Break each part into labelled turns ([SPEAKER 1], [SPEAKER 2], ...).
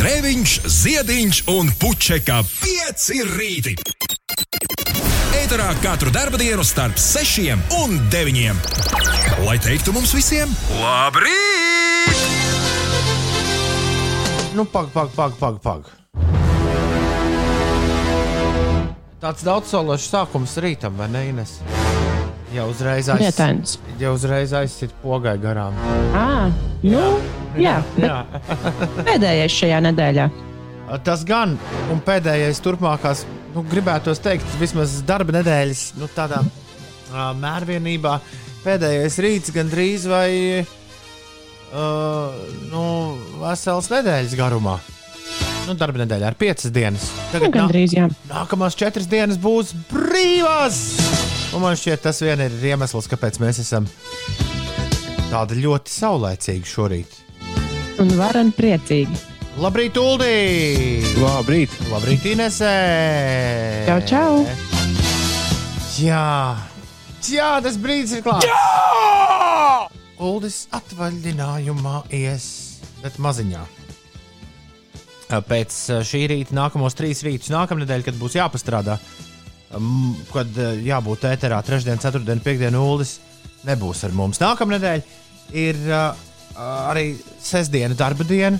[SPEAKER 1] Grēviņš, Ziediņš un Puķeka 5 rīti. Eterā katru dienu starp 6 un 9. Lai teiktu mums visiem, labrīt!
[SPEAKER 2] Nu, pag, pag, pag, pag. pag. Tāds daudzsološs sākums rītam, vai ne? Ines? Jau uzreiz aiz-
[SPEAKER 3] Lietains.
[SPEAKER 2] jau uzreiz aizsit pogai garām.
[SPEAKER 3] À, nu, jā, jā. pēdējais šajā nedēļā.
[SPEAKER 2] Tas gan, un pēdējais turpmākās, nu, gribētos teikt, vismaz darba nedēļas, nu, tādā uh, mērvienībā, pēdējais rīts gandrīz vai uh, nu, vesels nedēļas garumā. Nu, darba nedēļā ar piecas dienas.
[SPEAKER 3] Nu, gandrīz, jā.
[SPEAKER 2] Nākamās četras dienas būs brīvas! Un man šķiet, tas vien ir iemesls, kāpēc mēs esam tādi ļoti saulēcīgi šorīt.
[SPEAKER 3] Un varam priecīgi.
[SPEAKER 2] Labrīt, Uldī!
[SPEAKER 4] Labrīt!
[SPEAKER 2] Labrīt, Inesē!
[SPEAKER 3] Čau, čau!
[SPEAKER 2] Jā, Jā tas brīdis ir klāts! Jā! Uldis atvaļinājumā ies, bet maziņā. Pēc eh, šī rīta, nākamos trīs rītus, nākamnedēļ, kad būs jāpastrādā, kad eh, jābūt ēterā trešdien, ceturtdien, piekdien, Uldis nebūs ar mums. Nākamnedēļ ir uh, arī sestdiena, darba diena.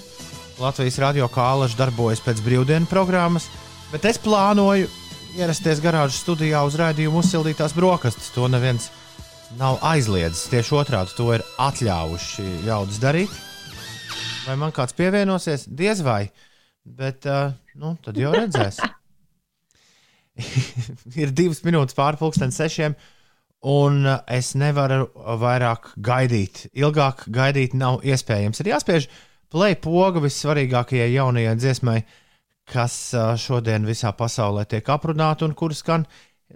[SPEAKER 2] Latvijas radio kālažs darbojas pēc brīvdienu programmas, bet es plānoju ierasties garāžas studijā uz raidījumu uzsildītās brokastis. To neviens nav aizliedzis. Tieši otrādi to ir atļāvuši ļaudis darīt. Vai man kāds pievienosies? Diez vai. Bet, uh, nu, tad jau redzēs. ir divas minūtes pāri pusdienas sešiem, un es nevaru vairāk gaidīt. Ilgāk gaidīt nav iespējams. Ir jāspiež play poga vissvarīgākajai jaunajai dziesmai, kas šodien visā pasaulē tiek aprunāta un kuras skan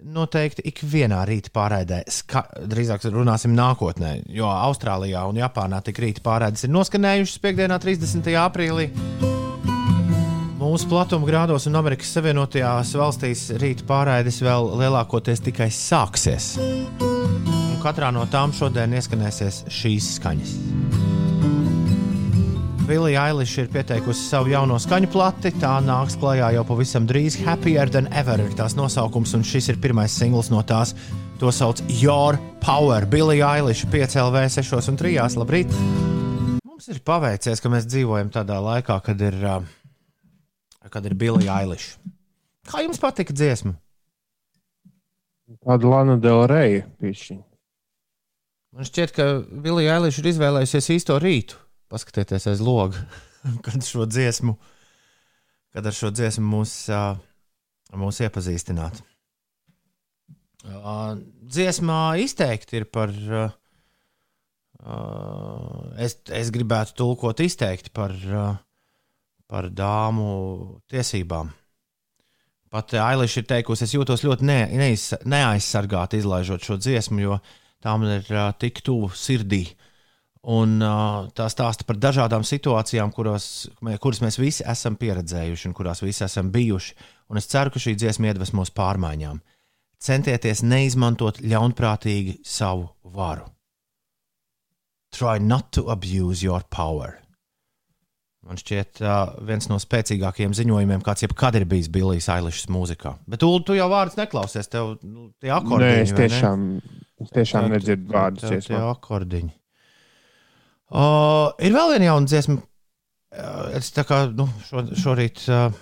[SPEAKER 2] noteikti ikvienā rīta pārraidē. Ska drīzāk runāsim nākotnē, jo Austrālijā un Japānā tik rīta pārraides ir noskanējušas piekdienā, 30. aprīlī. Mūsu platuma grādos un Amerikas Savienotajās valstīs rīta pārraides vēl lielākoties tikai sāksies. Un katrā no tām šodien ieskanēsies šīs skaņas. Vilija Ailiša ir pieteikusi savu jauno skaņu plati. Tā nāks klajā jau pavisam drīz. Happier than ever ir tās nosaukums, un šis ir pirmais singls no tās. To sauc Your Power. Bilija Ailiša 5LV 6 un 3. Labrīt! Mums ir paveicies, ka mēs dzīvojam tādā laikā, kad ir, uh, kad ir Bilija Ailiša. Kā jums patika dziesma?
[SPEAKER 4] Tāda Lana Del Rey pišķiņa.
[SPEAKER 2] Man šķiet, ka Vilija Ailiša ir izvēlējusies īsto rītu. Paskatieties aiz loga, kad šo dziesmu, kad ar šo dziesmu mūs, mūs iepazīstināt. Dziesmā izteikti ir par, uh, es, es gribētu tulkot izteikti par, uh, par dāmu tiesībām. Pat Ailiša ir teikusi, es jūtos ļoti ne, neiz, neaizsargāti izlaižot šo dziesmu, jo tā man ir uh, tik tuvu sirdī. Un uh, tā stāsta par dažādām situācijām, kuros, kuras mēs visi esam pieredzējuši un kurās visi esam bijuši. Un es ceru, ka šī dziesma iedvesmos pārmaiņām. Centieties neizmantot ļaunprātīgi savu varu. Try not to abuse your power. Man šķiet, uh, viens no spēcīgākajiem ziņojumiem, kāds jebkad ir bijis Billijs Ailišs mūzikā. Bet, Ulu, tu jau vārdus neklausies, tev nu, tie akordiņi.
[SPEAKER 4] Nē, es
[SPEAKER 2] vai ne?
[SPEAKER 4] tiešām, es tiešām nedzirdu vārdus.
[SPEAKER 2] Tie
[SPEAKER 4] dziesmā.
[SPEAKER 2] akordiņi. Uh, ir vēl viena jauna dziesma. Uh, es tā kā nu, šo, šorīt, uh,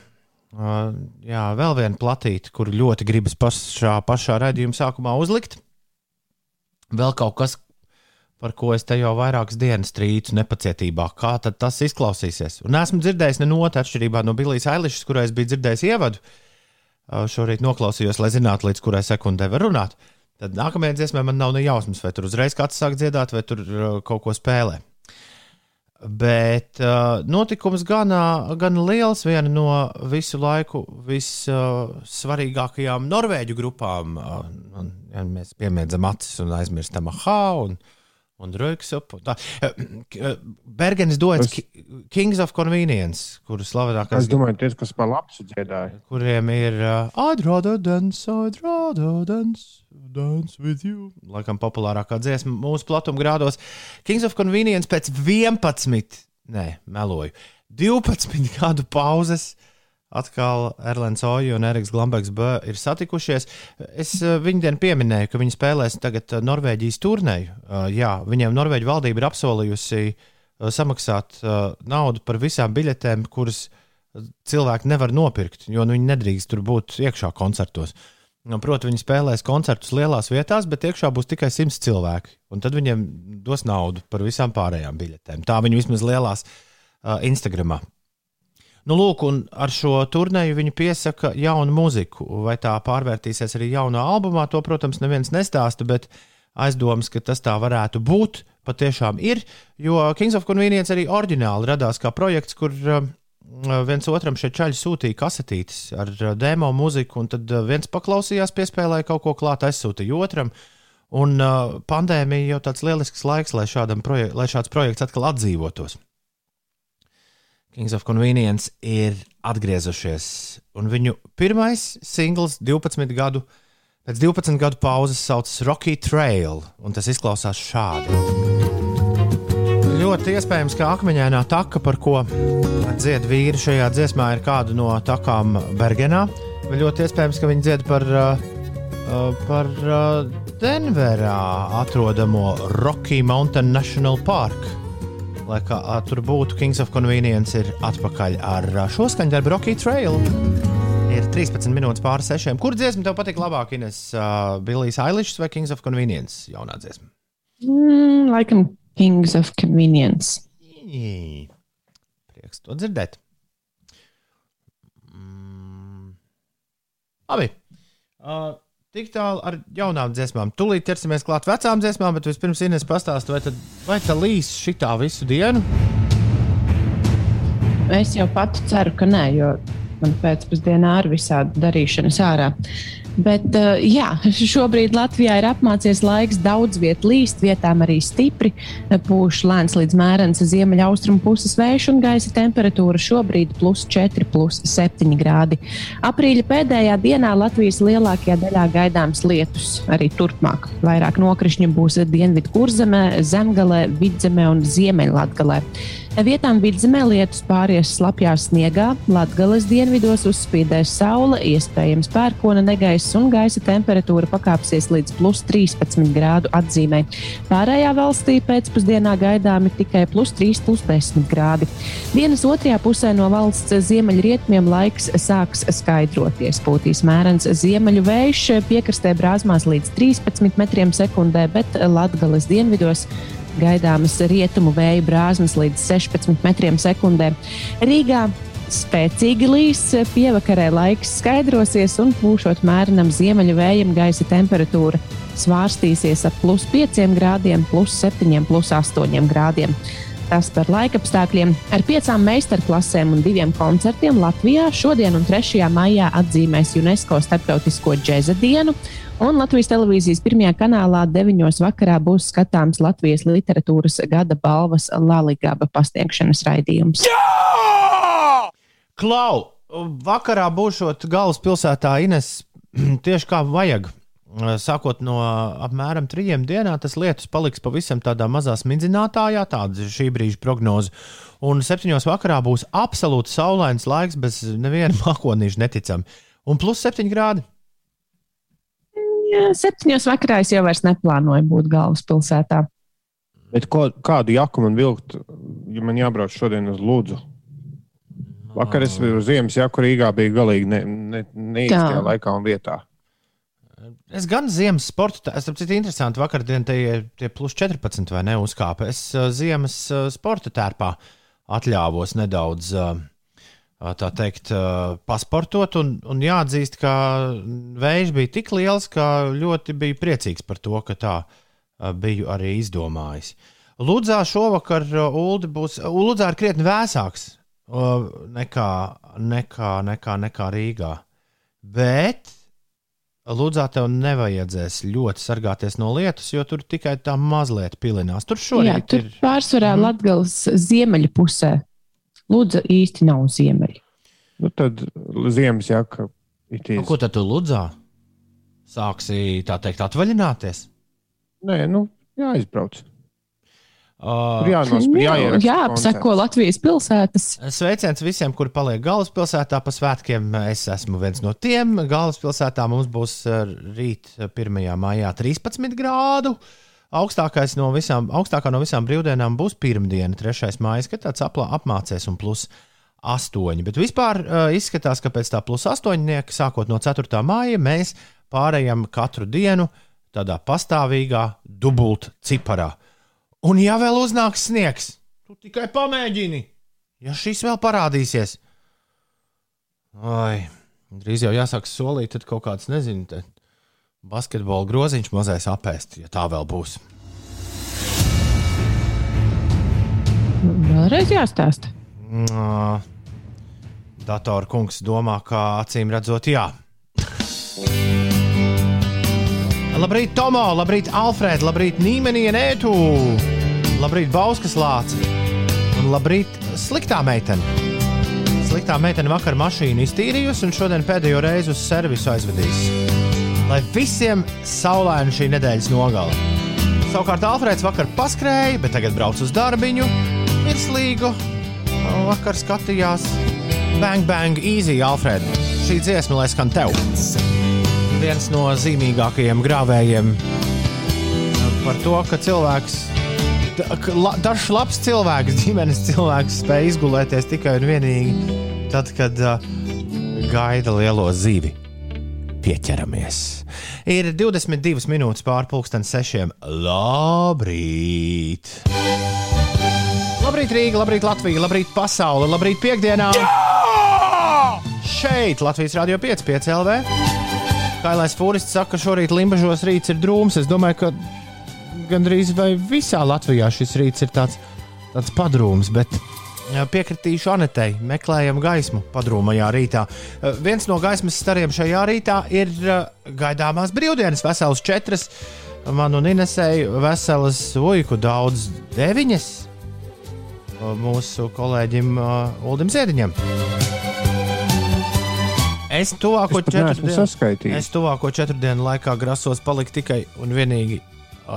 [SPEAKER 2] uh, jā, vēl viena platīta, kur ļoti gribas pašā, pašā raidījuma sākumā uzlikt. Vēl kaut kas, par ko es te jau vairākas dienas trīcu nepacietībā. Kā tas izklausīsies? Un esmu dzirdējis nenot atšķirībā no Billijas Eilišas, kurai es biju dzirdējis ievadu. Uh, šorīt noklausījos, lai zinātu, līdz kurai sekundē var runāt. Tad nākamajā dziesmā man nav ne jausmas, vai tur uzreiz kāds sāk dziedāt, vai tur uh, kaut ko spēlē. Bet uh, notikums gan, uh, gan liels, viena no visu laiku vissvarīgākajām uh, norvēģu grupām. Uh, un, ja mēs piemiedzam acis un aizmirstam AHA un, Röksup. Un tā. Uh, Bergenis dodas
[SPEAKER 4] Es-
[SPEAKER 2] Kings of Convenience, kuru slavenākais
[SPEAKER 4] Es domāju, tie, kas pa labu dziedāja.
[SPEAKER 2] kuriem ir uh, I'd rather dance, I'd rather dance, dance with you. Laikam populārākā dziesma mūsu platuma grādos. Kings of Convenience pēc 11, nē, meloju, 12 gadu pauzes. Atkal Erlends Oja un Eriks Glambēks B ir satikušies. Es uh, viņu pieminēju, ka viņi spēlēs tagad uh, Norvēģijas turnēju. Uh, jā, viņiem Norvēģija valdība ir apsolījusi samaksāt naudu par visām biļetēm, kuras cilvēki nevar nopirkt, jo nu, viņi nedrīkst tur būt iekšā koncertos. Nu, Protams, viņi spēlēs koncertus lielās vietās, bet iekšā būs tikai 100 cilvēki. Un tad viņiem dos naudu par visām pārējām biļetēm. Tā viņi vismaz lielās uh, Instagramā Nu, lūk, un ar šo turnēju viņi piesaka jaunu muziku. Vai tā pārvērtīsies arī jaunā albumā, to, protams, neviens nestāsta, bet aizdomas, ka tas tā varētu būt, patiešām ir. Jo Kings of Convenience arī oriģināli radās kā projekts, kur uh, viens otram šeit čaļi sūtīja kasetītes ar uh, demo mūziku, un tad uh, viens paklausījās, piespēlēja kaut ko klāt, aizsūtīja otram. Un pandēmija jau tāds lielisks laiks, lai, projek lai šāds projekts atkal atdzīvotos. Kings of Convenience ir atgriezušies. Un viņu pirmais singls 12 gadu, pēc 12 gadu pauzes saucas Rocky Trail, un tas izklausās šādi. Ļoti iespējams, ka akmeņainā taka, par ko dzied vīri šajā dziesmā, ir kāda no takām Bergenā. Vai ļoti iespējams, ka viņi dzied par, uh, uh, par uh, Denverā atrodamo Rocky Mountain National Park lai kā tur būtu, Kings of Convenience ir atpakaļ ar šo skaņdarbu Rocky Trail. Ir 13 minūtes pāri sešiem. Kur dziesma tev patīk labāk, Ines? Uh, Billijs Eilišs vai Kings of Convenience jaunā dziesma?
[SPEAKER 3] Mm, laikam Kings of Convenience.
[SPEAKER 2] Jī. Prieks to dzirdēt. Mm. Labi. Uh, Tik tālu ar jaunām dziesmām. Tūlīt ķersimies klāt vecām dziesmām, bet vispirms Inês pastāsta, vai, tad, vai tā līs šitā visu dienu?
[SPEAKER 3] Es jau pati ceru, ka nē, jo man pēcpusdienā ir visādi darīšanas ārā. Bet, uh, jā, šobrīd Latvijā ir apmācies laiks, daudz vietu līst, vietām arī stipri pūš lēns līdz mērens ziemeļaustrumu puses vējš un gaisa temperatūra šobrīd plus 4, plus 7 grādi. Aprīļa pēdējā dienā Latvijas lielākajā daļā gaidāms lietus arī turpmāk. Vairāk nokrišņu būs Dienvidu kurzemē, Zemgalē, Vidzemē un Ziemeļlatgalē. Vietām vidzemē lietus pāries slapjā sniegā, Latvijas dienvidos uzspīdēs saule, iespējams pērkona negaiss un gaisa temperatūra pakāpsies līdz plus 13 grādu atzīmē. Pārējā valstī pēcpusdienā gaidāmi tikai plus 3, plus 10 grādi. Dienas otrajā pusē no valsts ziemeļrietumiem laiks sāks skaidroties. Pūtīs mērens ziemeļu vējš, piekrastē brāzmās līdz 13 metriem sekundē, bet Latvijas dienvidos gaidāmas rietumu vēja brāzmas līdz 16 metriem sekundē. Rīgā spēcīgi līs, pievakarē laiks skaidrosies un pūšot mērenam ziemeļu vējam gaisa temperatūra svārstīsies ap plus 5 grādiem, plus 7, plus 8 grādiem. Tas par laikapstākļiem. Ar piecām meistarklasēm un diviem koncertiem Latvijā šodien un 3. maijā atzīmēs UNESCO Startautisko džēza dienu, un Latvijas televīzijas pirmajā kanālā 9. vakarā būs skatāms Latvijas literatūras gada balvas Laligaba pasniegšanas raidījums.
[SPEAKER 2] Jā! Klau! Vakarā būšot galvaspilsētā Ines tieši kā vajag. Sākot no apmēram trijiem dienām, tas lietus paliks pavisam tādā mazā smidzinātājā, tāda ir šī brīža prognoze. Un septiņos vakarā būs absolūti saulains laiks, bez neviena mākonīša neticami. Un plus septiņi grādi.
[SPEAKER 3] Septiņos vakarā es jau neplānoju būt galvaspilsētā.
[SPEAKER 4] Bet ko, kādu jaku man vilkt, ja man jābrauc šodien uz Lūdzu? Vakar es biju uz ziemas jaku Rīgā, bija galīgi neīstajā ne, ne, ne laikā un vietā.
[SPEAKER 2] Es gan ziemas sporta, es saprotu, interesanti. Vakardien tie, tie plus 14 vai ne uzkāpa. Es uh, ziemas uh, sporta tērpā atļāvos nedaudz, uh, tā teikt, pasportot. Un, un jāatzīst, ka vējš bija tik liels, ka ļoti biju priecīgs par to, ka tā biju arī izdomājis. Ludzā šovakar Uldi būs, Ludzā ir krietni vēsāks nekā, nekā, nekā, nekā Rīgā. Bet Lūdzā tev nevajadzēs ļoti sargāties no lietus, jo tur tikai tā mazliet pilinās. Tur
[SPEAKER 3] tur ir pārsvarā mm. Latvijas ziemeļu pusē. Lūdza īsti nav ziemeļi.
[SPEAKER 4] Nu, tad ziemas jaka ir tīra.
[SPEAKER 2] Nu, ko tad tu lūdzā? Sāksi tā teikt atvaļināties?
[SPEAKER 4] Nē, nu, jāizbrauc.
[SPEAKER 2] Uh,
[SPEAKER 3] jā, apseko Latvijas pilsētas.
[SPEAKER 2] Sveiciens visiem, kuri paliek galvaspilsētā pa svētkiem. Es esmu viens no tiem. Galvaspilsētā mums būs rīt 1. maijā 13 grādu. Augstākais no visām, augstākā no visām brīvdienām būs pirmdiena, 3. maija, kad tāds aplā apmācēs un plus 8. Bet vispār uh, izskatās, ka pēc tā plus 8, sākot no 4. māja, mēs pārējām katru dienu tādā pastāvīgā dubult ciparā. Un ja vēl uznāks sniegs, tu tikai pamēģini. Ja šis vēl parādīsies, vai drīz jau jāsāk solīt, tad kaut kāds, nezinu, te basketbola groziņš mazais apēst, ja tā vēl būs.
[SPEAKER 3] Vēlreiz jāstāsta.
[SPEAKER 2] Uh, Datora kungs domā, ka acīm redzot, jā. Labrīt, Tomo, labrīt, Alfrēda, labrīt, Nīmenī, Nētu, labrīt, Bauskas lācis un labrīt, sliktā meitene. Sliktā meitene vakar mašīnu iztīrījusi un šodien pēdējo reizi uz servisu aizvedīs. Lai visiem saulaina šī nedēļas nogale. Savukārt Alfrēds vakar paskrēja, bet tagad brauc uz darbiņu, virslīgu. Vakar skatījās Bang Bang Easy Alfrēdu. Šī dziesma, lai skan tev viens no zīmīgākajiem grāvējiem par to, ka cilvēks, dažs labs cilvēks, ģimenes cilvēks, spēj izgulēties tikai un vienīgi tad, kad uh, gaida lielo zīvi. Pieķeramies. Ir 22 minūtes pārpusdienas sešiem. Labrīt! Labrīt, Rīga, labrīt, Latvija, labrīt, pasaule, labrīt, piekdienā! Jā! Šeit Latvijas Rādio 5, 5 LV. Kailais Fūrists saka, ka šorīt Limbažos rīts ir drūms. Es domāju, ka gandrīz vai visā Latvijā šis rīts ir tāds, tāds padrūms. Bet piekritīšu Anetei, meklējam gaismu padrūmajā rītā. Viens no gaismas stariem šajā rītā ir gaidāmās brīvdienas, veselas četras. Man un Inesēji veselas, uiku daudz, deviņas mūsu kolēģim Uldim Ziediņam. Es tuvāko, četru dienu, es tuvāko četru dienu laikā grasos palikt tikai un vienīgi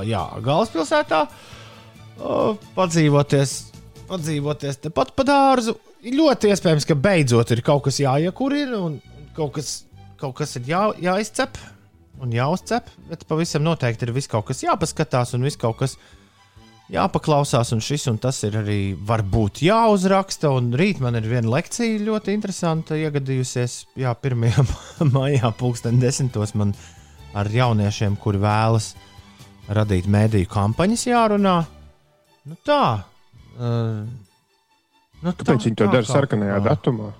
[SPEAKER 2] jā, galvaspilsētā, padzīvoties, padzīvoties tepat pa dārzu. Ļoti iespējams, ka beidzot ir kaut kas jāiekurina un kaut kas, kaut kas ir jā, jāizcep un jāuzcep. Bet pavisam noteikti ir viss kaut kas jāpaskatās un viss kaut kas jāpaklausās, un šis un tas ir arī varbūt jāuzraksta. Un rīt man ir viena lekcija ļoti interesanta, iegadījusies. Jā, 1. maijā, pulksten desmitos man ar jauniešiem, kuri vēlas radīt mēdīju kampaņas, jārunā. Nu tā. Uh, nu tā,
[SPEAKER 4] Kāpēc viņi to dara sarkanajā
[SPEAKER 2] kā.
[SPEAKER 4] datumā?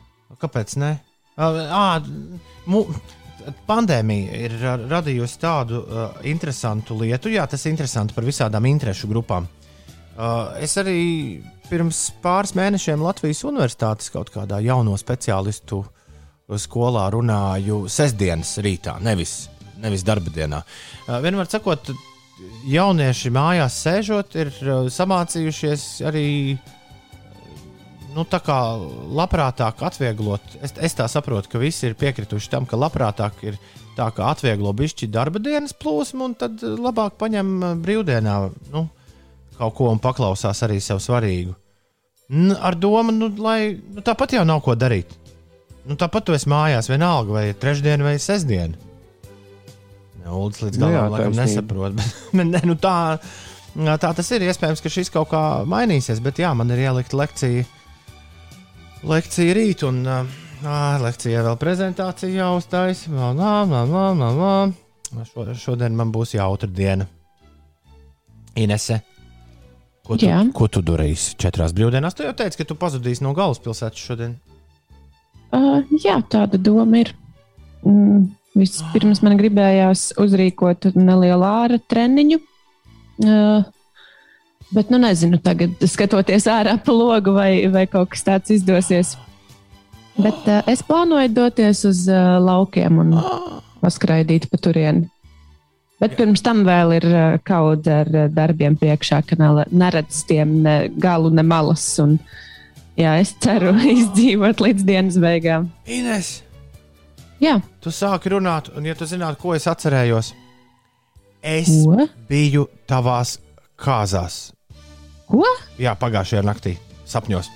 [SPEAKER 2] Kāpēc ne? À, mu, pandēmija ir ra- radījusi tādu uh, interesantu lietu. Jā, tas ir interesanti par visādām interešu grupām. Uh, es arī pirms pāris mēnešiem Latvijas Universitātes kaut kādā jauno speciālistu skolā runāju sestdienas rītā, nevis, nevis darba dienā. Uh, vienmēr sakot, jaunieši mājās sēžot, ir uh, samācījušies arī nu, tā kā labprātāk atvieglot. Es, es tā saprotu, ka visi ir piekrituši tam, ka labprātāk ir tā, ka atvieglo bišķi darba dienas plūsmu, un tad labāk paņem eh, brīvdienā nu, kaut ko un paklausās arī sev svarīgu. N, ar domu, nu, lai nu, tāpat jau nav ko darīt. Nu, tāpat tu esi mājās, vienalga, vai trešdiena vai sestdiena. Uldis līdz
[SPEAKER 4] Nu
[SPEAKER 2] galam laikam
[SPEAKER 4] taisnība.
[SPEAKER 2] nesaprot. Bet, bet, ne, nu, tā, tā tas ir. Iespējams, ka šis kaut kā mainīsies, bet jā, man ir ielikt lekcija, lekcija rīt, un uh, lekcijā vēl prezentācija jāuztais. Nā, nā, nā, nā, nā. Šo, šodien man būs jautra diena. Inese. Ko tu,
[SPEAKER 3] Jā.
[SPEAKER 2] ko tu darīsi četrās brīvdienās? Tu jau teici, ka tu pazudīsi no galvaspilsētas šodien.
[SPEAKER 3] Uh, jā, tāda doma ir. Mm, Vispirms man gribējās uzrīkot nelielu ārā treniņu. Uh, bet, nu, nezinu, tagad skatoties ārā pa logu, vai, vai kaut kas tāds izdosies. Bet uh, es plānoju doties uz uh, laukiem un paskraidīt pa turieni. Bet pirms tam vēl ir uh, kaut ar uh, darbiem priekšā, ka nele- neredz tiem ne galu, ne malas. Un, jā, es ceru izdzīvot līdz dienas beigām.
[SPEAKER 2] Ines,
[SPEAKER 3] Jā,
[SPEAKER 2] tu sāki runāt, un, ja tu zinātu, ko es atcerējos, es
[SPEAKER 3] Ko?
[SPEAKER 2] biju tavās kāzās.
[SPEAKER 3] Ko?
[SPEAKER 2] Jā, pagājušajā naktī sapņos.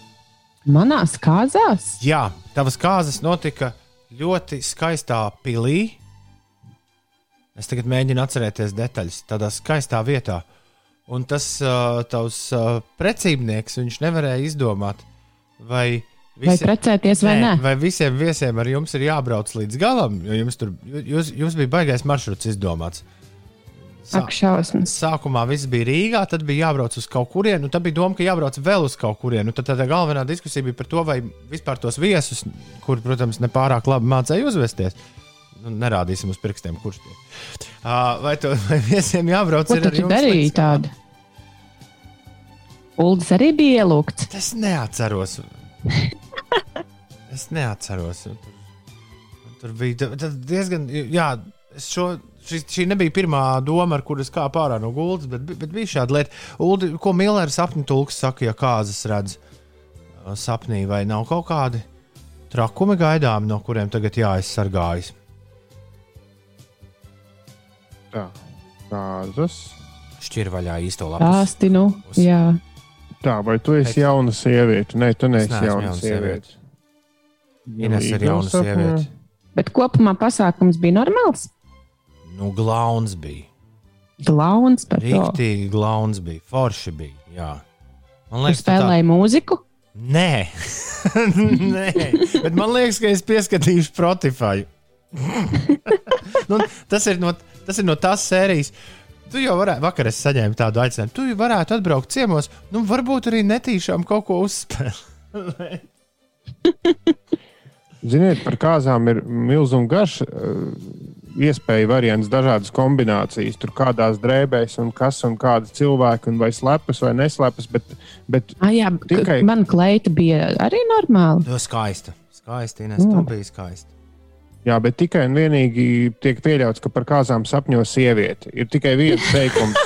[SPEAKER 3] Manās kāzās?
[SPEAKER 2] Jā, tavas kāzas notika ļoti skaistā pilī. Es tagad mēģinu atcerēties detaļas. Tādā skaistā vietā. Un tas uh, tavs uh, precībnieks, viņš nevarēja izdomāt, vai,
[SPEAKER 3] Vai precēties vai nē?
[SPEAKER 2] vai visiem viesiem ar jums ir jābrauc līdz galam, jo jums, tur, jūs, jums bija baigais maršruts izdomāts. Sā-
[SPEAKER 3] Ak, šausmas.
[SPEAKER 2] Sākumā viss bija Rīgā, tad bija jābrauc uz kaut kurienu, un tad bija doma, ka jābrauc vēl uz kaut kurienu. Tad tā galvenā diskusija bija par to, vai vispār tos viesus, kur, protams, nepārāk labi mācīja uzvesties. Nu, nerādīsim uz pirkstiem, kurš tie ir. Vai, to, vai viesiem jābrauc
[SPEAKER 3] Ko
[SPEAKER 2] ar jums
[SPEAKER 3] darīji
[SPEAKER 2] līdz-
[SPEAKER 3] tādu? Uldis arī bija ielūgts.
[SPEAKER 2] Es neatceros. es neatceros. Tur, tur bija diezgan. Jā, es šo, šī, šī nebija pirmā doma, ar kuras kāpu ārā no gultas, bet, bet bija šāda lieta. Uldi, ko Millers sapņu tulks saka, ja kāzas redz uh, sapnī, vai nav kaut kādi trakumi gaidām, no kuriem tagad jāaizsargājas?
[SPEAKER 4] Tā, kāzas.
[SPEAKER 2] Šķir vaļā īsto lapu.
[SPEAKER 3] Stāstinu.
[SPEAKER 2] Uz-
[SPEAKER 3] Jā.
[SPEAKER 4] Tā, vai tu esi jauna sieviete? Nē, tu neesi jauna
[SPEAKER 2] jauna
[SPEAKER 4] sieviete.
[SPEAKER 2] Ines ir jauna sieviete.
[SPEAKER 3] Bet kopumā pasākums bija normāls.
[SPEAKER 2] Nu, glauns bija.
[SPEAKER 3] Glauns par to.
[SPEAKER 2] Rīktīgi glauns bija. Forši bija. Jā. Man liekas, tu tā-
[SPEAKER 3] spēlēji mūziku.
[SPEAKER 2] Nē, Nē. bet man liekas, ka es pieskatīšu Spotify. nu, tas, ir no, tas ir no tās sērijas. Tu jau varētu, vakar es saņēmu tādu aicinājumu. Tu jau varētu atbraukt ciemos, nu, varbūt arī netīšām kaut ko uzspēlēt.
[SPEAKER 4] Ziniet, par kāzām ir milzīgs garš. uh, Iespēja variants, dažādas kombinācijas, tur kādās drēbēs, un kas un kādi cilvēki, un vai slepas vai neslepas. Bet, bet
[SPEAKER 3] Ah, jā,
[SPEAKER 4] Tikai-
[SPEAKER 3] man kleita bija arī normāla.
[SPEAKER 2] Tu skaista. Skaisti, Ines, tu
[SPEAKER 3] Mm.
[SPEAKER 2] biji skaisti.
[SPEAKER 4] Jā, bet tikai un vienīgi tiek pieļauts, ka par kāzām sapņo sieviete. Ir tikai viens teikums.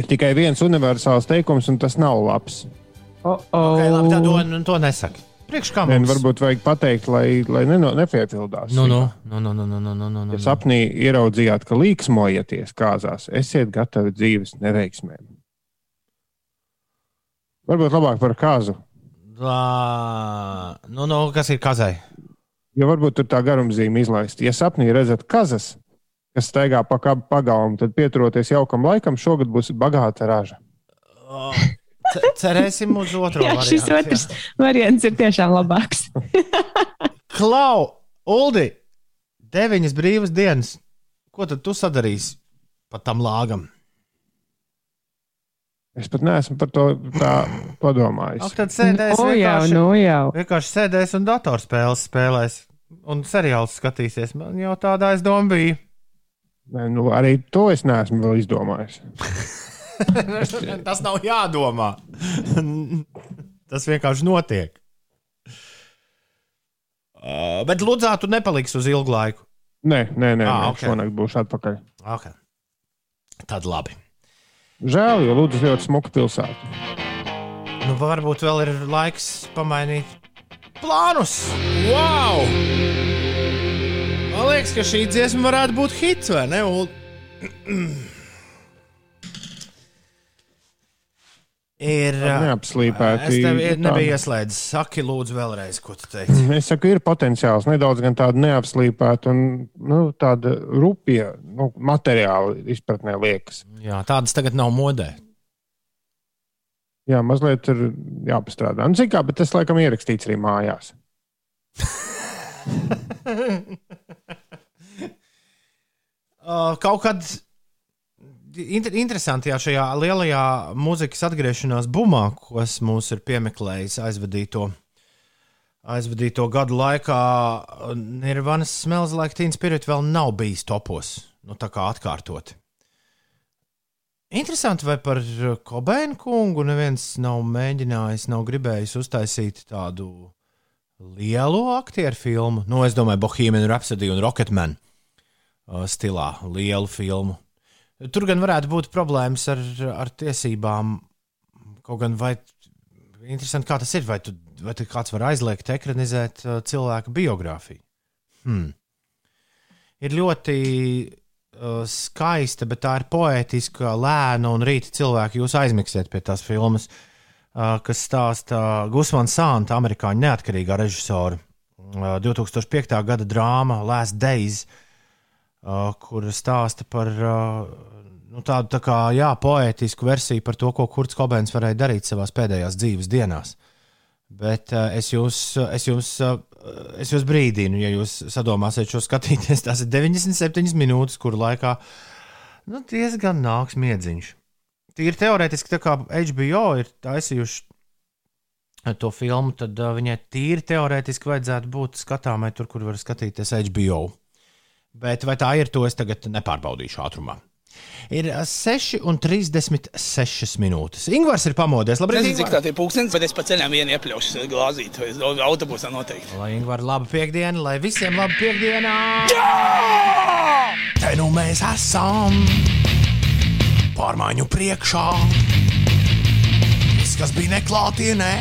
[SPEAKER 4] ir tikai viens universāls teikums, un tas nav labs.
[SPEAKER 3] Oh, oh.
[SPEAKER 2] Okay, labi, tad to, nu, to nesaki.
[SPEAKER 4] Priekšā nu,
[SPEAKER 2] mums Vien
[SPEAKER 4] varbūt vajag pateikt, lai, lai neno, nepiepildās.
[SPEAKER 2] Nu, nu, nu, nu, nu, nu, nu, nu, nu
[SPEAKER 4] ja sapnī ieraudzījāt, ka līksmojieties kāzās, esiet gatavi dzīves neveiksmēm. Varbūt labāk par kāzu
[SPEAKER 2] Lā, nu, nu, kas ir kazai?
[SPEAKER 4] Jo varbūt tur tā garumzīme izlaist. Ja sapnī redzat kazas, kas staigā pa pagalmu, tad pieturoties jaukam laikam, šogad būs bagāta raža.
[SPEAKER 2] Ce- Cerēsim uz otro.
[SPEAKER 3] Jā, šis
[SPEAKER 2] variantu,
[SPEAKER 3] otrs variants ir tiešām labāks.
[SPEAKER 2] Klau, Uldi, deviņas brīvas dienas. Ko tad tu sadarīsi pa tam lāgam?
[SPEAKER 4] Es pat neesmu par to tā padomājis.
[SPEAKER 2] Ak, tad sēdēs
[SPEAKER 3] O, jau,
[SPEAKER 2] vienkārši,
[SPEAKER 3] nu jau.
[SPEAKER 2] vienkārši sēdēs un datorspēles spēlēs. Un seriāls skatīsies. Man jau tādā es domāju, bija.
[SPEAKER 4] Nē, nu, arī to es neesmu vēl izdomājis.
[SPEAKER 2] Tas nav jādomā. Tas vienkārši notiek. Uh, bet Ludzā tu nepaliksi uz ilgu laiku.
[SPEAKER 4] Nē, nē, nē,
[SPEAKER 2] Ah,
[SPEAKER 4] nē
[SPEAKER 2] ok.
[SPEAKER 4] šonakt būšu atpakaļ.
[SPEAKER 2] Okay. Tad labi.
[SPEAKER 4] Žēl, jo Lūdzu ļoti smuka pilsēta.
[SPEAKER 2] Nu, varbūt vēl ir laiks pamainīt plānus. Wow! Man liekas, ka šī dziesma varētu būt hits, vai ne? Ul? Ir.
[SPEAKER 4] Neapslīpēti.
[SPEAKER 2] Es tev
[SPEAKER 4] ir
[SPEAKER 2] nebiju ieslēdzis. Saki, lūdzu, vēlreiz, ko tu teiksi.
[SPEAKER 4] Es saku, ir potenciāls nedaudz gan tāda neapslīpēta un nu, tāda rupja, nu, materiāla izpratnē liekas.
[SPEAKER 2] Jā, tādas tagad nav modē.
[SPEAKER 4] Jā, mazliet ir jāpastrādā. Nu, kā, bet tas laikam ierakstīts arī mājās.
[SPEAKER 2] Uh, kaut kad inter interesantajā šajā lielajā mūzikas atgriešanās bumā, kas mūs ir piemeklējis aizvadīto, aizvadīto gadu laikā, Nirvanas Smells Like Teen Spirit vēl nav bijis topos. Nu, tā kā atkārtot. Interesanti, vai par Kobeinu kungu neviens nav mēģinājis, nav gribējis uztaisīt tādu lielu aktieru filmu. Nu, es domāju, Bohemian Rhapsody un Rocketman uh, stilā, lielu filmu. Tur gan varētu būt problēmas ar, ar tiesībām. Kaut gan vai interesanti, kā tas ir, vai, tu, vai tu kāds var aizliegt ekranizēt uh, cilvēka biogrāfiju. Hmm. Ir ļoti skaista, bet tā ir poētiska, lēna un rīta cilvēki jūs aizmiksiet pie tās filmas, uh, kas stāsta Gusmana Santa, amerikāņu neatkarīgā režisora. Uh, 2005. gada drāma Last Days, kur stāsta par nu, tādu tā kā, jā, poētisku versiju par to, ko Kurts Kobēns varēja darīt savā pēdējās dzīves dienās. Bet es jūs, es jūs es jūs brīdinu, ja jūs sadomāsiet šo skatīties. Tas ir 97 minūtes, kuru laikā nu, diezgan nāks miedziņš. Tīri teorētiski, tā kā HBO ir taisījuši to filmu, tad uh, viņai tīri teorētiski vajadzētu būt skatāmai tur, kur var skatīties HBO. Bet vai tā ir, to es tagad nepārbaudīšu ātrumā. Ir 6,36 minūtes. Ingūns ir pamodies. Labrīt,
[SPEAKER 5] Nezinu, cik tā ir pūkstens, bet es pa ceļam vienu iepļaušu glāzīt. Autobusā noteikti.
[SPEAKER 2] Lai Ingūns labu piekdienu, lai visiem labu piekdienu! Te nu mēs esam pārmaiņu priekšā. Viss, kas bija neklātienē,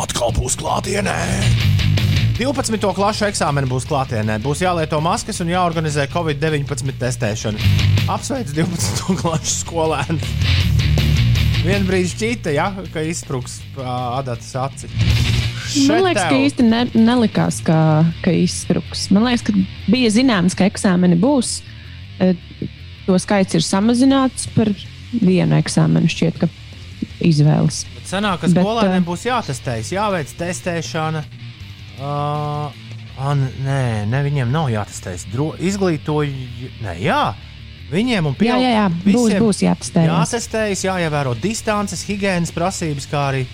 [SPEAKER 2] atkal būs klātienē. 12. klašu eksāmeni būs klātienē. Būs jālieto maskas un jāorganizē Covid-19 testēšana. Apsveic 12. klašu skolēnu. Vienu brīdi šķita, ja, ka izspruks adatas acis.
[SPEAKER 3] Man liekas, ka īsti ne, nelikās, ka, ka izspruks. Man liekas, ka bija zināms, ka eksāmeni būs. To skaits ir samazināts par vienu eksāmenu. Šķiet, ka izvēles.
[SPEAKER 2] Bet sanāk, ka skolēniem būs jātestējas, jāveic testēšana. Uh, an, nē, ne, viņiem nav jātestējas. Dro, izglītoju, nē, jā. Viņiem un
[SPEAKER 3] pieaug, jā, jā, jā. Būs, būs jātestējas.
[SPEAKER 2] Jātestējas, jāievēro distances, higiēnas prasības, kā arī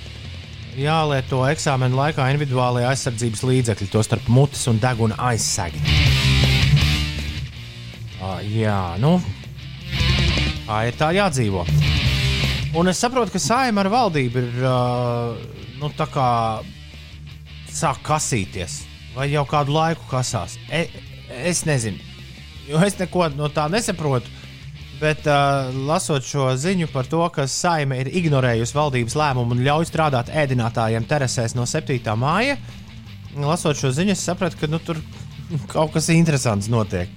[SPEAKER 2] jālieto eksāmena laikā individuālajā aizsardzības līdzekļi, to starp mutes un deguna aizsegi. Uh, jā, nu, tā ir tā jādzīvo. Un es saprotu, ka saima ar valdību ir uh, nu, tā kā sāk kasīties, vai jau kādu laiku kasās. E, es nezinu, jo es neko no tā nesaprotu. Bet, uh, lasot šo ziņu par to, ka saime ir ignorējusi valdības lēmumu un ļauj strādāt ēdinātājiem terasēs no 7. māja, lasot šo ziņu, es sapratu, ka nu, tur kaut kas interesants notiek.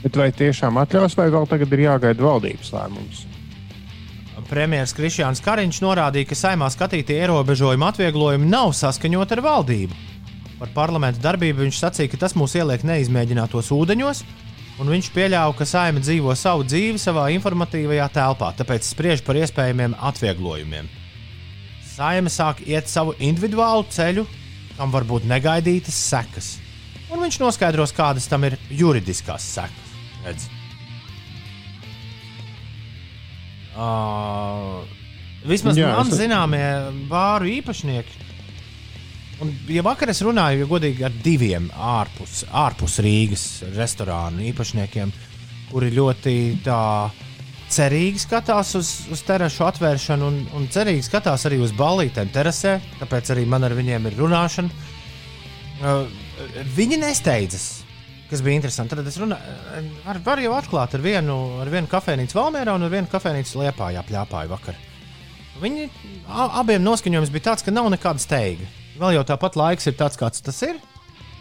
[SPEAKER 4] Bet vai tiešām atļaus, vai vēl tagad ir jāgaida valdības lēmums?
[SPEAKER 2] Premjerministrs Krišjāns Kariņš norādīja, ka saimā skatītie ierobežojumi atvieglojumi nav saskaņoti ar valdību. Par parlamentu darbību viņš sacīja, ka tas mūs ieliek neizmēģinātos ūdeņos, un viņš pieļāva, ka saima dzīvo savu dzīvi savā informatīvajā telpā, tāpēc spriež par iespējamiem atvieglojumiem. Saima sāk iet savu individuālu ceļu, kam var būt negaidītas sekas, un viņš noskaidros, kādas tam ir juridiskās sekas. Redz. Uh, vismaz Jā, man es... zināmie bāru īpašnieki. Un, ja vakar es runāju, ja godīgi, ar diviem ārpus, ārpus Rīgas restorānu īpašniekiem, kuri ļoti tā cerīgi skatās uz, uz terašu atvēršanu un, un cerīgi skatās arī uz ballītēm terasē, tāpēc arī man ar viņiem ir runāšana. Uh, viņi nesteidzas kas bija interesanti. Tad es runāju, var, var jau atklāt ar vienu, ar vienu kafejnīcu Valmērā un ar vienu kafejnīcu Liepājā plēpāju vakar. Viņi abiem noskaņojums bija tāds, ka nav nekāda steiga. Vēl jau tāpat laiks ir tāds, kāds tas ir.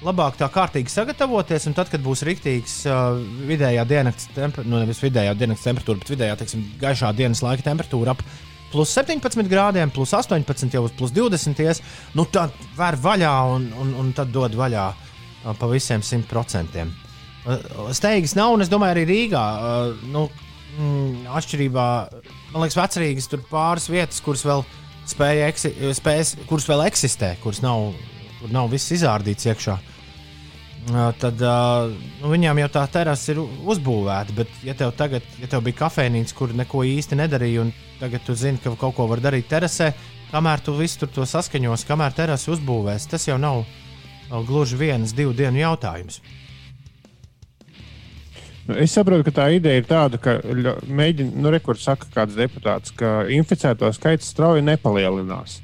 [SPEAKER 2] Labāk tā kārtīgi sagatavoties, un tad, kad būs rīktīgs uh, vidējā dienas temperatūra, nu nevis vidējā dienas temperatūra, bet vidējā, teiksim, gaišā dienas laika temperatūra ap plus 17 grādiem, plus 18, jau uz plus 20, nu tad var vaļā un, un, un tad dod vaļā uh, pa visiem simt procentiem. Steigas nav, un es domāju, arī Rīgā. Nu, mm, atšķirībā, man liekas, vecrīgas tur pāris vietas, kuras vēl spēja, eksi, spējas, kuras vēl eksistē, kuras nav, kur nav viss izārdīts iekšā. Tad nu, viņām jau tā terasa ir uzbūvēta, bet, ja tev tagad, ja tev bija kafejnīca, kur neko īsti nedarīja, un tagad tu zini, ka kaut ko var darīt terasē, kamēr tu visu to saskaņos, kamēr terasa uzbūvēs, tas jau nav gluži vienas, divu dienu jautājums.
[SPEAKER 4] Nu, es saprotu, ka tā ideja ir tāda, ka mēģina, nu, rekords saka kāds deputāts, ka inficēto skaits strauji nepalielinās.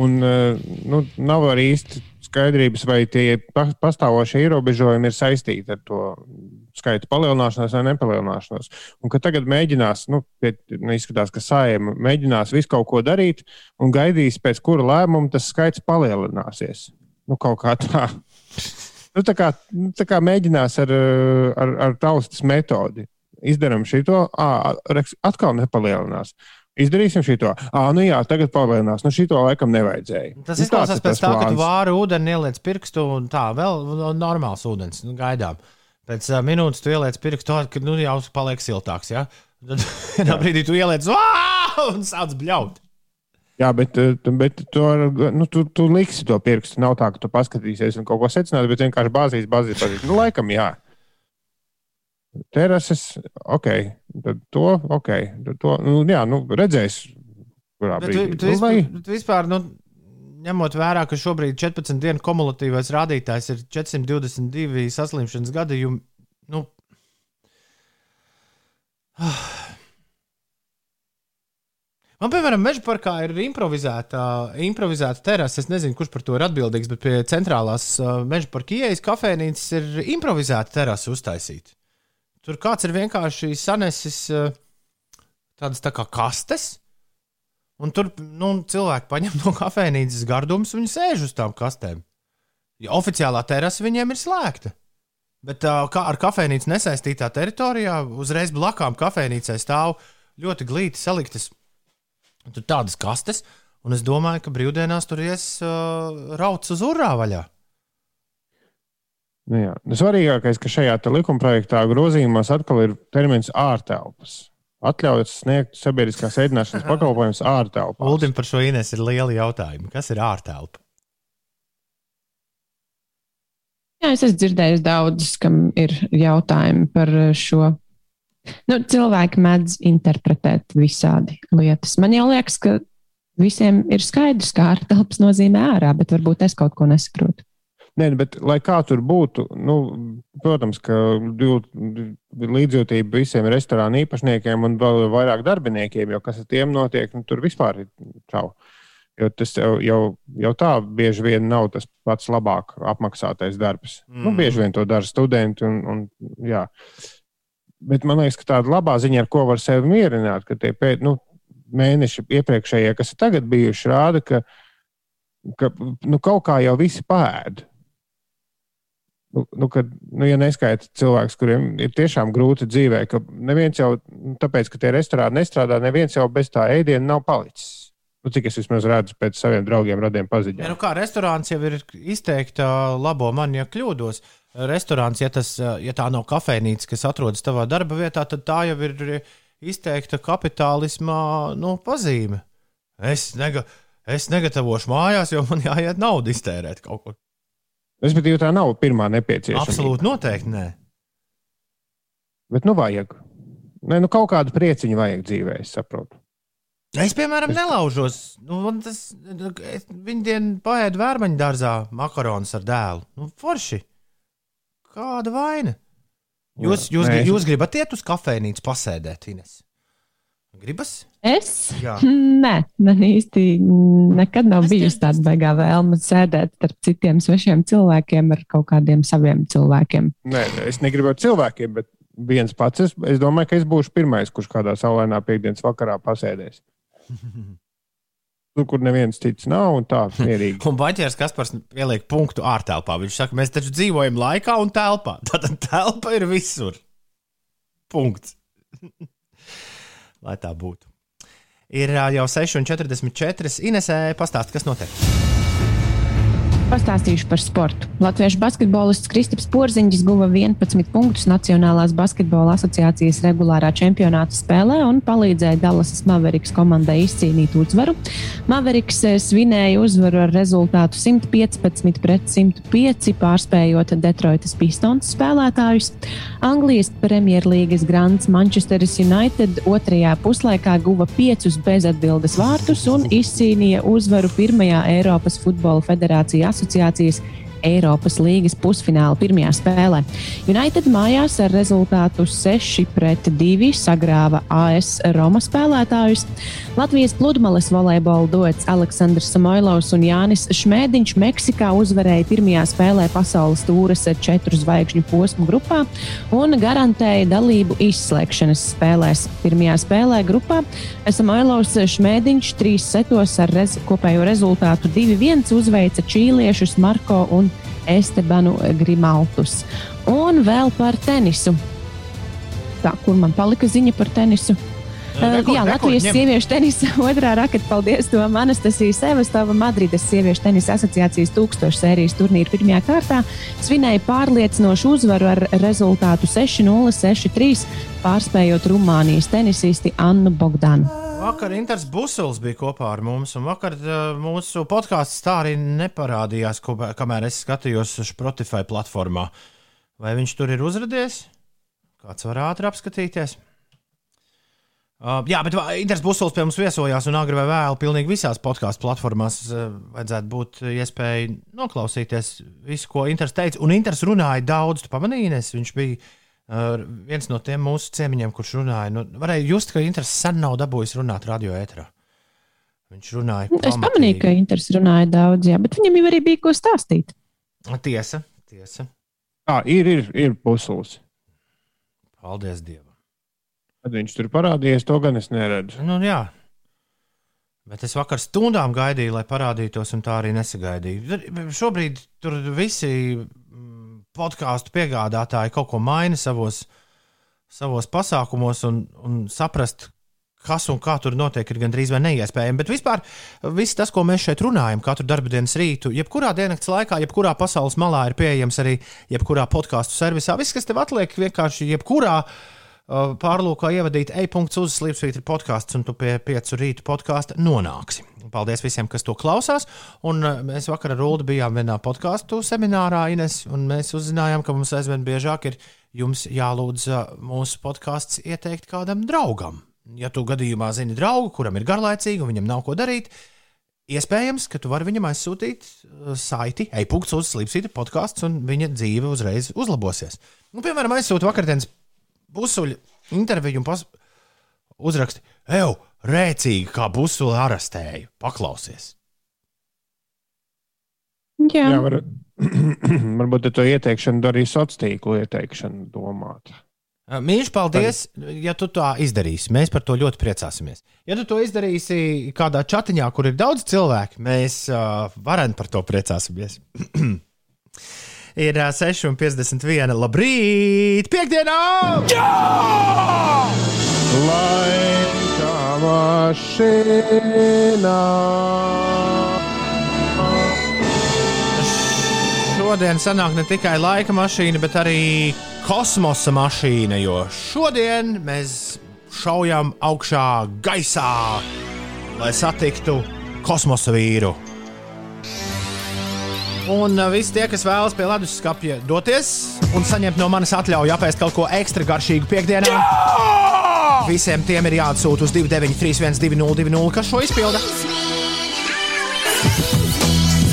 [SPEAKER 4] Un nu, nav arī īsti skaidrības, vai tie pastāvošie ierobežojumi ir saistīti ar to skaitu palielināšanos vai nepalielināšanos. Un ka tagad mēģinās, nu, pie, nu izskatās, ka sājuma mēģinās visu kaut ko darīt un gaidīs, pēc kura lēmuma tas skaits palielināsies. Nu, kaut kā tā. Nu, tā, kā, tā kā mēģinās ar, ar, ar taustas metodi. Izdarām šo, atkal nepalielinās. Izdarīsim šo. Ah, nu jā, tagad palielinās. Nu, šito laikam nevajadzēja.
[SPEAKER 2] Tas
[SPEAKER 4] nu,
[SPEAKER 2] izklausās pēc tā,
[SPEAKER 4] plāns.
[SPEAKER 2] ka vāri ūdeni ieliec pirkstu un tā, vēl normāls ūdens. Nu, gaidām. Pēc uh, minūtes tu ieliec pirkstu, kad nu, jau paliek siltāks. Ja? Tad vienā brīdī tu ieliec un sāc bļaut.
[SPEAKER 4] Jā, bet, bet tu, nu, tu, tu liksi to pirkstu. Nav tā, ka tu paskatīsies un kaut ko secinās, bet vienkārši bāzīs, bāzīs, bāzīs. Nu, laikam, jā. Terases, ok, tad to, ok. Tad to, nu, jā, nu, redzēs, kurā
[SPEAKER 2] Bet,
[SPEAKER 4] brīdī.
[SPEAKER 2] bet,
[SPEAKER 4] Nu,
[SPEAKER 2] vispār,
[SPEAKER 4] vai-
[SPEAKER 2] bet vispār, nu, ņemot vērā, ka šobrīd 14 dienu kumulatīvais rādītājs ir 422 saslimšanas gadījumi, nu, Man, piemēram, meža parkā ir improvizēta, improvizēta terasa. Es nezinu, kurš par to ir atbildīgs, bet pie centrālās meža parka ieejas kafejnīcas ir improvizēta terasa uztaisīta. Tur kāds ir vienkārši sanesis tādas tā kā kastes, un tur nu, cilvēki paņem no kafejnīcas gardumus viņi sēž uz tām kastēm. Ja oficiālā terasa viņiem ir slēgta. Bet kā ar kafejnīcu nesaistītā teritorijā, uzreiz blakām kafejnīcai stāv ļoti glīti saliktas Tur tādas kastes, un es domāju, ka brīvdienās tur ies uh, rauts uz urā vaļā.
[SPEAKER 4] Nu, jā. Nu, Svarīgākais, ka šajā te likumprojektā grozījumos atkal ir termins ārtelpas. Atļaujas sniegt sabiedriskās ēdināšanas pakalpojumus ārtelpās.
[SPEAKER 2] Uldim par šo Ines ir liela jautājuma. Kas ir ārtelpa?
[SPEAKER 3] Jā, es esmu dzirdējis daudzus, kam ir jautājumi par šo. Nu, cilvēki mēdz interpretēt visādi lietas. Man jau liekas, ka visiem ir skaidrs, kā ārtelpas nozīmē ārā, bet varbūt es kaut ko nesaprotu.
[SPEAKER 4] Nē, bet lai kā tur būtu, nu, protams, ka div- līdzjūtība visiem restorānu īpašniekiem un vēl vairāk darbiniekiem, jo kas ar tiem notiek, nu, tur vispār ir čau. Jo tas jau, jau, jau tā bieži vien nav tas pats labāk apmaksātais darbs. Mm. Nu, bieži vien to dara studenti. Un, un, jā. Bet man liekas, ka tāda labā ziņa, ar ko var sevi mierināt, ka tie pēc, nu, mēneši iepriekšējie, kas ir tagad bijuši, rāda, ka, ka nu, kaut kā jau visi pēda. Nu, nu, kad, nu, ja neskaita cilvēks, kuriem ir tiešām grūti dzīvē, ka neviens jau, nu, tāpēc, ka tie restorāni nestrādā, neviens jau bez tā ēdiena nav palicis. Nu, cik es vismaz redzu pēc saviem draugiem, radiem
[SPEAKER 2] Ja,
[SPEAKER 4] paziņām.
[SPEAKER 2] nu kā restorāns jau ir izteikti labo man, ja kļūdos. Restorāns, ja, tas, ja tā nav kafejnīca, kas atrodas tavā darba vietā, tad tā jau ir izteikta kapitālisma nu, pazīme. Es, nega, es negatavošu mājās, jo man jāiet naudu iztērēt kaut kur.
[SPEAKER 4] Respektīvi, tā nav pirmā nepieciešamība.
[SPEAKER 2] Absolūti noteikti nē.
[SPEAKER 4] Bet, nu, vajag. Nē, nu, kaut kādu prieciņu vajag dzīvē, es saprotu.
[SPEAKER 2] Es, piemēram, nelaužos. Nu, man tas, es, viņa dienu paēdu vērmaņu dārzā makaronus ar dēlu. Nu, forši. Kāda vaina? Jūs, jūs,
[SPEAKER 4] Nē,
[SPEAKER 2] jūs gribat iet uz kafejnīcu pasēdēt, Ines? Gribas?
[SPEAKER 3] Es?
[SPEAKER 2] Jā.
[SPEAKER 3] Nē, man īsti nekad nav
[SPEAKER 2] Es
[SPEAKER 3] bijusi tāda baigā vēlme sēdēt starp citiem svešiem cilvēkiem ar kaut kādiem saviem cilvēkiem.
[SPEAKER 4] Nē, es negribu ar cilvēkiem, bet viens pats. Es, es domāju, ka es būšu pirmais, kurš kādā saulainā piekdienas vakarā pasēdēs. Tur, kur neviens cits nav, un tā mierīgi.
[SPEAKER 2] Un Baņķers Kaspars pieliek punktu ārtelpā. Viņš saka, mēs taču dzīvojam laikā un telpā. Tātad telpa ir visur. Punkts. Lai tā būtu. Ir jau 6,44. Inesē pastāst, kas notiek.
[SPEAKER 3] Pastāstīšu par sportu. Latviešu basketbolists Kristaps Porziņš guva 11 punktus Nacionālās basketbola asociācijas regulārā čempionāta spēlē un palīdzēja Dallasas Mavericks komandai izcīnīt uzvaru. Mavericks eh, svinēja uzvaru ar rezultātu 115 pret 105, pārspējot Detroitas Pistons spēlētājus. Anglijas Premjerlīgas grants Manchester United otrajā puslaikā guva piecus bezatbildes vārtus un izcīnīja uzvaru pirmajā Eiropas Futbola Federācijas asociācijas Eiropas līgas pusfināla pirmajā spēlē. United mājās ar rezultātu 6 pret 2 sagrāva AS Roma spēlētājus. Latvijas pludmales volejbola dots Aleksandrs Samoilovs un Jānis Šmēdiņš Meksikā uzvarēja pirmajā spēlē pasaules tūres četru zvaigžņu posmu grupā un garantēja dalību izslēgšanas spēlēs. Pirmajā spēlē grupā Samoilovs Šmēdiņš trīs setos ar rez kopējo rezultātu 2-1 uzveica čīliešus Marko un un Estebanu Grimaltus. Un vēl par tenisu. Tā, kur man palika ziņa par tenisu? Uh, jā, Latvijas ņem. sieviešu tenisa otrā raketa. Paldies, Tom Anastasija Sevastova, Madrides sieviešu tenisa asociācijas tūkstošu sērijas turnīra pirmajā kārtā svinēja pārliecinošu uzvaru ar rezultātu 6-0, 6-3, pārspējot Rumānijas tenisisti Annu Bogdanu.
[SPEAKER 2] Vakar Inters Busels bija kopā ar mums, un vakar uh, mūsu podkāsts tā arī neparādījās, ko, kamēr es skatījos Spotify platformā. Vai viņš tur ir uzrādījies? Kāds var ātri apskatīties? Uh, jā, bet Inters Busels pie mums viesojās, un agri vai vēlu, pilnīgi visās podkāstu platformās uh, vajadzētu būt iespēja noklausīties visu, ko Inters teica. Un Inters runāja daudz, tu pamanījies, viņš bija uh, viens no tiem mūsu ciemiņiem, kurš runāja. Nu, varēja just, ka Inters sen nav dabūjis runāt radio ēterā. Viņš runāja.
[SPEAKER 3] Nu, es pamanīju, ka Inters runāja daudz, jā, bet viņam jau arī bija ko stāstīt.
[SPEAKER 2] Tiesa, tiesa.
[SPEAKER 4] Tā ir, ir, ir pusulis.
[SPEAKER 2] Paldies Dievam.
[SPEAKER 4] Kad viņš tur parādījies, to gan es neredzu.
[SPEAKER 2] Nu, jā. Bet es vakar stundām gaidīju, lai parādītos, un tā arī nesagaidīju. Šobrīd tur visi podkāstu piegādātāji kaut ko maina savos, savos pasākumos, un, un saprast, kas un kā tur notiek, ir gandrīz vai neiespējami. Bet vispār viss tas, ko mēs šeit runājam, katru darbdienas rītu, jebkurā diennakts laikā, jebkurā pasaules malā ir pieejams arī jebkurā podkāstu servisā. Viss, kas tev atliek, vienkārši jebkurā. Uh, pārlūkā ievadīt e-punkts uz Slimsvītra podkāsts, un tu pie piecu rītu podkāsta nonāksi. Paldies visiem, kas to klausās. Un uh, mēs vakar ar Ulu bijām vienā podkāstu seminārā, Ines, un mēs uzzinājām, ka mums aizvien biežāk ir jālūdz uh, mūsu podkāsts ieteikt kādam draugam. Ja tu gadījumā zini draugu, kuram ir garlaicīgi un viņam nav ko darīt, iespējams, ka tu vari viņam aizsūtīt saiti, e-punkts uz Slimsvītra podkāsts, un viņa dzīve uzreiz uzlabosies. Nu, piemēram, aizsūtu vakardienas busuļu interviju un pas... uzraksti, ej, rēcīgi, kā busuļu arestēju. Paklausies!
[SPEAKER 3] Jā, Jā
[SPEAKER 4] var, varbūt to ieteikšanu arī sociālo tīklu ieteikšanu domāt.
[SPEAKER 2] Mīļš, paldies, ja tu tā izdarīsi. Mēs par to ļoti priecāsimies. Ja tu to izdarīsi kādā chatiņā, kur ir daudz cilvēku, mēs uh, varam par to priecāsimies. ir 6,51. Labrīt! Piektdienā! Jā!
[SPEAKER 4] Laika mašīnā!
[SPEAKER 2] Šodien sanāk ne tikai laika mašīna, bet arī kosmosa mašīna, jo šodien mēs šaujam augšā gaisā, lai satiktu kosmosa vīru. Un uh, visi tie, kas vēlas pie leduskapja doties un saņemt no manis atļauju apēst kaut ko ekstra garšīgu piekdienā, Jā! visiem tiem ir jāatsūta uz 293, 202, kas šo izpilda.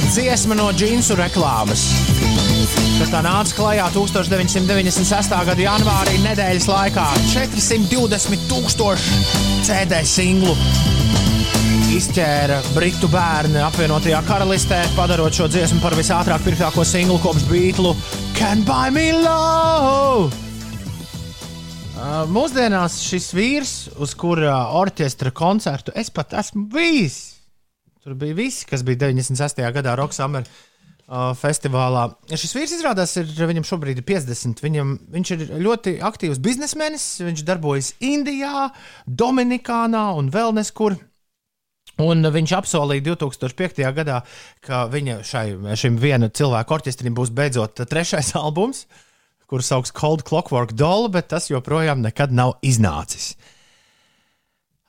[SPEAKER 2] Dziesma no džinsu reklāmas. Kad tā nāca klajā 1996. gada janvārī, nedēļas laikā 420 tūkstoši CD singlu izķēra britu bērni apvienotajā karalistē, padarot šo dziesmu par visātrāk pirktāko singlu kopš Beatlu Can Buy Me Love! Uh, mūsdienās šis vīrs, uz kura orķestra koncertu es pat esmu bijis, tur bija visi, kas bija 96. gadā Roksāmera uh, festivālā. Šis vīrs izrādās, ir viņam šobrīd ir 50. Viņam, viņš ir ļoti aktīvs biznesmenis, viņš darbojas Indijā, Dominikānā un vēl neskur. Un viņš apsolīja 2005. gadā, ka viņa šai, šim viena cilvēka orķestrim būs beidzot trešais albums, kurš sauc Cold Clockwork Doll, bet tas joprojām nekad nav iznācis.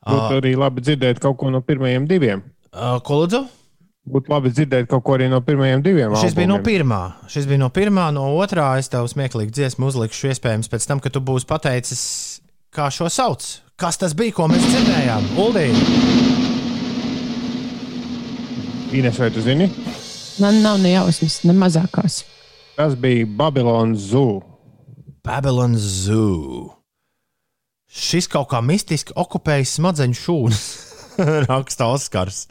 [SPEAKER 4] Būtu uh, arī labi dzirdēt kaut ko no pirmajiem diviem.
[SPEAKER 2] Uh, ko lūdzu?
[SPEAKER 4] Būtu labi dzirdēt kaut ko arī no pirmajiem diviem.
[SPEAKER 2] Šis
[SPEAKER 4] albumiem.
[SPEAKER 2] bija no pirmā. Šis bija no pirmā, no otrā. Es tev smieklīgi dziesmu uzlikšu, iespējams, pēc tam, kad tu būsi pateicis, kā šo sauc. Kas tas bija, ko mēs dzirdējām? Uldīgi!
[SPEAKER 4] Ines, vai tu zini?
[SPEAKER 3] Man nav ne jausmas, ne mazākās.
[SPEAKER 4] Tas bija Babilonas Zoo.
[SPEAKER 2] Babilonas Zoo. Šis kaut kā mistiski okupējis smadzeņu šūnas, raksta Oskars.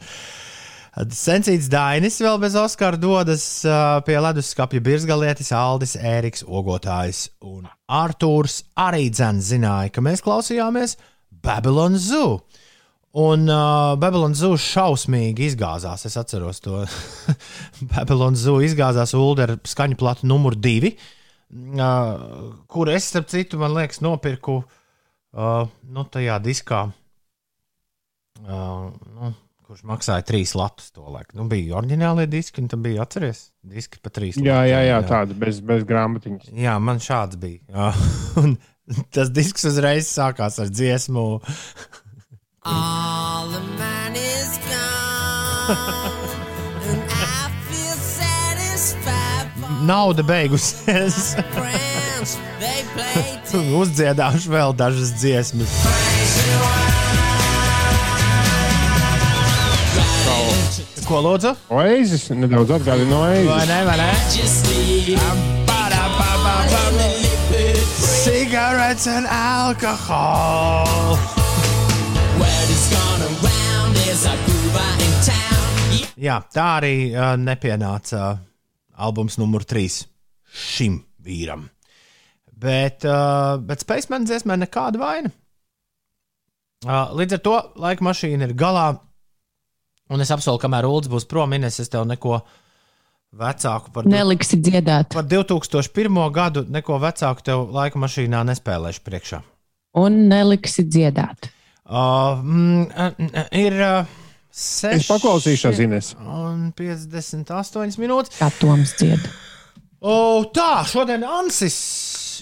[SPEAKER 2] Sensīts Dainis vēl bez Oskara dodas pie leduskapja Birzgalietis, Aldis, Ēriks, Ogotājs un Artūrs arī dzēns zināja, ka mēs klausījāmies Babilonas Zoo. Un uh, Babilonas zūs šausmīgi izgāzās. Es atceros to. Babilonas zūs izgāzās ULD ar skaņu platu numur divi, uh, kur es, starp citu, man liekas, nopirku uh, nu, tajā diskā. Uh, nu, kurš maksāja trīs latus to laiku. Nu, bija oriģinālie diski, un tam bija atceries diski pa trīs.
[SPEAKER 4] Jā, jā, jā, tāda bez, bez grāmatiņas.
[SPEAKER 2] Jā, man šāds bija. Jā. un tas disks uzreiz sākās ar dziesmu.
[SPEAKER 6] All the man is gone, and I feel satisfied.
[SPEAKER 2] Nauda beigusies. Uzdziedāšu vēl dažas dziesmas. Ko lūdzu?
[SPEAKER 4] Oasis nedaudz atgādina no
[SPEAKER 2] Vai
[SPEAKER 4] Oasis.
[SPEAKER 2] ne? Vai ne? Cigarettes and alcohol. Jā, tā arī uh, nepienāca uh, albums numur 3 šim vīram. Bet, uh, bet Spaceman dziesmē nekāda vaina. Uh, līdz ar to laika mašīna ir galā. Un es apsolu, kamēr Ulrichs būs prom, Ines, es tev neko vecāku par,
[SPEAKER 3] Neliksi dziedāt.
[SPEAKER 2] par 2001. gadu, neko vecāku tev laika mašīnā nespēlēšu priekšā.
[SPEAKER 3] Un neliksi dziedāt.
[SPEAKER 2] Uh, mm, ir uh, 6
[SPEAKER 4] Es paklausīšos, Ines.
[SPEAKER 2] Un 58 minūtes.
[SPEAKER 3] Kā Toms dzied.
[SPEAKER 2] O, tā, šodien Ansis.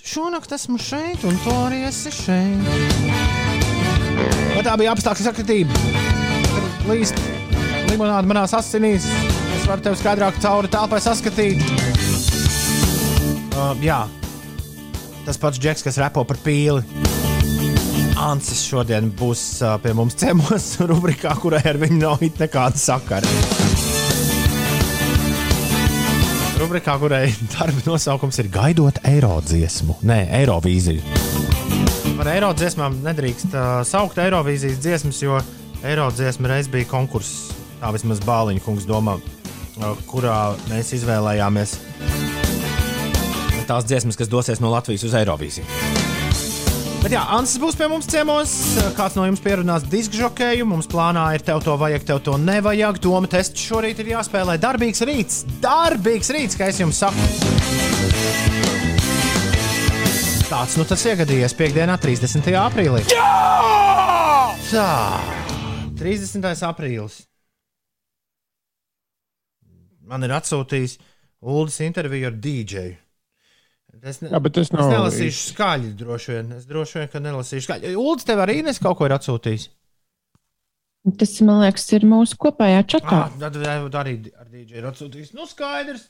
[SPEAKER 2] Šonakt esmu šeit, un to arī esi šeit. Vai tā bija apstākļu sakritība? Tur Līst limonāde manās asinīs. Es varu tevi skaidrāk cauri telpai saskatīt. Uh, jā, tas pats Džeks, kas repo par pīli. Ansis šodien būs pie mums ciemos, rubrikā, kurai ar viņu nav nekāda sakara. Rubrikā, kurai darba nosaukums ir Gaidot eiro dziesmu, nē, Eirovīziju. Par eiro dziesmām nedrīkst uh, saukt Eirovīzijas dziesmas, jo eiro dziesma reiz bija konkurss. Tā vismaz Bāliņa kungs domā, uh, kurā mēs izvēlējāmies tās dziesmas, kas dosies no Latvijas uz Eirovīziju. Bet jā, Ansis būs pie mums ciemos. Kāds no jums pierunās disku žokēju. Mums plānā ir tev to vajag, tev to nevajag. Doma tests šorīt ir jāspēlē. Darbīgs rīts, darbīgs rīts, kā es jums saku. Tāds nu tas iegadījies piekdienā, 30. aprīlī. Jā! Tā, 30. aprīlis. Man ir atsūtījis Ulas interviju ar dīdžeju. Es, ne,
[SPEAKER 4] Jā, bet tas
[SPEAKER 2] es
[SPEAKER 4] nav
[SPEAKER 2] nelasīšu skaļi, droši vien. Es droši vien, ka nelasīšu skaļi. Ulas tev arī nes kaut ko ir atsūtījis.
[SPEAKER 3] Tas, man liekas, ir mūsu kopējā čatā.
[SPEAKER 2] Ah, tad arī ar dīdžeju ir atsūtījis. Nu, skaidrs.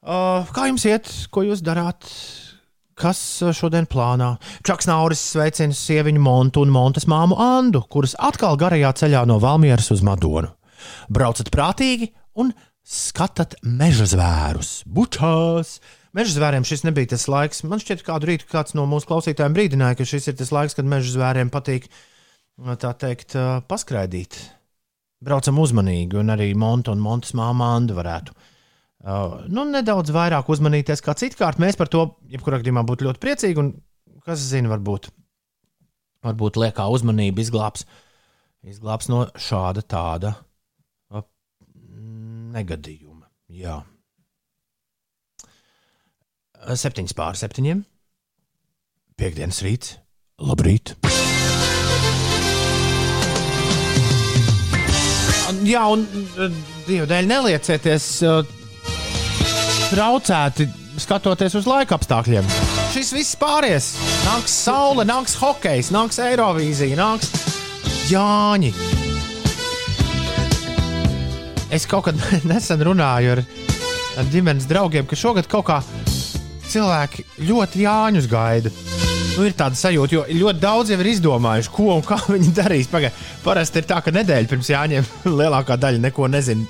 [SPEAKER 2] Uh, kā jums iet? Ko jūs darāt? Kas uh, šodien plānā? Čaks Nauris sveicina sieviņu Montu un Montes māmu Andu, kuras atkal garajā ceļā no Valmieras uz Madonu. Braucat prātīgi un skatāt meža zvērus, bučās. Meža zvēriem šis nebija tas laiks. Man šķiet, kādu rītu kāds no mūsu klausītājiem brīdināja, ka šis ir tas laiks, kad meža zvēriem patīk tā teikt, paskraidīt. Braucam uzmanīgi, un arī Monta un Montas māma Anna varētu nu, nedaudz vairāk uzmanīties kā citkārt. Mēs par to, jebkurā gadījumā, būtu ļoti priecīgi, un kas zina, varbūt, varbūt liekā uzmanība izglābs, izglābs no šāda tāda negadījuma. Jā. Septiņas pār septiņiem. Piektdienas rīts. Labrīt! Jā, un eh, Dieva dēļ neliecieties uh, traucēti skatoties uz laika apstākļiem. Šis viss pāries. Nāks saule, nāks hokejs, nāks Eirovīzija, nāks Jāņi. Es kaut kad nesen runāju ar, ar ģimenes draugiem, ka šogad kaut kā cilvēki ļoti Jāņus gaida. Nu, ir tāda sajūta, jo ļoti daudz jau ir izdomājuši, ko un kā viņi darīs. Pagai, parasti ir tā, ka nedēļa pirms Jāņiem lielākā daļa neko nezina.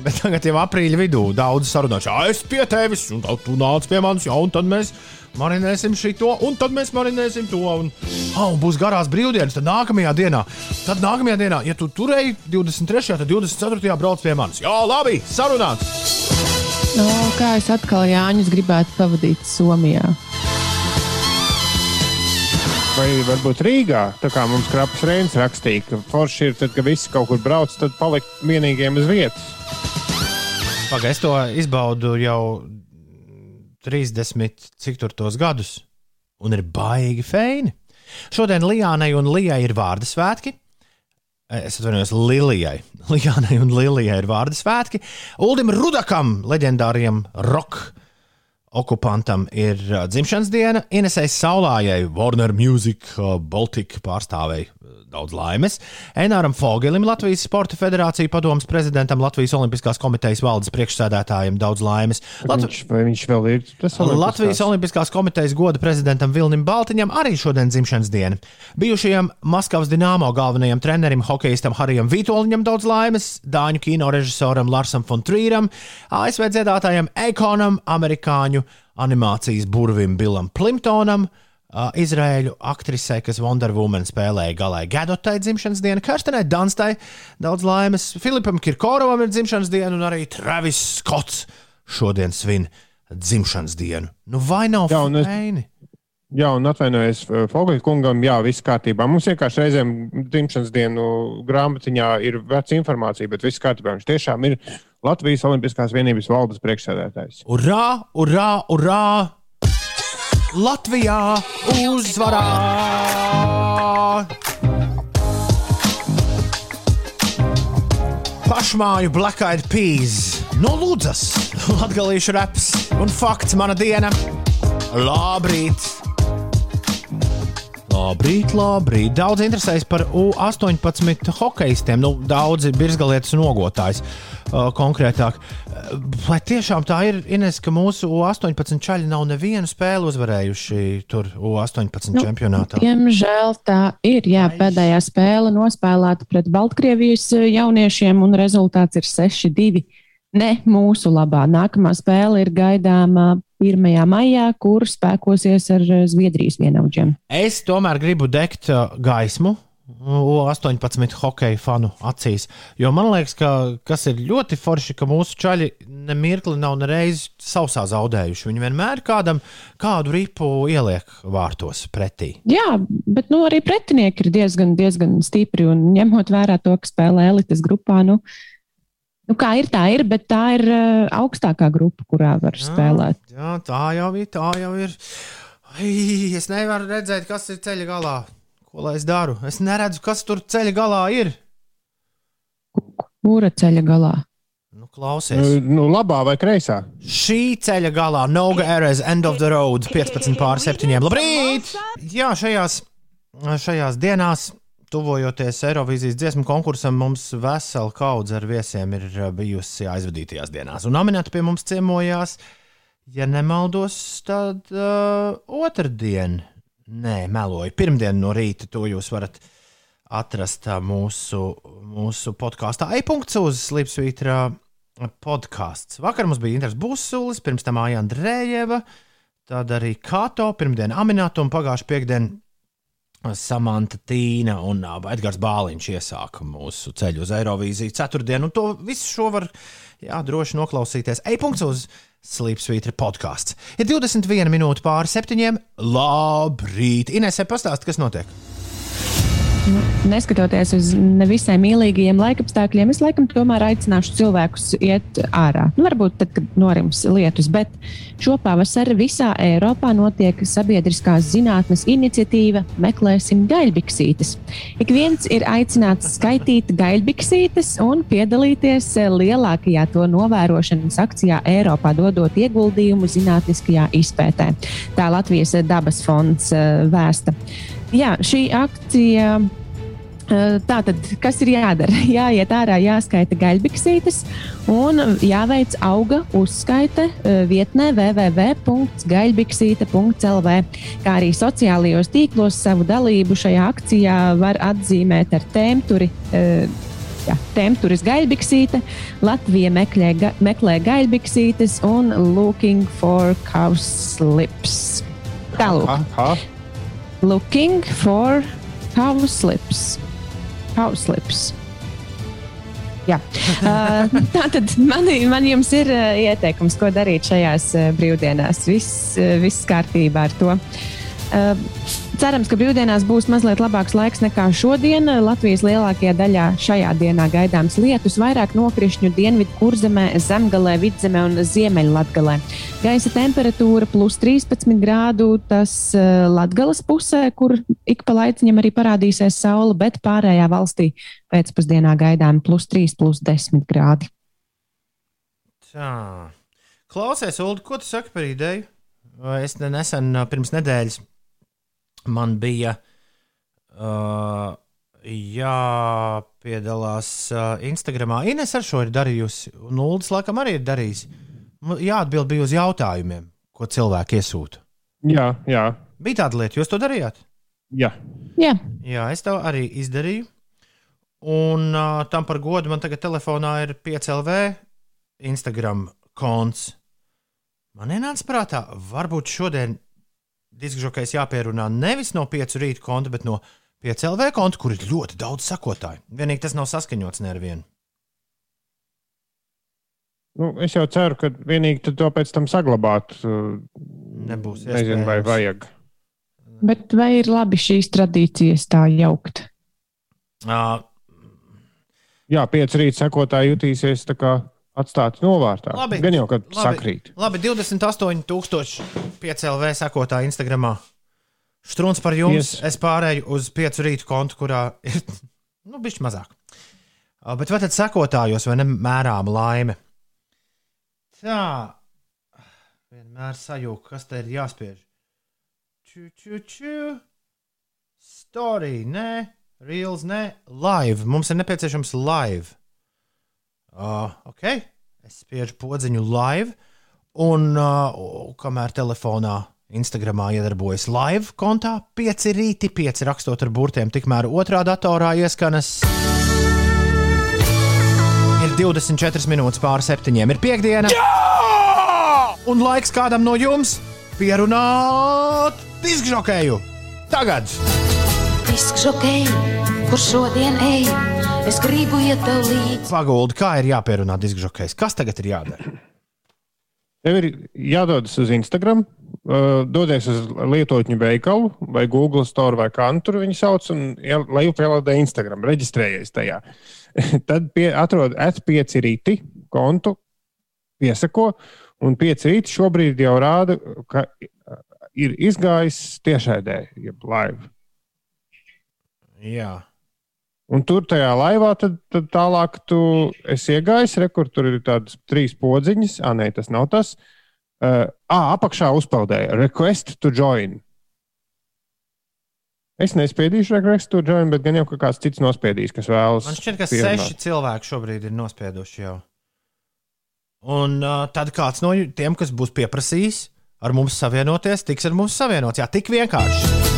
[SPEAKER 2] Bet tagad jau aprīļa vidū daudz sarunājuši, ah, es pie tevis, un tad tu nāc pie manis, jā, un tad mēs marinēsim šo, un tad mēs marinēsim to. Un, ah, un būs garās brīvdienas, tad nākamajā dienā, tad nākamajā dienā, ja tu turēji 23. tad 24. brauc pie manis. Jā, labi, sarunāts!
[SPEAKER 3] No, kā es atkal Jāņus gribētu pavadīt Somijā.
[SPEAKER 4] Vai varbūt Rīgā, tā kā mums Krapas Reins rakstīja, ka forši ir tad, kad visi kaut kur brauc, tad palikt vienīgiem uz vietas.
[SPEAKER 2] Pagaid, es to izbaudu jau 30, cik tur tos gadus, un ir baigi feini. Šodien Lijānai un Lijai ir vārdu svētki. Es atvainojos Lilijai. Lijānai un Lilijai ir vārdu svētki. Uldim Rudakam, leģendāriem roka okupantam, ir dzimšanas diena. Inesai Saulājai, Warner Music Baltic pārstāvēji daudz laimes. Enāram Fogelim, Latvijas Sporta Federācija padomas prezidentam, Latvijas Olimpiskās komitejas valdes priekšsēdētājiem daudz laimes. Lat
[SPEAKER 4] Viņš, viņš vēl ir tas
[SPEAKER 2] Latvijas Olimpiskās komitejas goda prezidentam Vilnim Baltiņam arī šodien dzimšanas diena. Bijušajam Maskavas dināmo galvenajam trenerim, hokeistam Harijam Vitoļņam daudz laimes, Dāņu kino režisoram Larsam Fontrīram, ASV dziedātājam Ekonam, amerikāņu animācijas burvim Bilam Plimptonam. Uh, Izraēļu aktrisei, kas Wonder Woman spēlēja galā Gadotai dzimšanas dienu, Karstenai Danstai daudz laimes, Filipam Kirkorovam ir dzimšanas diena, un arī Travis Skots šodien svin dzimšanas dienu. Nu, vai nav feini?
[SPEAKER 4] Jā, un atvainojos Fogaļa kungam, jā, viss kārtībā. Mums vienkārši reizēm dzimšanas dienu grāmatiņā ir veca informācija, bet viss kārtībā. Viņš tiešām ir Latvijas Olimpiskās vienības valdes priekšsēdētājs.
[SPEAKER 2] Urā, urā, urā! Latvijā uzvarā! Pašmāju Black Eyed Peas, no Lūdzas, Latvijas reps un fakts mana diena. Labrīt! Labrīt, labrīt. Daudz interesējas par U-18 hokeistiem. Nu, daudzi birzgalietas nogotājs uh, konkrētāk. Uh, Vai tiešām tā ir, Ines, ka mūsu U-18 čaļi nav nevienu spēli uzvarējuši tur U-18
[SPEAKER 3] Nu,
[SPEAKER 2] čempionātā?
[SPEAKER 3] Diemžēl tā ir. Jā, pēdējā spēle nospēlēta pret Baltkrievijas eh, jauniešiem, un rezultāts ir 6-2. Ne mūsu labā. Nākamā spēle ir gaidāma 1. maijā, kur spēkosies ar eh, Zviedrijas vienaudžiem.
[SPEAKER 2] Es tomēr gribu degt uh, gaismu. U-18 hokeja fanu acīs. Jo man liekas, ka kas ir ļoti forši, ka mūsu čaļi nemirkli nav nereiz sausā zaudējuši. Viņi vienmēr kādam kādu ripu ieliek vārtos pretī.
[SPEAKER 3] Jā, bet nu, arī pretinieki ir diezgan, diezgan stipri. Un ņemot vērā to, ka spēlē elites grupā, nu, nu kā ir, tā ir, bet tā ir uh, augstākā grupa, kurā var spēlēt.
[SPEAKER 2] Jā, tā jau ir. Tā jau ir. Ai, es nevaru redzēt, kas ir ceļa galā. Ko lai es daru? Es neredzu, kas tur ceļa galā ir.
[SPEAKER 3] Kura ceļa galā?
[SPEAKER 2] Nu, klausies.
[SPEAKER 4] Nu, labā vai kreisā?
[SPEAKER 2] Šī ceļa galā, Noga Erez, End of the Road, 15 pār 7. Labrīt! Jā, šajās, šajās dienās, tuvojoties Eirovīzijas dziesmu konkursam, mums vesela kaudze ar viesiem ir uh, bijusi aizvadītajās dienās. Un nominēti pie mums ciemojās, ja nemaldos, tad uh, otrdien, nē, meloju, pirmdien no rīta to jūs varat atrast ā, mūsu, mūsu podkāstā. E-punkts uz Slipsvītra podkāsts. Vakar mums bija Inters Busulis, pirms tam Aija Andrējeva, tad arī Kato, pirmdien Aminātu un pagājušā piekdiena Samanta Tīna un Edgars Bāliņš iesāka mūsu ceļu uz Eirovīziju ceturtdienu. Un to visu šo var jā, droši noklausīties. E-punkts uz Slipsvītra podkāsts. Ir 21 minūte pāri septiņiem. Labrīt! Inesē pastāst, kas notiek.
[SPEAKER 3] Neskatoties uz nevisai mīlīgajiem laikapstākļiem, es laikam tomēr aicināšu cilvēkus iet ārā. Nu, varbūt tad, kad norims lietus, bet šo pavasari visā Eiropā notiek sabiedriskās zinātnes iniciatīva Meklēsim gaļbiksītes. Ik viens ir aicināts skaitīt gaļbiksītes un piedalīties lielākajā to novērošanas akcijā Eiropā, dodot ieguldījumu zinātniskajā izpētē. Tā Latvijas dabas fonds eh, vēsta. Jā, šī akcija. eh, Tātad, kas ir jādara? Jāiet ārā, jāskaita gaļbiksītes un jāveic auga uzskaite eh, vietnē www.gaļbiksīte.lv. Kā arī sociālajos tīklos savu dalību šajā akcijā var atzīmēt ar tēmturi. eh, Jā, Temturis gaļbiksīte, Latvija meklē, ga, meklē gaļbiksītes un looking for cow slips. Tālāk. Looking for cow slips. Cow slips. Jā. Uh, tā tad man, man jums ir uh, ieteikums, ko darīt šajās uh, brīvdienās. Viss, viss kārtībā ar to. Uh, Cerams, ka brīvdienās būs mazliet labāks laiks nekā šodien. Latvijas lielākajā daļā šajā dienā gaidāms lietus, vairāk nokrišņu dienvidu kurzemē, zemgalē, vidzemē un ziemeļlatgalē. Gaisa temperatūra plus 13 grādu, tas uh, latgales pusē, kur ik pa laiciņam arī parādīsies saule, bet pārējā valstī pēcpusdienā gaidām plus 3, plus 10 grādi.
[SPEAKER 2] Tā. Klausies, Ulu, ko tu saki par ideju? Es ne- nesen, pirms nedēļas, man bija uh, jāpiedalās uh, Instagramā. Ines ar šo ir darījusi, un Ulas laikam arī ir darījis. Jāatbild bija uz jautājumiem, ko cilvēki iesūta.
[SPEAKER 4] Jā, jā,
[SPEAKER 2] Bija tāda lieta, jūs to darījāt?
[SPEAKER 4] jā.
[SPEAKER 3] Jā,
[SPEAKER 2] Jā, es to arī izdarīju. Un uh, tam par godu man tagad telefonā ir 5LV Instagram konts. Man ienāca prātā, varbūt šodien diskžokais jāpierunā nevis no 5 rīta konta, bet no 5LV konta, kur ir ļoti daudz sakotāju. Vienīgi tas nav saskaņots ne ar vienu.
[SPEAKER 4] Nu, es jau ceru, ka vienīgi to pēc tam saglabāt. uh,
[SPEAKER 2] Nebūs
[SPEAKER 4] Nezinu, vai vajag.
[SPEAKER 3] bet vai ir labi šīs tradīcijas tā jaukt?
[SPEAKER 2] Uh,
[SPEAKER 4] Jā, pieci rīta sekotāji jutīsies tā kā atstāti novārtā.
[SPEAKER 2] Labi.
[SPEAKER 4] Gan jau, kad
[SPEAKER 2] Labi.
[SPEAKER 4] sakrīt.
[SPEAKER 2] labi, 28,000 5LV sakotāju Instagramā. Strūns par jums.
[SPEAKER 4] Yes.
[SPEAKER 2] Es pārēju uz 5 rītu kontu, kurā ir nu, bišķi mazāk. Uh, Bet vai tad sekotājos vai nemērām laime? Tā. Vienmēr sajūta, kas te ir jāspiež. Ču, ču, ču. Story, nē, reels, nē, live. Mums ir nepieciešams live. Uh, ok, es spiežu podziņu live, un uh, kamēr telefonā, Instagramā iedarbojas live kontā, pieci rīti, pieci rakstot ar burtiem, tikmēr otrā datorā ieskanas. Ir 24 minūtes pāri septiņiem, ir piekdiena. Jā! Un laiks kādam no jums pierunāt diskžokēju. Tagad!
[SPEAKER 7] Disks žokei, kur šodien ej, es gribu iet tev līdzi.
[SPEAKER 2] Paguldi, kā ir jāpierunā diskžokējs? Kas tagad ir jādara?
[SPEAKER 4] Tev ir jādodas uz Instagram, uh, dodies uz lietotņu veikalu vai Google Store vai kā nu tur viņi sauc, un lai upēlādē Instagram, reģistrējies tajā. Tad pie, atrod S5 rīti kontu, piesako, un 5 rīti šobrīd jau rāda, ka uh, ir izgājis tiešraidē, jeb live.
[SPEAKER 2] Jā.
[SPEAKER 4] Un tur tajā laivā tad, tad tālāk tu esi iegājis, re, kur tur ir tādas trīs podziņas. Ah, nē, tas nav tas. Uh, ah, apakšā uzpeldēja request to join. Es nespiedīšu request to join, bet gan jau kāds cits nospiedīs, kas vēlas.
[SPEAKER 2] Man šķiet, ka
[SPEAKER 4] pierunāt.
[SPEAKER 2] seši cilvēki šobrīd ir nospieduši jau. Un uh, tad kāds no tiem, kas būs pieprasījis ar mums savienoties, tiks ar mums savienots. Jā, tik vienkārši.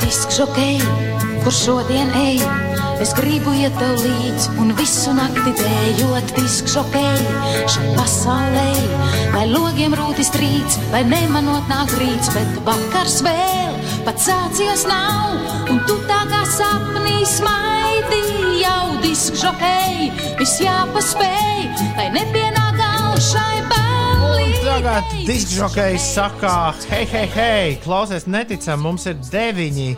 [SPEAKER 7] Disks žokei, kur šodien ej, es gribu iet tev līdzi un visu nakti dējot. Disks žokei, šai pasaulē, lai logiem rūtis trīc, lai nemanot nāk rīts, bet vakars vēl pats sācies nav, un tu tā kā sapnī smaidi jau disks žokei, viss jāpaspēj, lai nepienāk.
[SPEAKER 2] Tagad diskžokejs saka, hei, hei, hei, klausies, neticam, mums ir deviņi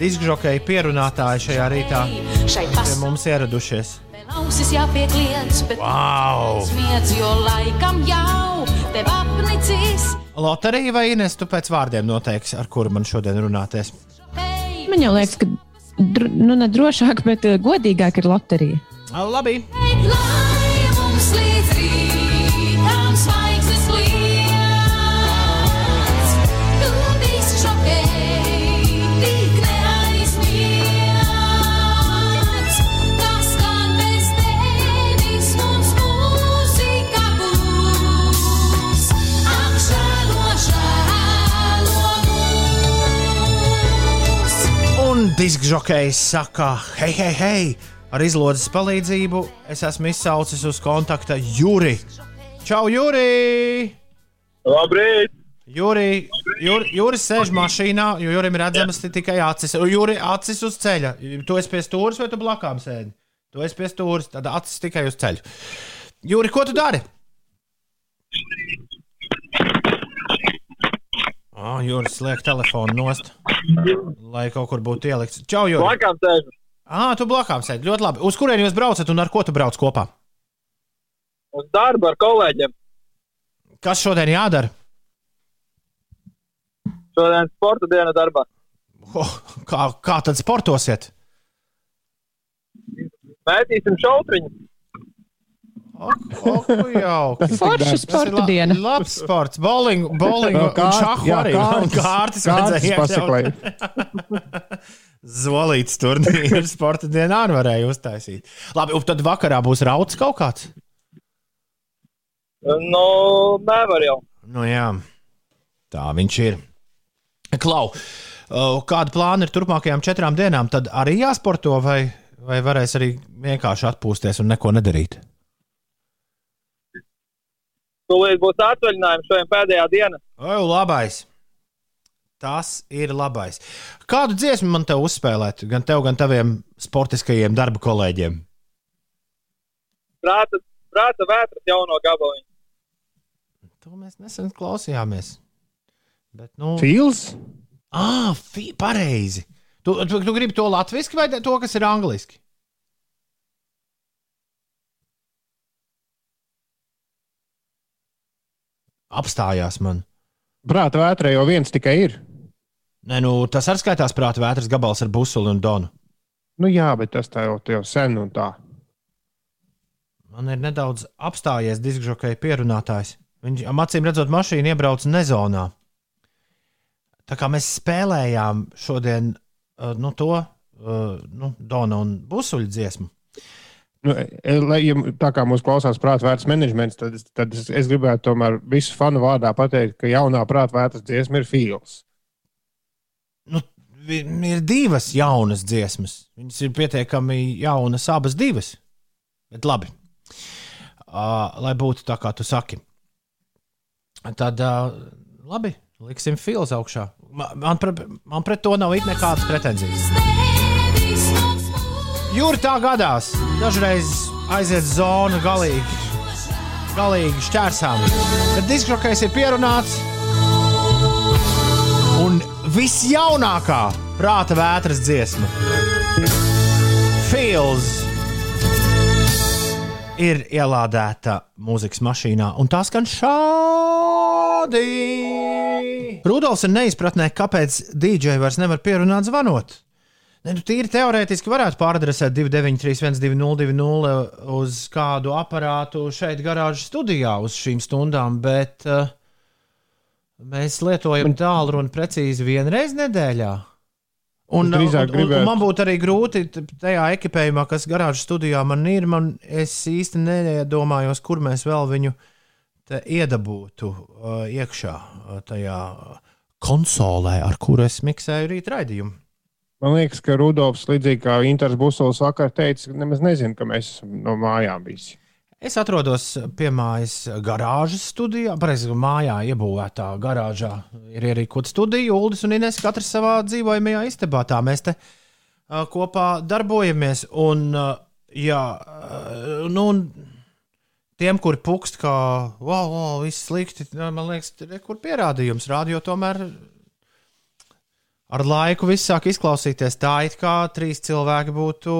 [SPEAKER 2] diskžokeji pierunātāji šajā rītā pie mums ieradušies.
[SPEAKER 7] Ausis jāpiekliedz, bet
[SPEAKER 2] Wow!
[SPEAKER 7] smiedz, jo laikam jau tev apnicis.
[SPEAKER 2] Loterija vai Ines, tu pēc vārdiem noteiksi, ar kuru man šodien runāties?
[SPEAKER 3] Man jau liekas, ka dr nu, ne drošāk, bet eh, godīgāk ir loterija.
[SPEAKER 2] Labi!
[SPEAKER 7] lai
[SPEAKER 2] Un diskžokejs saka, hei, hei, hei! Ar izlodes palīdzību es esmu izsaucis uz kontakta Juri. Čau, Juri!
[SPEAKER 8] Labrīt!
[SPEAKER 2] Juri, Juri, Juris sēž mašīnā, jo Jurim ir redzamas tikai acis. Juri, acis uz ceļa. Tu esi pie stūres vai tu blakām sēdi? Tu esi pie stūres, tad acis tikai uz ceļa. Juri, ko tu dari? Oh, Juris liek telefonu nost, lai kaut kur būtu ielikts. Čau, Juris!
[SPEAKER 8] Blakām sēžu.
[SPEAKER 2] Ah, tu blakām sēdi. Ļoti labi. Uz kurien jūs braucat un ar ko tu brauc kopā?
[SPEAKER 8] Uz darbu ar kolēģiem.
[SPEAKER 2] Kas šodien jādara?
[SPEAKER 8] Šodien sporta diena darbā.
[SPEAKER 2] Oh, kā, kā tad sportosiet?
[SPEAKER 8] Mētīsim šautriņu.
[SPEAKER 2] Jauki.
[SPEAKER 3] Forša sporta diena.
[SPEAKER 2] Labs sports. Bowling, bowling
[SPEAKER 4] jā,
[SPEAKER 2] arī.
[SPEAKER 4] kārtas-
[SPEAKER 2] kārtas. Zolīts turnīrs sporta dienā arī varēja uztaisīt. Labi, un tad vakarā būs rauts kaut kāds?
[SPEAKER 8] Nu, nevar jau.
[SPEAKER 2] Nu jā, tā viņš ir. Klau, uh, kāda plāna ir turpmākajām četrām dienām? Tad arī jāsporto vai, vai varēs arī vienkārši atpūsties un neko nedarīt?
[SPEAKER 8] Tūlīt būs atvaļinājums šodien pēdējā diena.
[SPEAKER 2] O, labais! Tas ir labais. Kādu dziesmu man te uzspēlēt? Gan tev, gan taviem sportiskajiem darba kolēģiem?
[SPEAKER 8] Prāta, prāta vētras jauno gabaliņu.
[SPEAKER 2] To mēs nesen klausījāmies. Bet, nu,
[SPEAKER 4] Fils?
[SPEAKER 2] ah, fi, pareizi. Tu, tu, tu gribi to latviešu vai to, kas ir angliski? Apstājās man.
[SPEAKER 4] Prāta vētrē jau viens tikai ir.
[SPEAKER 2] Nē, nu, tas arī skaitās prāta vētras gabals ar busuli un donu.
[SPEAKER 4] Nu jā, bet tas tā jau, jau sen un tā.
[SPEAKER 2] Man ir nedaudz apstājies diskžokeja pierunātājs. Viņš acīm redzot, mašīna iebrauca nezonā. Tā kā mēs spēlējām šodien uh, nu, to uh, nu, Dona un Busuļu dziesmu.
[SPEAKER 4] Nu, e- lai, ja tā kā mūsu klausās prāta vērts menedžments, tad, es- tad es, es gribētu tomēr visu fanu vārdā pateikt, ka jaunā prāta vērtas dziesma ir Fils.
[SPEAKER 2] Nu, ir divas jaunas dziesmas. Viņas ir pietiekami jaunas, abas divas. Bet labi. Uh, lai būtu tā, kā tu saki. Tad, uh, labi, liksim fils augšā. Ma- Man, pre, man pret to nav it nekādas pretenzijas. Jūra tā gadās. Dažreiz aiziet zonu galīgi, galīgi šķērsām. Bet diskžokais ir pierunāts. Un visjaunākā prāta vētras dziesma - Fields ir ielādēta mūzikas mašīnā, un tā skan šādi. Rudolfs ir neizpratnē, kāpēc DJ vairs nevar pierunāt zvanot. Ne, nu, tīri teorētiski varētu pāradresēt 293, 202, uz kādu aparātu šeit, garāžas studijā, uz šīm stundām, bet uh, mēs lietojam tālruni precīzi vienreiz nedēļā. Un, un, un, un
[SPEAKER 4] gribētu-
[SPEAKER 2] man būtu arī grūti tajā ekipējumā, kas garāžas studijā man ir. Man, es īsti nedomājos, kur mēs vēl viņu iedabūtu uh, iekšā uh, tajā konsolē, ar kuru es miksēju rīt raidījumu.
[SPEAKER 4] Man liekas, ka Rudolfs, līdzīgi kā Inters Busols vakar teica, nemaz nezina, ka mēs esam no mājām visi.
[SPEAKER 2] Es atrodos pie mājas garāžas studijā, pareizi mājā iebūvētā garāžā. Ir kāda studija, Ulas un Inês, katrs savā dzīvojamajā istabā. Tā mēs te uh, kopā darbojamies. Un, uh, jā, uh, nu, tiem, kuri pukst, ka, wow, wow, viss slikti, man liekas, tur ir kur pierādījums. Rādio tomēr ar laiku viss sāk izklausīties tā, it kā trīs cilvēki būtu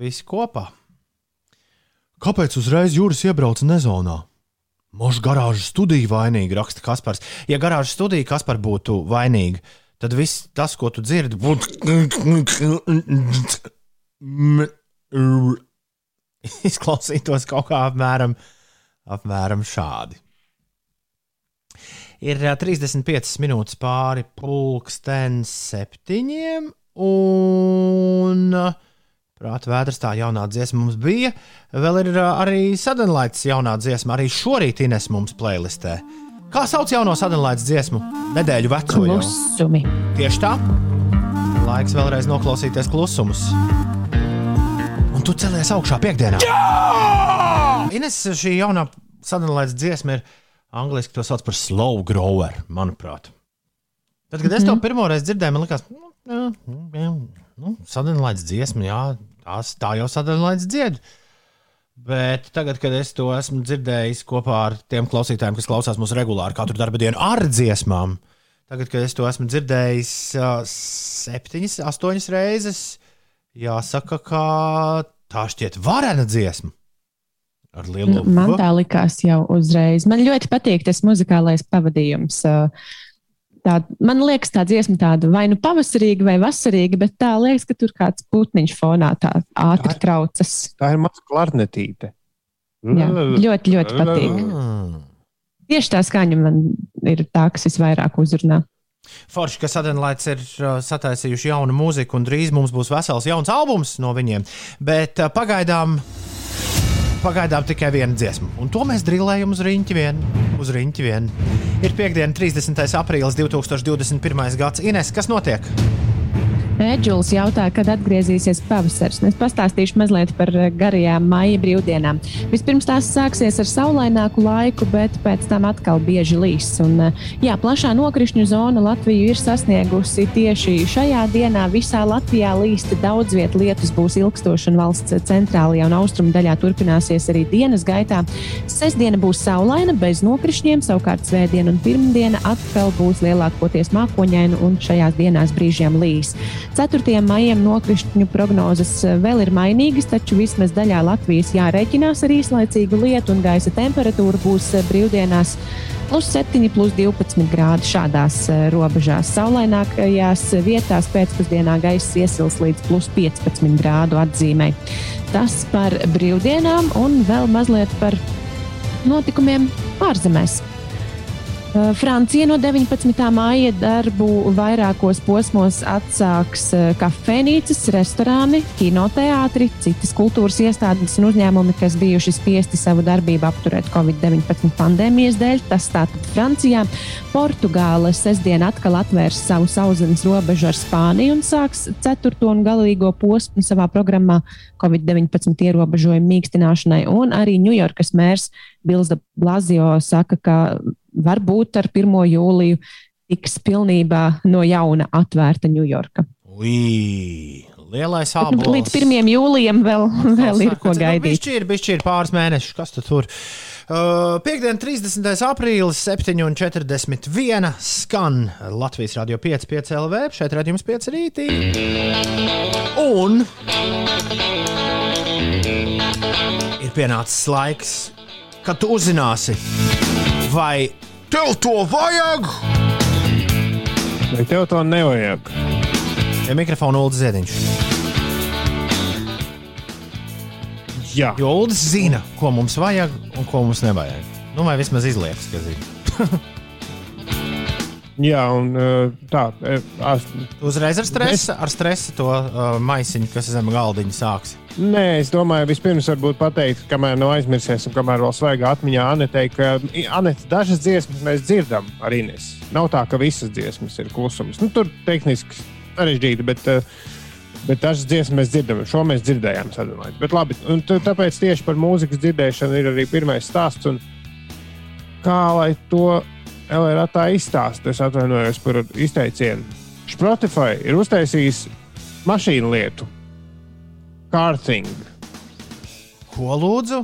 [SPEAKER 2] visi kopā. Kāpēc uzreiz jūras iebrauca nezonā? Moša garāžas studija vainīga, raksta Kaspars. Ja garāžas studija Kaspar būtu vainīga, tad viss tas, ko tu dzirdi, būtu. Izklausītos kaut kā apmēram, apmēram šādi. Ir ā, 35 minūtes pāri pulksten septiņiem, un ā, prāta vēders tā jaunā dziesma mums bija. Vēl ir arī sadenlaits jaunā dziesma, arī šorīt Ines mums playlistē. Kā sauc jauno sadenlaits dziesmu? Nedēļu veco jau.
[SPEAKER 3] Klusumi.
[SPEAKER 2] Tieši tā. Laiks vēlreiz noklausīties klusumus. Un tu celies augšā piekdienā. Jā! Ines, šī jaunā sadalīta dziesma ir angļuiski to sauc par slow grower, manuprāt. Tad, kad es to pirmo reizi dzirdēju, man liekas, nu, jā, jā, nu, sadalīta dziesma, jā, tās, tā jau sadalīta dzied. Bet tagad, kad es to esmu dzirdējis kopā ar tiem klausītājiem, kas klausās mūsu regulāri katru darba dienu ar dziesmām, tagad, kad es to esmu dzirdējis uh, septiņas, astoņas reizes, jāsaka, ka tā šķiet varena dziesma. Ar lielu
[SPEAKER 3] Nu, Man tā likās jau uzreiz. Man ļoti patīk tas muzikālais pavadījums. Tā, man liekas, tā dziesma tāda vai nu pavasarīga, vai vasarīga, bet tā liekas, ka tur kāds putniņš fonā tā ātri traucas.
[SPEAKER 4] Tā ir maza klarnetīte.
[SPEAKER 3] Jā, ļoti, ļoti patīk. Tieši tā skaņa man ir tā, kas visvairāk uzrunā.
[SPEAKER 2] Forši, ka Sadenlaits ir sataisījuši jaunu mūziku, un drīz mums būs vesels jauns albums no viņiem. Bet pagaidām, pagaidām tikai viena dziesma. Un to mēs drillējam uz riņķi vien. Uz riņķi vien. Ir piekdiena, 30. aprīlis 2021. gads. Ines, kas notiek?
[SPEAKER 3] Edžuls jautā, kad atgriezīsies pavasaris. Es pastāstīšu mazliet par eh, garajām maija brīvdienām. Vispirms tās sāksies ar saulaināku laiku, bet pēc tam atkal bieži līs. Un, eh, jā, plašā nokrišņu zona Latviju ir sasniegusi tieši šajā dienā. Visā Latvijā līsti daudz vietu lietus būs ilgstoši, un valsts centrālajā un austrumu daļā turpināsies arī dienas gaitā. Sestdiena būs saulaina, bez nokrišņiem, savukārt svētdiena un pirmdiena atkal būs lielākoties mākoņaina un šajās dienās brīžiem līs. 4. maijam nokrišņu prognozes vēl ir mainīgas, taču vismaz daļā Latvijas jārēķinās ar īslaicīgu lietu un gaisa temperatūra būs eh, brīvdienās. Plus 7, plus 12 grādi šādās eh, robežās. Saulainākajās vietās pēcpusdienā gaisa iesils līdz plus 15 grādu atzīmē. Tas par brīvdienām un vēl mazliet par notikumiem ārzemēs. Uh, Francija no 19. māja darbu vairākos posmos atsāks uh, kafejnīcas, restorāni, kinoteātri, citas kultūras iestādes un uzņēmumi, kas bijuši spiesti savu darbību apturēt Covid-19 pandēmijas dēļ. Tas tātad Francijā. Portugāle sestdien atkal atvērs savu sauszemes robežu ar Spāniju un sāks ceturto un galīgo posmu savā programmā Covid-19 ierobežojumu mīkstināšanai. Un arī Ņujorkas mērs Bills Blazio saka, ka varbūt ar 1. jūliju tiks pilnībā no jauna atvērta Ņujorka.
[SPEAKER 2] Lielais
[SPEAKER 3] Bet, nu, līdz 1. jūlijam vēl, vēl ir ko gaidīt.
[SPEAKER 2] Viņš ir, bišķi ir pāris mēnešus, kas tu tur. Uh, Piektdien, 30. aprīlis, 7,41 skan Latvijas radio 5, 5 LV. Šeit redzējums 5 rītī. Un ir pienācis laiks, kad tu uzzināsi, vai tev to vajag.
[SPEAKER 4] Vai tev to nevajag?
[SPEAKER 2] Ja mikrofonu Ulrichs Ziediņš.
[SPEAKER 4] Jā,
[SPEAKER 2] Jo Ulrichs zina, ko mums vajag un ko mums nevajag. Nu, vai vismaz izliekas, ka zina.
[SPEAKER 4] jā un tā. es-
[SPEAKER 2] Uzreiz ar stresu, ar stresu to uh, maisiņu, kas zem galdiņa sāks.
[SPEAKER 4] Nē, es domāju, vispirms varbūt pateikt, kamēr nav aizmirsies, un kamēr vēl svaigā atmiņā Anetei, ka Anete, dažas dziesmas mēs dzirdam ar Ines. Nav tā, ka visas dziesmas ir klusums. Nu, tur tehniski sarežģīti, bet, bet dažas dziesmas mēs dzirdam. Šo mēs dzirdējām sadalīt. Bet labi, un tāpēc tieši par mūzikas dzirdēšanu ir arī pirmais stāsts. Kā lai to LRA tā izstāsta, es atvainojos par izteicienu. Spotify ir uztaisījis mašīnu lietu. Kārting.
[SPEAKER 2] Ko lūdzu?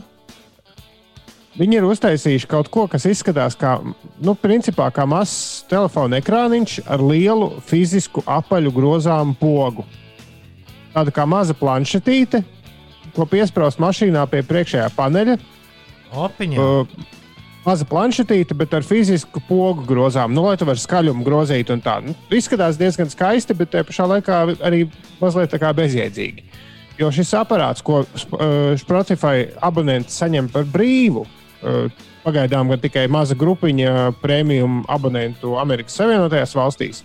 [SPEAKER 4] Viņi ir uztaisījuši kaut ko, kas izskatās kā, nu, principā, kā mazs telefona ekrāniņš ar lielu fizisku apaļu grozāmu pogu. Tāda kā maza planšetīte, ko piesprāst mašīnā pie priekšējā paneļa.
[SPEAKER 2] Opiņa.
[SPEAKER 4] Uh, maza planšetīte, bet ar fizisku pogu grozām, nu, lai tu varētu skaļumu grozīt. un tā. Nu, izskatās diezgan skaisti, bet tajā pašā laikā arī mazliet tā kā bezjēdzīgi. Jo šis aparāts, ko uh, Spotify abonenti saņem par brīvu, uh, pagaidām gan tikai maza grupiņa prēmiju abonentu Amerikas Savienotajās valstīs,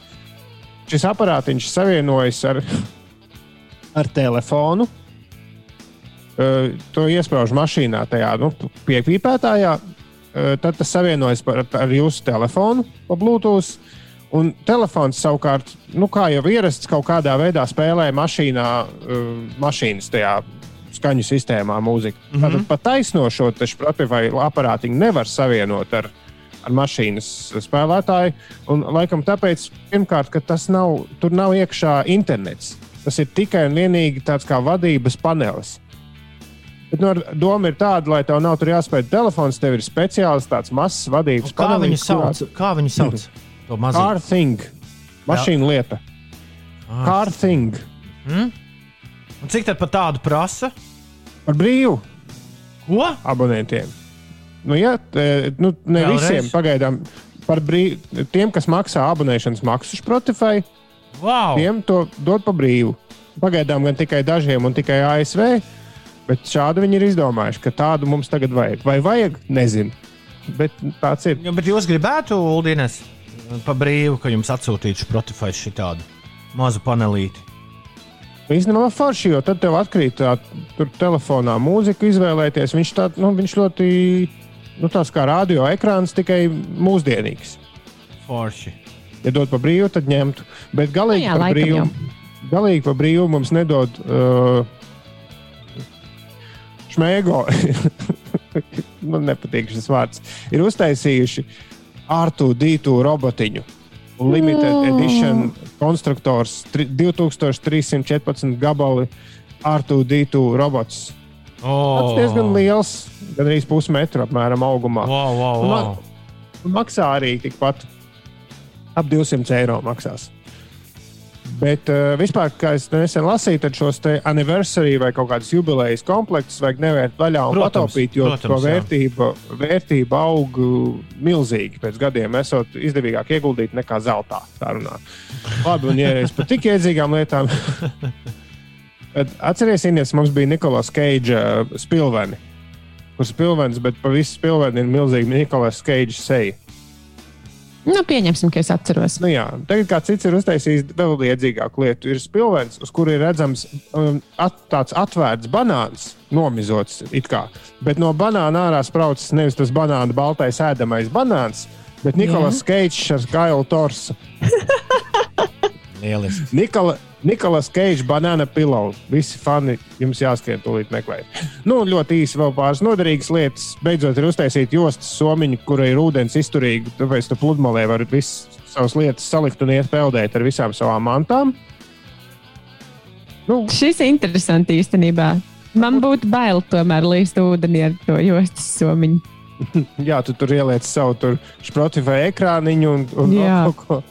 [SPEAKER 4] šis aparātiņš savienojas ar, ar telefonu. Uh, to iesprāž mašīnā, tajā nu, piepīpētājā. Tad tas savienojas par, ar jūsu telefonu pa Bluetooth. Un telefons savukārt, nu, kā jau ierasts, kaut kādā veidā spēlē mašīnā, mašīnas tajā skaņu sistēmā mūziku. Mm -hmm. Tātad pat taisno šo Spotify aparātiņu nevar savienot ar, ar mašīnas spēlētāju. Un, laikam tāpēc, pirmkārt, ka tas nav, tur nav iekšā internets. Tas ir tikai un vienīgi tāds kā vadības panelis. Bet nu, doma ir tāda, lai tev nav jāspēj telefons, tev ir speciāls tāds mazs vadības
[SPEAKER 2] Kā
[SPEAKER 4] panelis, kurā-
[SPEAKER 2] sauc? Kā viņu sauc? To mazu
[SPEAKER 4] Car thing. Mašīna lieta. Car thing.
[SPEAKER 2] Un cik tad par tādu prasa?
[SPEAKER 4] Par brīvu
[SPEAKER 2] Ko?
[SPEAKER 4] abonentiem. Nu, ja, te, nu, ne
[SPEAKER 2] Vēlreiz?
[SPEAKER 4] visiem pagaidām. Par brīvu, tiem, kas maksā abonēšanas maksu Spotify,
[SPEAKER 2] Wow!
[SPEAKER 4] tiem to dod par brīvu. Pagaidām gan tikai dažiem un tikai ASV, bet šādu viņi ir izdomājuši, ka tādu mums tagad vajag. Vai vajag? Nezinu. Bet tāds ir.
[SPEAKER 2] Ja, bet jūs gribētu, Uldīnes, pa brīvu, ka jums atsūtītu Spotify šitādu mazu panelīti.
[SPEAKER 4] Īstenībā forši, jo tad tev atkrīt tā, tur telefonā mūziku izvēlēties. Viņš, tā, nu, viņš ļoti nu, tāds kā radio ekrāns, tikai mūsdienīgs.
[SPEAKER 2] Forši.
[SPEAKER 4] Ja dod pa brīvu, tad ņemtu. Bet galīgi
[SPEAKER 3] Nu jā,
[SPEAKER 4] par
[SPEAKER 3] laikam
[SPEAKER 4] brīvu,
[SPEAKER 3] jau.
[SPEAKER 4] galīgi par brīvu mums nedod uh, šmēgo. Man nepatīk šis vārds. Ir uztaisījuši R2D2 robotiņu. Un Limited
[SPEAKER 3] Oh.
[SPEAKER 4] edition konstruktors tri- 2314 gabali R2D2 robots. Tas
[SPEAKER 2] Oh.
[SPEAKER 4] diezgan liels, gandrīz pusmetru apmēram augumā.
[SPEAKER 2] Wow, wow,
[SPEAKER 4] Un
[SPEAKER 2] wow.
[SPEAKER 4] ma- Maksā arī tikpat ap 200 eiro. Maksās. Bet uh, vispār, kā es nesen lasīju, tad šos te anniversary vai kaut kādas jubilejas komplektus vajag nevērt vaļā un
[SPEAKER 2] Protams,
[SPEAKER 4] pataupīt, jo
[SPEAKER 2] protams,
[SPEAKER 4] to
[SPEAKER 2] jā.
[SPEAKER 4] vērtība, vērtība aug uh, milzīgi. Pēc gadiem esot izdevīgāk ieguldīt nekā zeltā. Tā runā. Labi, un iereiz par tik iedzīgām lietām. Atcerieties, mums bija Nikolais Keidža spilveni. Kurš spilvens, bet pa visu spilveni ir milzīgi Nikolais Keidža seja.
[SPEAKER 3] Nu, pieņemsim, ka es atceros.
[SPEAKER 4] Nu, jā, tagad kāds cits ir uztaisījis vēl liedzīgāku lietu. Ir spilvens, uz kura ir redzams um, at, tāds atvērts banāns, nomizots it kā. Bet no banāna ārā spraucas nevis tas banāna baltais ēdamais banāns, bet Nikolais Keits ar Kailu Torsu.
[SPEAKER 2] Lieliski.
[SPEAKER 4] Nikola, Nikolas Keits, banāna pillow. Visi fani jums jāskrien tūlīt meklēt. Nu, ļoti īsi vēl pāris noderīgas lietas. Beidzot, ir uztaisīta jostas somiņa, kura ir ūdens izturīga. Tāpēc tu pludmalē vari visas savas lietas salikt un iet peldēt ar visām savām mantām. Nu,
[SPEAKER 3] Šis ir interesants īstenībā. Man būtu bail tomēr līst ūdenī ar to jostas somiņu.
[SPEAKER 4] jā, tu tur ieliec savu tur Spotify ekrāniņu un, un
[SPEAKER 3] Jā.
[SPEAKER 4] vēl kaut ko.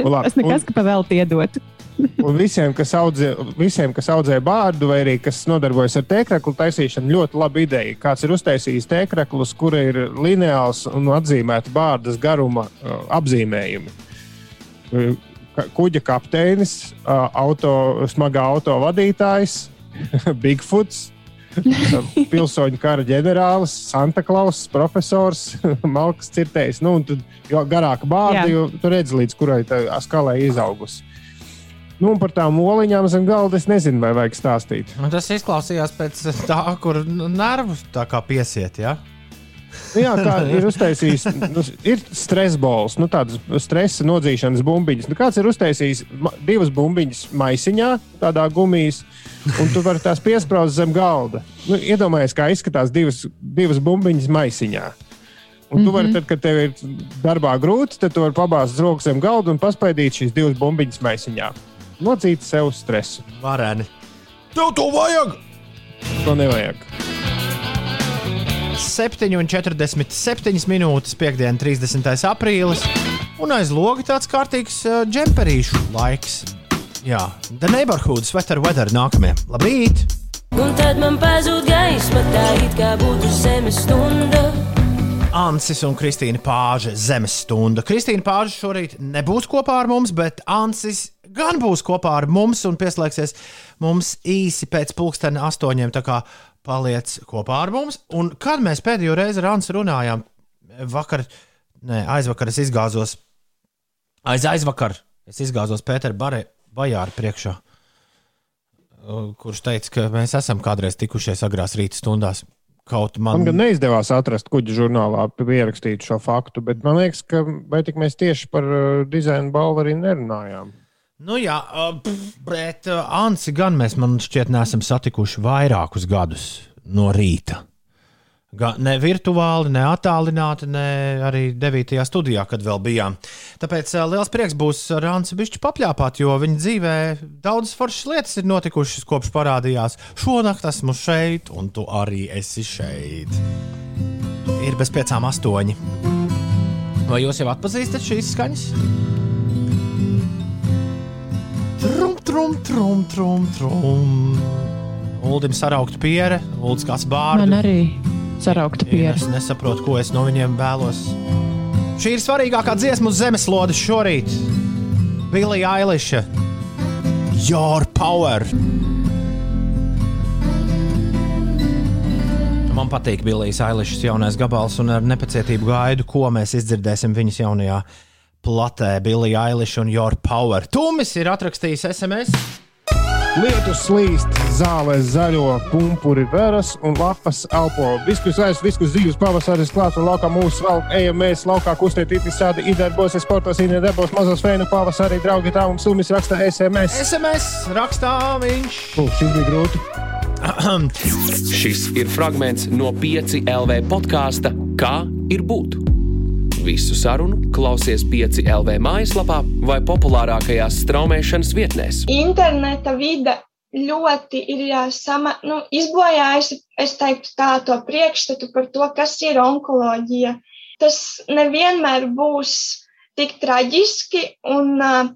[SPEAKER 4] Un, labi,
[SPEAKER 3] Tas nekas, ka pavēlti iedotu.
[SPEAKER 4] Un, visiem, kas audzē, visiem, kas audzē bārdu vai arī kas nodarbojas ar tēkraklu taisīšanu, ļoti laba ideja. Kāds ir uztaisījis tēkraklus, kura ir lineāls un atzīmēta bārdas garuma uh, apzīmējumi. Kuģa kapteinis, uh, auto, smagā auto vadītājs, Bigfoots, pilsoņu kara ģenerālis, Santa Klauss, profesors, Malks Cirtējs. Nu, un tad, jo garāka bārda,
[SPEAKER 3] Jā.
[SPEAKER 4] jo tu redz, līdz kurai tā skalē izaugusi. Nu, un par tām oliņām zem galda es nezinu, vai vajag stāstīt.
[SPEAKER 2] Nu, tas izklausījās pēc tā, kur nervus tā kā piesiet. Ja?
[SPEAKER 4] Nu, jā, kā ir uztaisījis, nu, ir stresa bols, nu, tādas stresa nodzīšanas bumbiņas. Nu, kāds ir uztaisījis divas bumbiņas maisiņā, tādā gumijas, un tu vari tās piesprāst zem galda. Nu, iedomājies, kā izskatās divas, divas bumbiņas maisiņā. Un tu vari, tad, kad tev ir darbā grūti, tad tu vari pabāzt rokas zem galda un paspaidīt šīs divas bumbiņas maisiņā. Nocīt sev stresu.
[SPEAKER 2] Vareni. Tev to vajag!
[SPEAKER 4] To nevajag.
[SPEAKER 2] 7,47 minūtes, piekdiena, 30. aprīlis. Un aiz loga tāds kārtīgs uh, džemperīšu laiks. Jā, The Neighborhood, Sweater Weather nākamie. Labrīt!
[SPEAKER 9] Un tad man pazūd gaisma, tā it kā būtu zemes stunda.
[SPEAKER 2] Ansis un Kristīna Pāža zemes stunda. Kristīna Pāža šorīt nebūs kopā ar mums, bet Ansis gan būs kopā ar mums un pieslēgsies mums īsi pēc pulksteni astoņiem. Tā kā paliec kopā ar mums. Un kad mēs pēdējo reizi ar Ansu runājām, vakar, ne, aizvakar es izgāzos, aiz aizvakar es izgāzos Pētera Bare- Bajāra priekšā, uh, kurš teica, ka mēs esam kādreiz tikušies agrās rīta stundās. Kaut man,
[SPEAKER 4] Man gan neizdevās atrast kuģa žurnālā pierakstīt šo faktu, bet man liekas, ka vai tik mēs tieši par uh, dizaina balvu arī nerunājām.
[SPEAKER 2] Nu, jā, bet Ansi gan mēs, man šķiet, neesam satikuši vairākus gadus no rīta. Gan ne virtuāli, ne attālināti, ne arī 9. studijā, kad vēl bijām. Tāpēc liels prieks būs ar Ansi bišķi papļāpāt, jo viņa dzīvē daudzas foršas lietas ir notikušas kopš parādījās. Šonakt esmu šeit, un tu arī esi šeit. Ir bez piecām astoņi. Vai jūs jau atpazīstat šīs skaņas? Trum, trum, trum, trum. Uldim saraukta piere, Uldis kāds bārdu.
[SPEAKER 3] Man arī saraukta
[SPEAKER 2] Ja
[SPEAKER 3] pieredze.
[SPEAKER 2] Es nesaprotu, ko es no viņiem vēlos. Šī ir svarīgākā dziesma uz zemeslodes šorīt. Vilija Ailiša. Your power! Man patīk Bilijas Ailišas jaunais gabals, un ar nepacietību gaidu, ko mēs izdzirdēsim viņas jaunajā platē. Bilija Ailiša un Your power. Tūmis ir atrakstījis SMS.
[SPEAKER 4] Lietus slīst, zālē zaļo, pumpuri veras un lapas elpo. Viskus aiz, viskus dzīves pavasaris klāts un laukā mūsu vēl ejam mēs laukā kustēt it visādi idarbos, sportos, idarbos, mazos fēnu pavasarī, draugi tā un sumis raksta SMS.
[SPEAKER 2] SMS rakstā viņš.
[SPEAKER 4] Lūk, šis bija grūti.
[SPEAKER 10] Šis ir fragments no 5 LV podkāsta Kā ir būt? Visu sarunu klausies 5 LV mājaslapā vai populārākajās straumēšanas vietnēs.
[SPEAKER 11] interneta vide ļoti ir jāsama, nu, izbojājusi, es teiktu, tā to priekšstatu par to, kas ir onkoloģija. Tas nevienmēr būs tik traģiski, un uh,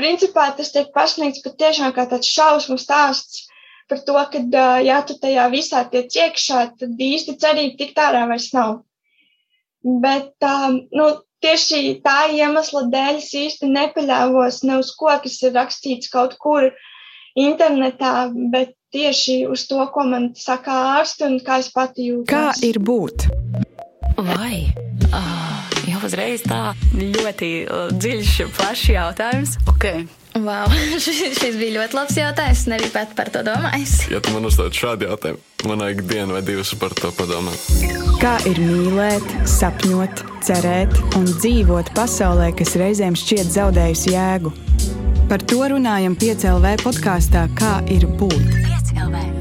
[SPEAKER 11] principā tas tiek pasniegts patiešām kā tāds šausmu stāsts par to, ka, ja tu tajā visā tiec iekšā, tad īsti cerība tikt ārā vairs nav. Bet um, nu, tieši tā iemesla dēļ es īsti nepaļāvos ne uz ko, kas ir rakstīts kaut kur internetā, bet tieši uz to, ko man saka ārsti un kā es pati jūtos.
[SPEAKER 12] Kā ir būt?
[SPEAKER 13] Vai? Ah, jau uzreiz tā ļoti dziļš, plašs jautājums. Okay.
[SPEAKER 14] Wow, šis bija ļoti labs jautājums. Es nebiju pat par to domājis.
[SPEAKER 15] Ja tu man uzdod šādu jautājumu, man vajag dienu vai divas par to padomāt.
[SPEAKER 12] Kā ir mīlēt, sapņot, cerēt un dzīvot pasaulē, kas reizēm šķiet zaudējusi jēgu? Par to runājam piecēlē podkāstā Kā ir būt?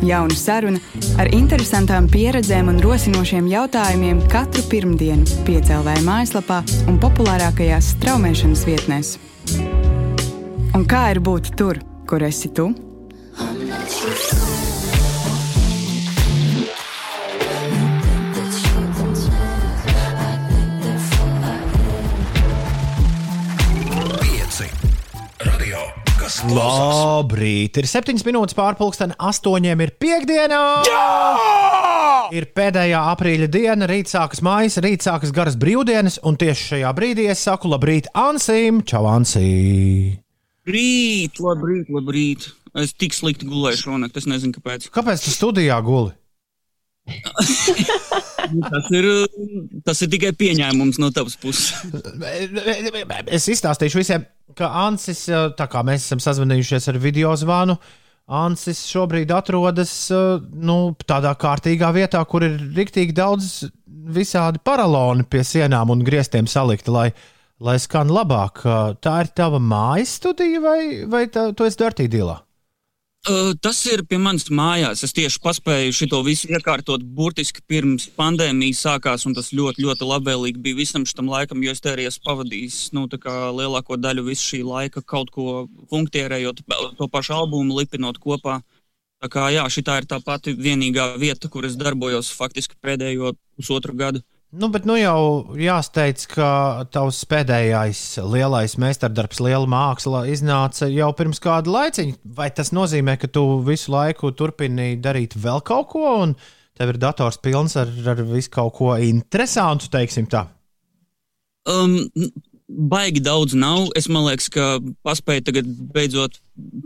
[SPEAKER 12] Jauna saruna ar interesantām pieredzēm un rosinošiem jautājumiem katru pirmdienu piecēlē mājaslapā un populārākajās straumēšanas vietnēs. Un kā ir būt tur, kur esi tu?
[SPEAKER 2] Labrīt! Ir 7 minūtes pārpusdienā, 8 ir piekdiena! Jā! Ir pēdējā aprīļa diena, rīt sākas mājas, rīt sākas garas brīvdienas, un tieši šajā brīdī es saku labrīt Ansim, čau Ansī!
[SPEAKER 16] Rīt, labrīt, labrīt. Es tik slikti gulēju šonakt, es nezinu, kāpēc.
[SPEAKER 2] Kāpēc tu studijā guli?
[SPEAKER 16] Tas ir, tas ir tikai pieņēmums no tavas puses.
[SPEAKER 2] Es izstāstīšu visiem, ka Ansis, tā kā mēs esam sazvanījušies ar video zvanu, Ansis šobrīd atrodas nu, tādā kārtīgā vietā, kur ir rīktīgi daudz visādi paraloni pie sienām un griestiem salikti, lai, lai skan labāk. Tā ir tava mājas studija vai, vai tā, tu esi Dartīdīlā?
[SPEAKER 16] Uh, tas ir pie manis mājās. Es tieši paspēju šo visu iekārtot burtiski pirms pandēmijas sākās, un tas ļoti, ļoti labvēlīgi bija visam šim laikam, jo es te arī esmu pavadījis nu, lielāko daļu visu šī laika kaut ko funktierējot, to pašu albumu lipinot kopā. Tā kā jā, šī ir tā pati vienīgā vieta, kur es darbojos faktiski pēdējo pusotru gadu.
[SPEAKER 2] Nu, bet nu jau jāsteidz, ka tavs pēdējais lielais meistardarbs, liela māksla iznāca jau pirms kāda laiciņa. Vai tas nozīmē, ka tu visu laiku turpini darīt vēl kaut ko, un tev ir dators pilns ar, ar visu kaut ko interesantu, teiksim tā?
[SPEAKER 16] Um, baigi daudz nav. Es domāju, ka paspēju tagad beidzot,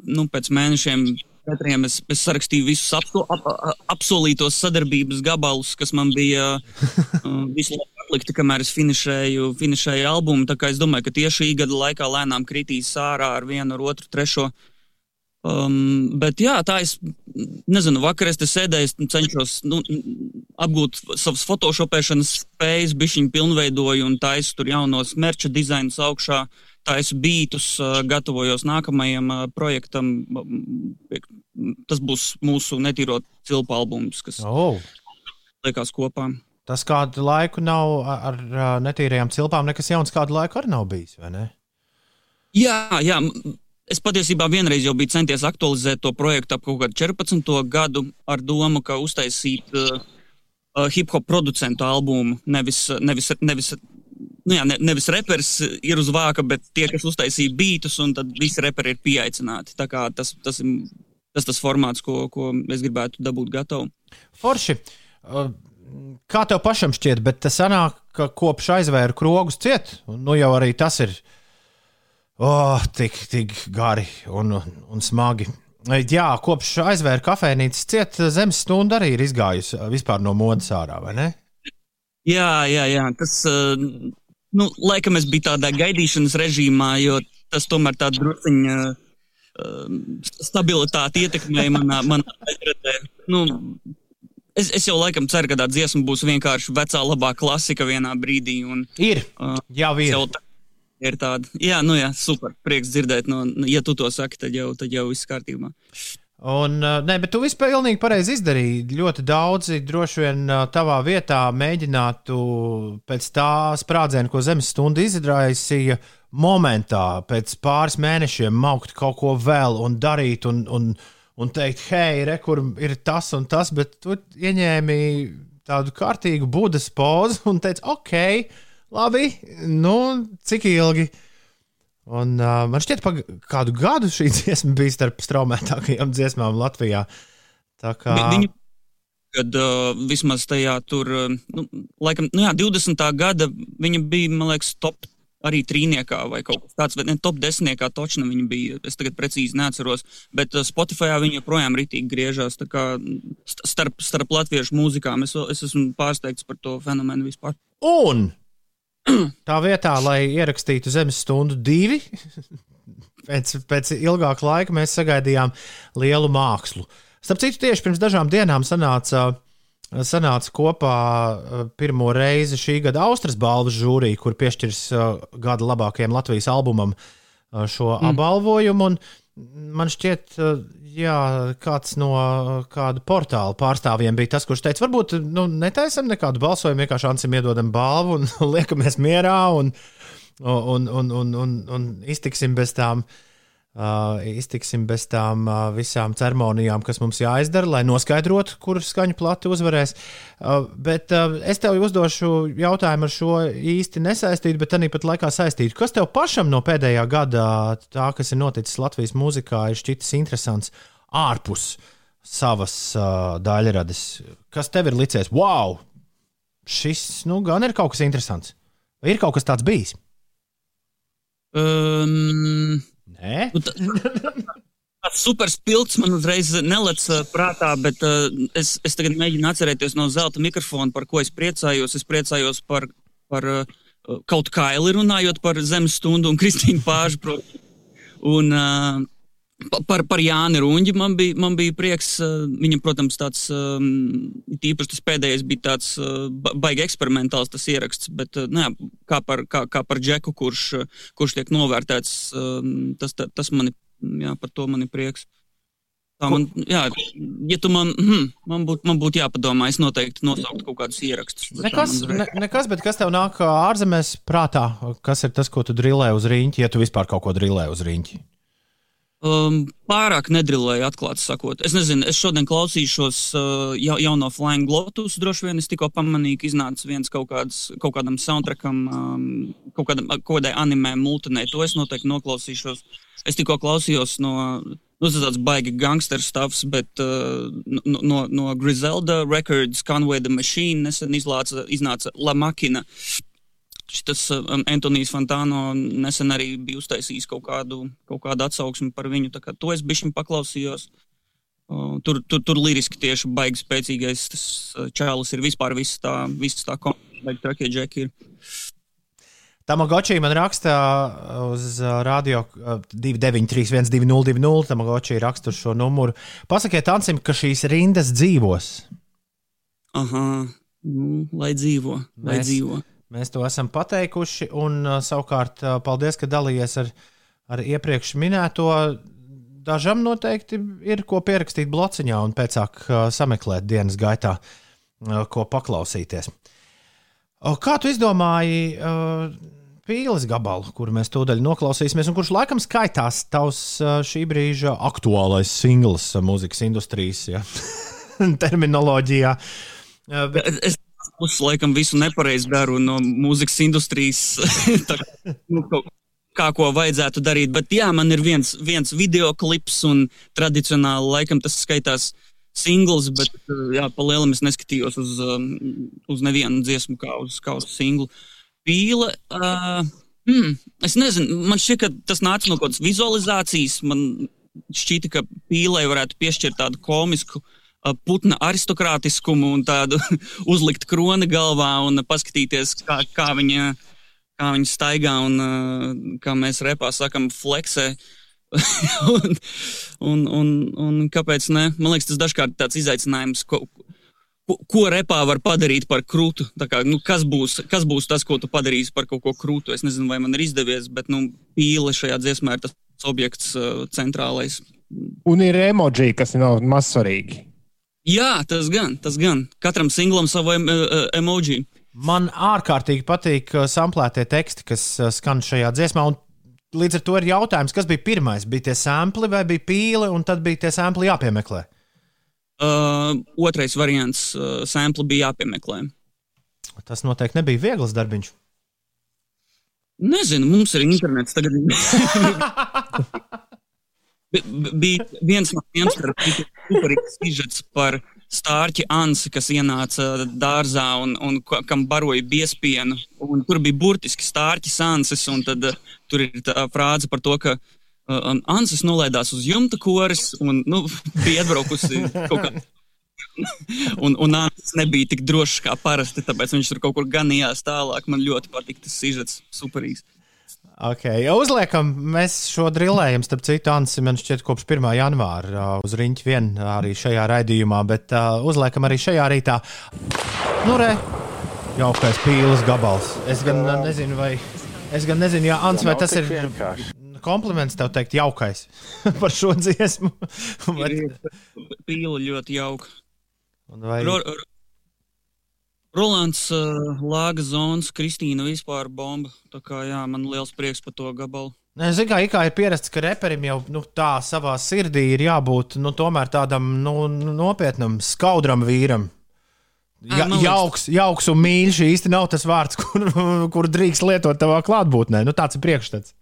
[SPEAKER 16] nu, pēc mēnešiem, četriem, es, es sarakstīju visus apso, ap, ap, apsolītos sadarbības gabalus, kas man bija uh, visu laiku atlikti, kamēr es finišēju, finišēju albumu. Tā kā es domāju, ka tieši šī gada laikā lēnām kritīs ārā ar vienu, ar otru, trešo. Um, bet jā, tā es nezinu, vakar es te sēdēju, cenšos nu, apgūt savas fotošopēšanas spējas, bišķiņu pilnveidoju un taisu tur jaunos merča dizainus augšā, taisu bītus, uh, gatavojos nākamajam uh, projektam. Tas būs mūsu netīro cilpu albums, kas
[SPEAKER 2] oh.
[SPEAKER 16] liekas kopā.
[SPEAKER 2] Tas kādu laiku nav ar, netīrajām cilpām, nekas jauns kādu laiku arī nav bijis, vai ne?
[SPEAKER 16] Jā, jā. Es patiesībā vienreiz jau biju centies aktualizēt to projektu ap kaut kādu 14. gadu ar domu, ka uztaisīt uh, uh, hip hop producentu albumu, nevis, nevis, nevis nu jā, ne, nevis reperis ir uz vāka, bet tie, kas uztaisīja beatus, un tad visi reperi ir pieaicināti. Tā kā tas, tas ir tas, tas formāts, ko, ko es gribētu dabūt gatavu.
[SPEAKER 2] Forši. Uh, Kā tev pašam šķiet, bet tas sanāk, ka kopš aizvēra krogus ciet, un nu jau arī tas ir oh, tik, tik gari un, un smagi. Jā, kopš aizvēra kafejnīcas ciet, zemes stunda arī ir izgājusi vispār no modes ārā, vai ne?
[SPEAKER 16] Jā, jā, jā. Tas, uh, nu, laikam es biju tādā gaidīšanas režīmā, jo tas tomēr tā drusciņa uh, stabilitāte ietekmēja manā, manā aizradē. Nu, Es, es jau laikam ceru, ka tā dziesma būs vienkārši vecā, labā klasika vienā brīdī. Un,
[SPEAKER 2] ir.
[SPEAKER 16] Uh,
[SPEAKER 2] jau ir.
[SPEAKER 16] Jau tā, ir tāda. Jā, nu jā, super. Prieks dzirdēt. No, ja tu to saki, tad jau, tad jau viss kārtībā.
[SPEAKER 2] Un, nē, bet tu vispār pilnīgi pareizi izdarīji. Ļoti daudzi droši vien tavā vietā mēģinātu pēc tā sprādziena, ko zemes stunda izraisīja, momentā, pēc pāris mēnešiem, maukt kaut ko vēl un darīt. Un, un, un teikt, hei, re, kur ir tas un tas, bet tu ieņēmi tādu kārtīgu budas pozu un teici, ok, labi, nu, cik ilgi. Un, uh, man šķiet, ka kādu gadu šī dziesma bija starp straumētākajām dziesmām Latvijā. Tā kā...
[SPEAKER 16] Viņu, kad uh, vismaz tajā tur, nu, laikam, nu jā, 20. gada viņa bija, man liekas, top arī trīniekā vai kaut kas tāds, bet ne top desmitniekā točna viņa bija. Es tagad precīzi neatceros, bet uh, Spotify viņa joprojām ritīgi griežās. Starp, starp latviešu mūzikām es, es esmu pārsteigts par to fenomenu vispār.
[SPEAKER 2] Un tā vietā, lai ierakstītu zemes stundu divi, pēc, pēc ilgāka laika mēs sagaidījām lielu mākslu. Starp citu, tieši pirms dažām dienām sanāca sanāca kopā uh, pirmo reizi šī gada Austrijas balvas žūrija, kur piešķirs uh, gada labākajam Latvijas albumam uh, šo mm. apbalvojumu. Man šķiet, jā, kāds no kāda portāla pārstāvjiem bija tas, kurš teica, varbūt nu, netaisam nekādu balsojumu, vienkārši Ansim iedodam balvu un liekamies mierā un, un, un, un, un, un iztiksim bez tām. uh, Uh, iztiksim bez tām uh, visām ceremonijām, kas mums jāizdara, lai noskaidrotu, kurš skaņu plati uzvarēs. Uh, bet uh, es tev uzdošu jautājumu ar šo īsti nesaistītu, bet arī pat laikā saistītu. Kas tev pašam no pēdējā gada, tā, kas ir noticis Latvijas mūzikā, ir šķitis interesants ārpus savas uh, daļradas? Kas tev ir licies? Wow! Šis nu, gan ir kaut kas interesants. Vai ir kaut kas tāds bijis?
[SPEAKER 16] Um,
[SPEAKER 2] Nē,
[SPEAKER 16] nu, tāds super spilgts man uzreiz nelec prātā, bet uh, es, es tagad mēģinu atcerēties no zelta mikrofona, par ko es priecājos. Es priecājos par, par uh, kaut kā Eli runājot par zemes stundu un Kristīnu Pāžu. Un, uh, Par, par Jānu Runģi man bija, man bija prieks. Viņam, protams, tāds īpaši tas pēdējais bija tāds baigi eksperimentāls tas ieraksts, bet nu, jā, kā, par, kā, kā par Džeku, kurš, kurš tiek novērtēts, tas, tas man, jā, par to man ir prieks. Tā man, jā, ja tu man, hmm, man būtu man būt jāpadomā, es noteikti nosauktu kaut kādus ierakstus.
[SPEAKER 2] Nekas, ne, nekas, bet kas tev nāk ārzemēs prātā? Kas ir tas, ko tu drillē uz rīņķi, ja tu vispār kaut ko drillē uz rīņķi?
[SPEAKER 16] Um, pārāk nedrillēju, atklāti sakot. Es nezinu, es šodien klausīšos uh, ja, jauno Flying Lotus. Droši vien es tikko pamanīju, ka iznāca viens kaut, kāds, kaut kādam soundtrackam, um, kaut, kādam, kaut kādai animē, multinē. To es noteikti noklausīšos. Es tikko klausījos no, nu, tas tāds baigi gangster stuffs, bet uh, no, no, no Griselda Records, Conway the Machine nesen iznāca La Machina. Uh, Šis um, Antonius Fontāno nesen arī bija uztaisījis kaut kādu, kaut kādu atsauksmi par viņu. To es bišķiņu paklausījos. Uh, tur, tur, tur liriski tieši baigi spēcīgais tas uh, čēlis ir vispār viss tā, viss tā komplekta trakie džeki ir.
[SPEAKER 2] Tamagoči man raksta uz uh, radio 293, 202, Tamagoči raksta šo numuru. Pasakiet, Ansim, ka šīs rindas dzīvos.
[SPEAKER 16] Aha, nu, lai dzīvo, lai Mēs... dzīvo.
[SPEAKER 2] Mēs to esam pateikuši, un uh, savukārt uh, paldies, ka dalījies ar, ar iepriekš minēto. Dažam noteikti ir ko pierakstīt blociņā un pēc tam uh, sameklēt dienas gaitā, ko paklausīties. Kā tu izdomāji pīles gabalu, kuru mēs tūdaļ noklausīsimies, un kurš laikam skaitās tavs šī brīža aktuālais singls mūzikas industrijas ja? terminoloģijā?
[SPEAKER 16] Bet... Es puses laikam visu nepareizi daru no mūzikas industrijas. tā, nu, kā ko vajadzētu darīt. Bet jā, man ir viens, viens video klips, un tradicionāli laikam tas skaitās singls, bet uh, jā, pa lielam es neskatījos uz, um, uz nevienu dziesmu kā uz, kā uz singlu. Pīle. Uh, hmm, es nezinu, man šķiet, ka tas nāca no kaut kādas vizualizācijas. Man šķita, ka pīlei varētu piešķirt tādu komisku uh, putna aristokrātiskumu un tādu uzlikt kroni galvā un paskatīties, kā, kā viņa kā viņi staigā un kā mēs repā sakam, fleksē. un, un, un, un kāpēc ne? Man liekas, tas dažkārt ir tāds izaicinājums, ko, ko, ko repā var padarīt par krūtu. Kā, nu, kas, būs, kas būs tas, ko tu padarīsi par kaut ko krūtu? Es nezinu, vai man ir izdevies, bet nu, pīle šajā dziesmā ir tas objekts uh, centrālais.
[SPEAKER 4] Un ir emoji, kas nav mazsvarīgi.
[SPEAKER 16] Jā, tas gan, tas gan. Katram singlam savu em, uh, emoji.
[SPEAKER 2] Man ārkārtīgi patīk uh, samplētie teksti, kas uh, skan šajā dziesmā. Līdz ar to ir jautājums, kas bija pirmais? Bija tie sampli vai bija pīle, un tad bija tie sampli jāpiemeklē?
[SPEAKER 16] Uh, otrais variants uh, - sampli bija jāpiemeklē.
[SPEAKER 2] Tas noteikti nebija viegls darbiņš.
[SPEAKER 16] Nezinu, mums ir internets tagad. bija viens no tiem, superīgs sižets par stārķi Ansi, kas ienāca dārzā un, un kam baroja biespienu. Un tur bija burtiski stārķis Ansis, un tad uh, tur ir tā frāze par to, ka uh, Ansis nolaidās uz jumta koris un nu, bija atbraukusi kaut kā. un, un Ansis nebija tik drošs kā parasti, tāpēc viņš tur kaut kur ganījās tālāk. Man ļoti patīk tas sižets, superīgs.
[SPEAKER 2] Okay. Uzliekam, mēs šo drillējam, starp citu, Ansi, man šķiet, kopš 1. janvāra uz riņķa vien arī šajā raidījumā, bet uh, uzliekam arī šajā rītā. Nu, re, jaukais pīles gabals. Es gan nezinu, vai, es gan nezinu, jā, Ans, vai tas ir kompliments tev teikt, jaukais par šo dziesmu.
[SPEAKER 16] bet... Pīle ļoti jauka.
[SPEAKER 2] Vai...
[SPEAKER 16] Ro, Rolands, uh, Lāga zonas, Kristīna vispār bomba. Tā kā jā, man liels prieks par to gabalu.
[SPEAKER 2] Es zinu, kā, kā ir pierasts, ka reperim jau nu, tā savā sirdī ir jābūt nu, tādam nu, nopietnam, skaudram vīram. Ja, jauks, jauks un mīļš īsti nav tas vārds, kur, kur drīkst lietot tavā klātbūtnē. Nu, tāds ir priekšstats.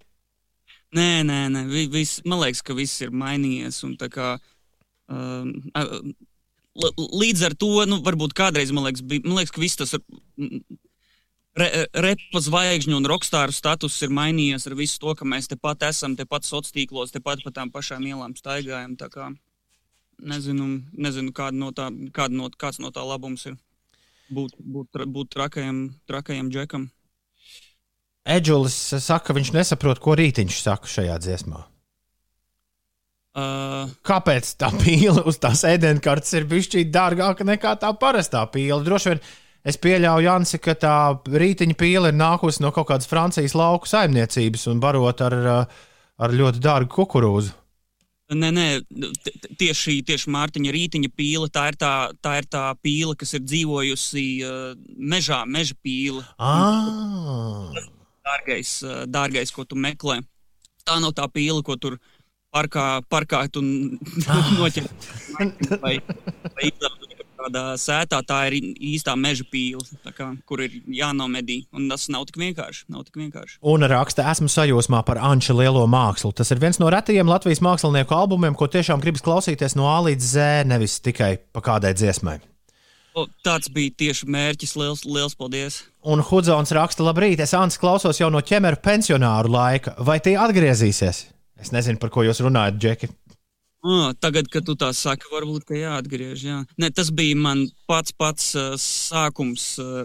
[SPEAKER 16] Nē, nē, nē. Vis, man liekas, ka viss ir mainījies. Kā, um, līdz ar to, nu, varbūt kādreiz man liekas, bija, man liekas ka viss tas re, repa zvaigžņu un rokstāru status ir mainījies ar visu to, ka mēs tepat esam, tepat sociālos tīklos, tepat pa tām pašām ielām staigājam. Kā, nezinu, nezinu kāda no tā, kāda no, kāds no tā labums ir būt, būt, būt trakajam, trakajam džekam.
[SPEAKER 2] Edžulis saka, ka viņš nesaprot, ko rītiņš saka šajā dziesmā.
[SPEAKER 16] Uh,
[SPEAKER 2] Kāpēc tā pīle uz tās ēdienkartes ir bijusi dārgāka nekā tā parastā pīle? Droši vien es pieļauju, Jansi, ka tā rītiņa pīle ir nākusi no kaut kādas Francijas lauku saimniecības un barot ar, ar ļoti dārgu kukurūzu.
[SPEAKER 16] Nē, nē, tieši, tieši Mārtiņa rītiņa pīle. Tā ir tā, tā ir tā pīle, kas ir dzīvojusi uh, mežā, meža pīle.
[SPEAKER 2] Ah.
[SPEAKER 16] Dārgais, uh, dārgais, ko tu meklē. Tā nav tā pīle, ko tur tur parkā, parkā un noķert. vai, vai kādā sētā tā ir īstā meža pīle, kā, kur ir jānomedī. Un tas nav tik vienkārši. Nav tik vienkārši.
[SPEAKER 2] Un raksta, esmu sajūsmā par Anča lielo mākslu. Tas ir viens no retajiem Latvijas mākslinieku albumiem, ko tiešām gribas klausīties no A līdz Z, nevis tikai pa kādai dziesmai.
[SPEAKER 16] O, tāds bija tieši mērķis. Liels, liels paldies!
[SPEAKER 2] Un Hudzons raksta, labrīt, es Ants klausos jau no ķemeru pensionāru laika. Vai tie atgriezīsies? Es nezinu, par ko jūs runājat, Džeki.
[SPEAKER 16] Oh, tagad, kad tu tā saki, varbūt tā jāatgriež. Jā. Ne, tas bija mans pats pats uh, sākums uh,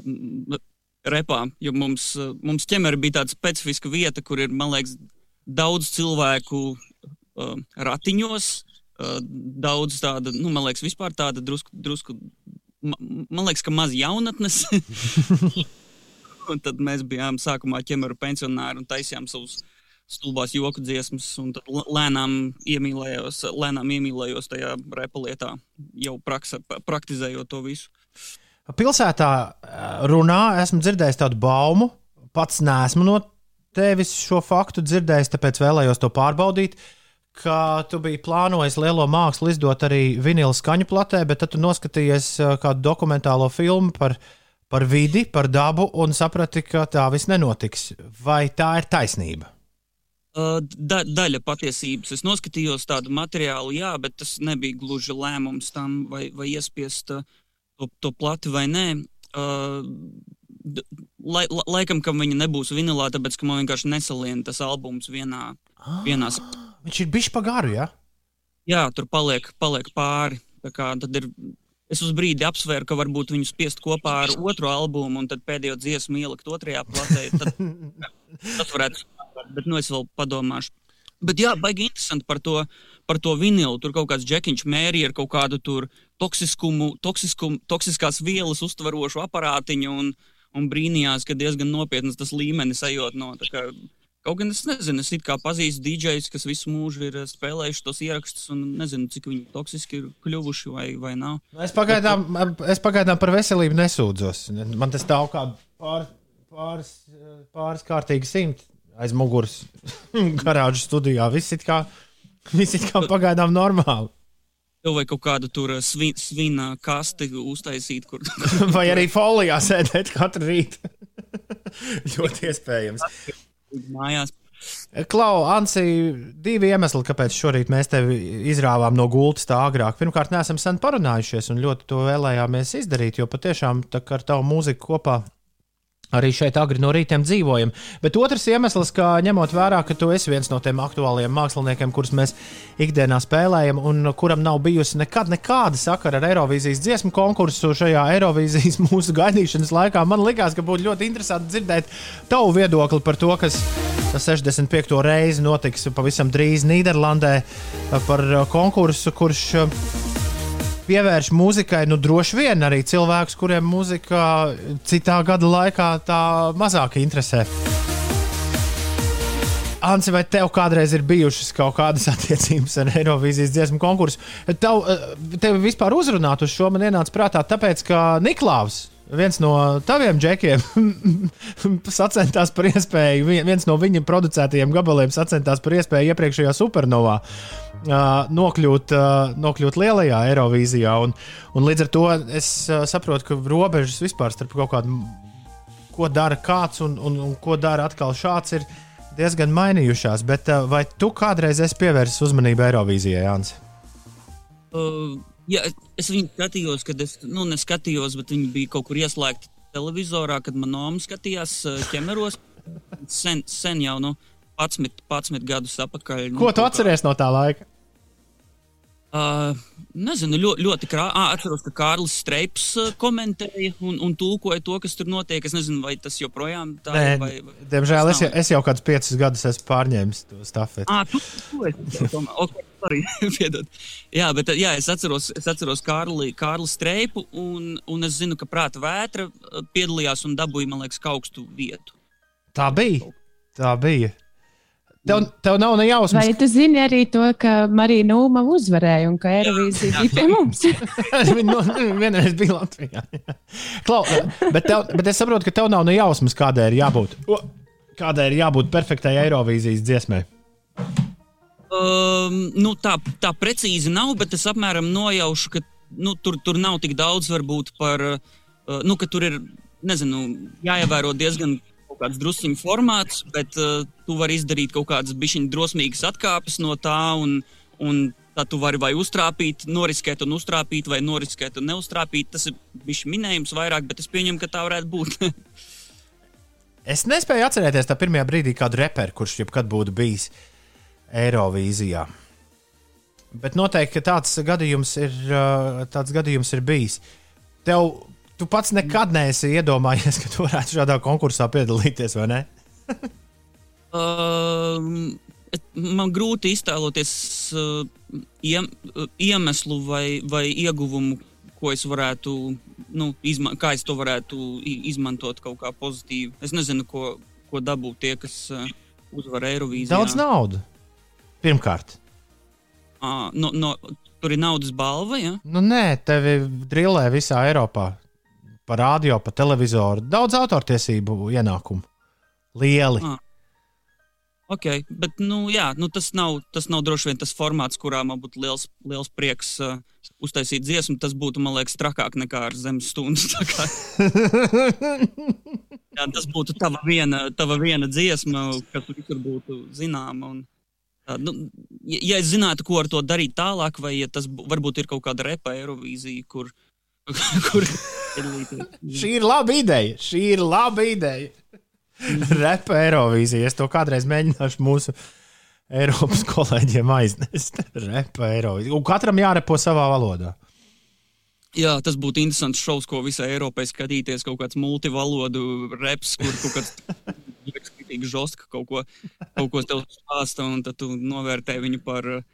[SPEAKER 16] repā, jo mums, uh, mums ķemera bija tāda specifiska vieta, kur ir, man liekas, daudz cilvēku uh, ratiņos, uh, daudz tāda, nu, man liekas, vispār tāda drusku, drusku man liekas, ka maz jaunatnes. un tad mēs bijām sākumā ķemeru pensionāri un taisījām savus stulbās joku dziesmas, un tad lēnām iemīlējos, lēnām iemīlējos tajā repa lietā, jau praksa, praktizējot to visu.
[SPEAKER 2] Pilsētā runā, esmu dzirdējis tādu baumu, pats nesmu no tevis šo faktu dzirdējis, tāpēc vēlējos to pārbaudīt. Ka tu biji plānojis lielo mākslu izdot arī vinila skaņu platē, bet tad tu noskatījies kādu dokumentālo filmu par, par vidi, par dabu un saprati, ka tā viss nenotiks. Vai tā ir taisnība?
[SPEAKER 16] Da, daļa patiesības. Es noskatījos tādu materiālu, jā, bet tas nebija gluži lēmums tam, vai, vai iespiest to, to plati vai nē. Uh, lai, la, laikam, ka viņa nebūs vinilā, tāpēc, ka man vienkārši nesalien tas albums vienā. vienā s-
[SPEAKER 2] Viņš ir bijis pa garu, jā?
[SPEAKER 16] jā, tur paliek, paliek pāri. Tā kā tad ir. Es uz brīdi apsvēru, ka varbūt viņu spiest kopā ar otro albumu, un tad pēdējo dziesmu ielikt otrajā platē. Tad, tas varētu būt, bet nu es vēl padomāšu. Bet jā, baigi interesanti par to, par to vinilu. Tur kaut kāds džekiņš mērīja ar kaut kādu toksiskumu, toksiskumu, toksiskās vielas uztverošu aparātiņu un, un brīnījās, ka diezgan nopietnas tas līmenis ejot no. tā kā- Kaut gan es nezinu, es it kā pazīstu DJs, kas visu mūžu ir eh, spēlējuši tos ierakstus, un nezinu, cik viņi toksiski ir kļuvuši vai, vai nav.
[SPEAKER 2] Es pagaidām, es pagaidām par veselību nesūdzos. Man tas stāv kā pār, pāris, pāris kārtīgi simti aiz muguras garāžas studijā. Viss ir kā, viss ir kā pagaidām normāli.
[SPEAKER 16] Tev vai kaut kādu tur eh, svin, svina kasti uztaisīt, kur
[SPEAKER 2] Vai arī folijā sēdēt katru rītu. Ļoti iespējams.
[SPEAKER 16] mājās.
[SPEAKER 2] Klau, Ansi, divi iemesli, kāpēc šorīt mēs tevi izrāvām no gultas tā agrāk. Pirmkārt, neesam sen parunājušies un ļoti to vēlējāmies izdarīt, jo patiešām ar tavu mūziku kopā arī šeit agri no rītiem dzīvojam. Bet otrs iemesls, ka ņemot vērā, ka tu esi viens no tiem aktuāliem māksliniekiem, kurus mēs ikdienā spēlējam, un kuram nav bijusi nekad nekāda sakara ar Eirovīzijas dziesmu konkursu šajā Eirovīzijas mūsu gaidīšanas laikā, man likās, ka būtu ļoti interesanti dzirdēt tavu viedokli par to, kas 65. reizi notiks pavisam drīz Nīderlandē par konkursu, kurš pievērš mūzikai, nu, droši vien arī cilvēkus, kuriem mūzika citā gada laikā tā mazāk interesē. Anci, vai tev kādreiz ir bijušas kaut kādas attiecības ar Eirovīzijas dziesmu konkursu? Tev, tev vispār uzrunāt uz šo man ienāca prātā, tāpēc, ka Niklaus, viens no taviem džekiem, sacentās par iespēju, vi- viens no viņa producētajiem gabaliem sacentās par iespēju iepriekšējā supernovā nokļūt, nokļūt lielajā Eirovīzijā. Un, un līdz ar to es saprotu, ka robežas vispār starp kaut kādu, ko dara kāds un, un, un ko dara atkal šāds, ir diezgan mainījušās. Bet vai tu kādreiz esi pievērsis uzmanību Eirovīzijai, Jānis?
[SPEAKER 16] Uh, jā, es viņu skatījos, kad es, nu, neskatījos, bet viņi bija kaut kur ieslēgti televizorā, kad man māma skatījās ķemeros. Sen, sen jau, nu, 11, 11 gadus atpakaļ. Nu,
[SPEAKER 2] Ko tu
[SPEAKER 16] kaut kā-
[SPEAKER 2] atceries no tā laika?
[SPEAKER 16] Uh, nezinu, ļoti, ļoti krā... à, atceros, ka Kārlis Streips komentēja un, un tulkoja to, kas tur notiek. Es nezinu, vai tas joprojām tā
[SPEAKER 2] Nē.
[SPEAKER 16] Vai, vai...
[SPEAKER 2] diemžēl es, jau- es jau kādus piecus gadus esmu pārņēmis to stafeti.
[SPEAKER 16] Ah, tu, tu esi. Okay, sorry, piedod. jā, bet jā, es atceros, es atceros Kārli, Kārli Streipu, un, un es zinu, ka prāta vētra piedalījās un dabūja, man liekas, augstu vietu.
[SPEAKER 2] Tā bija. Tā bija. Tev, tev nav ne jausmas.
[SPEAKER 3] Vai tu zini arī to, ka Marija Nūma uzvarēja un ka Eirovīzija bija pie mums?
[SPEAKER 2] Viņa no- vienreiz bija Latvijā. Klau, bet, tev, bet es saprotu, ka tev nav ne jausmas, kādai ir jābūt. Kādai ir jābūt perfektai Eirovīzijas dziesmai?
[SPEAKER 16] Um, nu, tā, tā precīzi nav, bet es apmēram nojaušu, ka nu, tur, tur nav tik daudz varbūt par, uh, nu, ka tur ir, nezinu, jāievēro diezgan kāds drusciņu formāts, bet uh, tu vari izdarīt kaut kādas bišķiņas drosmīgas atkāpes no tā, un, un tā tu vari vai uztrāpīt, noriskēt un uztrāpīt, vai noriskēt un neuztrāpīt. Tas ir bijis minējums vairāk, bet es pieņemu, ka tā varētu būt.
[SPEAKER 2] Es nespēju atcerēties tā pirmajā brīdī kādu reperu, kurš jebkad būtu bijis Eirovīzijā. Bet noteikti tāds gadījums ir, uh, tāds gadījums ir bijis. Tev, tu pats nekad neesi iedomājies, ka tu varētu šādā konkursā piedalīties, vai ne?
[SPEAKER 16] Um, man grūti iztēloties uh, iem, uh, iemeslu vai, vai ieguvumu, ko es varētu, nu, izma kā es to varētu izmantot kaut kā pozitīvi. Es nezinu, ko, ko dabūt tie, kas uh, uzvar Eirovīzijā.
[SPEAKER 2] Daudz naudas. Pirmkārt,
[SPEAKER 16] À, no, no, tur ir naudas balva, ja?
[SPEAKER 2] nu nē, tevi drillē visā Eiropā. Pa radio, pa televizoru. Daudz autortiesību ienākumu. Lieli.
[SPEAKER 16] Ah. Okay, bet nu, jā, nu, tas, nav, tas nav droši vien tas formāts, kurā man būtu liels, liels prieks uh, uztaisīt dziesmu. Tas būtu, man liekas, trakāk nekā ar zemes stundu. Tā jā, tas būtu tava viena, tava viena dziesma, kas visur būtu zināma. Un, uh, nu, ja, ja es zinātu, ko ar to darīt tālāk, vai ja tas bū- varbūt ir kaut kāda repa Eirovīzija, kur, kur.
[SPEAKER 2] Šī ir laba ideja. Šī ir laba ideja. Repa Eirovīzija. Es to kādreiz mēģināšu mūsu Eiropas kolēģiem aiznest. Repa Eirovīzija. Un katram jārepo savā valodā.
[SPEAKER 16] Jā, tas būtu interesants šovs, ko visai Eiropai skatīties. Kaut kāds multivalodu reps, kur kaut kāds ļoti žostka kaut ko, kaut ko tev stāsta, un tad tu novērtē viņu par,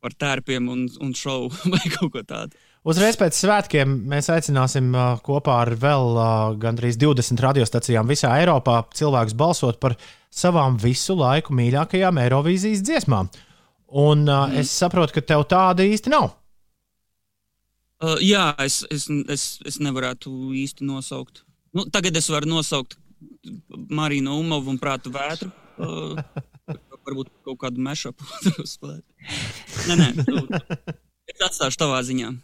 [SPEAKER 16] par tērpiem un, un šovu vai kaut ko tādu.
[SPEAKER 2] Uzreiz pēc svētkiem mēs aicināsim kopā ar vēl gandrīz 20 radiostacijām visā Eiropā cilvēkus balsot par savām visu laiku mīļākajām Eirovīzijas dziesmām. Un uh, mm. es saprotu, ka tev tāda īsti nav.
[SPEAKER 16] Uh, jā, es, es, es, es nevarētu īsti nosaukt. Nu, tagad es varu nosaukt Mariju Umovu un Prātu vētru. Uh, varbūt kaut kādu mešapu uzspēlēt. Nē, nē, tu, es atstāšu tavā ziņā.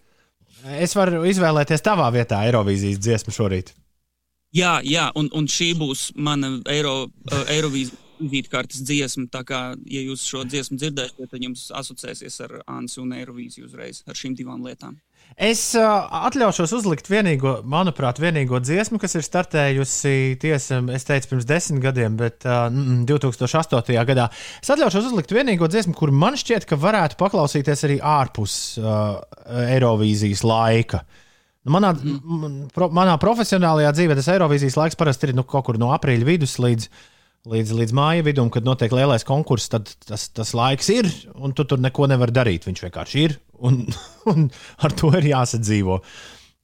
[SPEAKER 2] Es varu izvēlēties tavā vietā Eirovīzijas dziesmu šorīt.
[SPEAKER 16] Jā, jā un, un šī būs mana Eiro, uh, Eirovīzijas vizītkartes dziesma. Tā kā, ja jūs šo dziesmu dzirdēsiet, tad jums asociēsies ar Ansu un Eirovīziju uzreiz ar šīm divām lietām.
[SPEAKER 2] Es uh, atļaušos uzlikt vienīgo, manuprāt, vienīgo dziesmu, kas ir startējusi tiesa, es teicu, pirms desmit gadiem, bet uh, mm, 2008. gadā. Es atļaušos uzlikt vienīgo dziesmu, kur man šķiet, ka varētu paklausīties arī ārpus uh, Eirovīzijas laika. Manā, mm. pro, manā profesionālajā dzīvē tas Eirovīzijas laiks parasti ir nu, kaut kur no aprīļa vidus līdz, līdz, līdz māja vidum, kad notiek lielais konkurss. Tad tas, tas laiks ir, un tu tur neko nevari darīt. Viņš vienkārši ir, un, un ar to ir jāsadzīvo.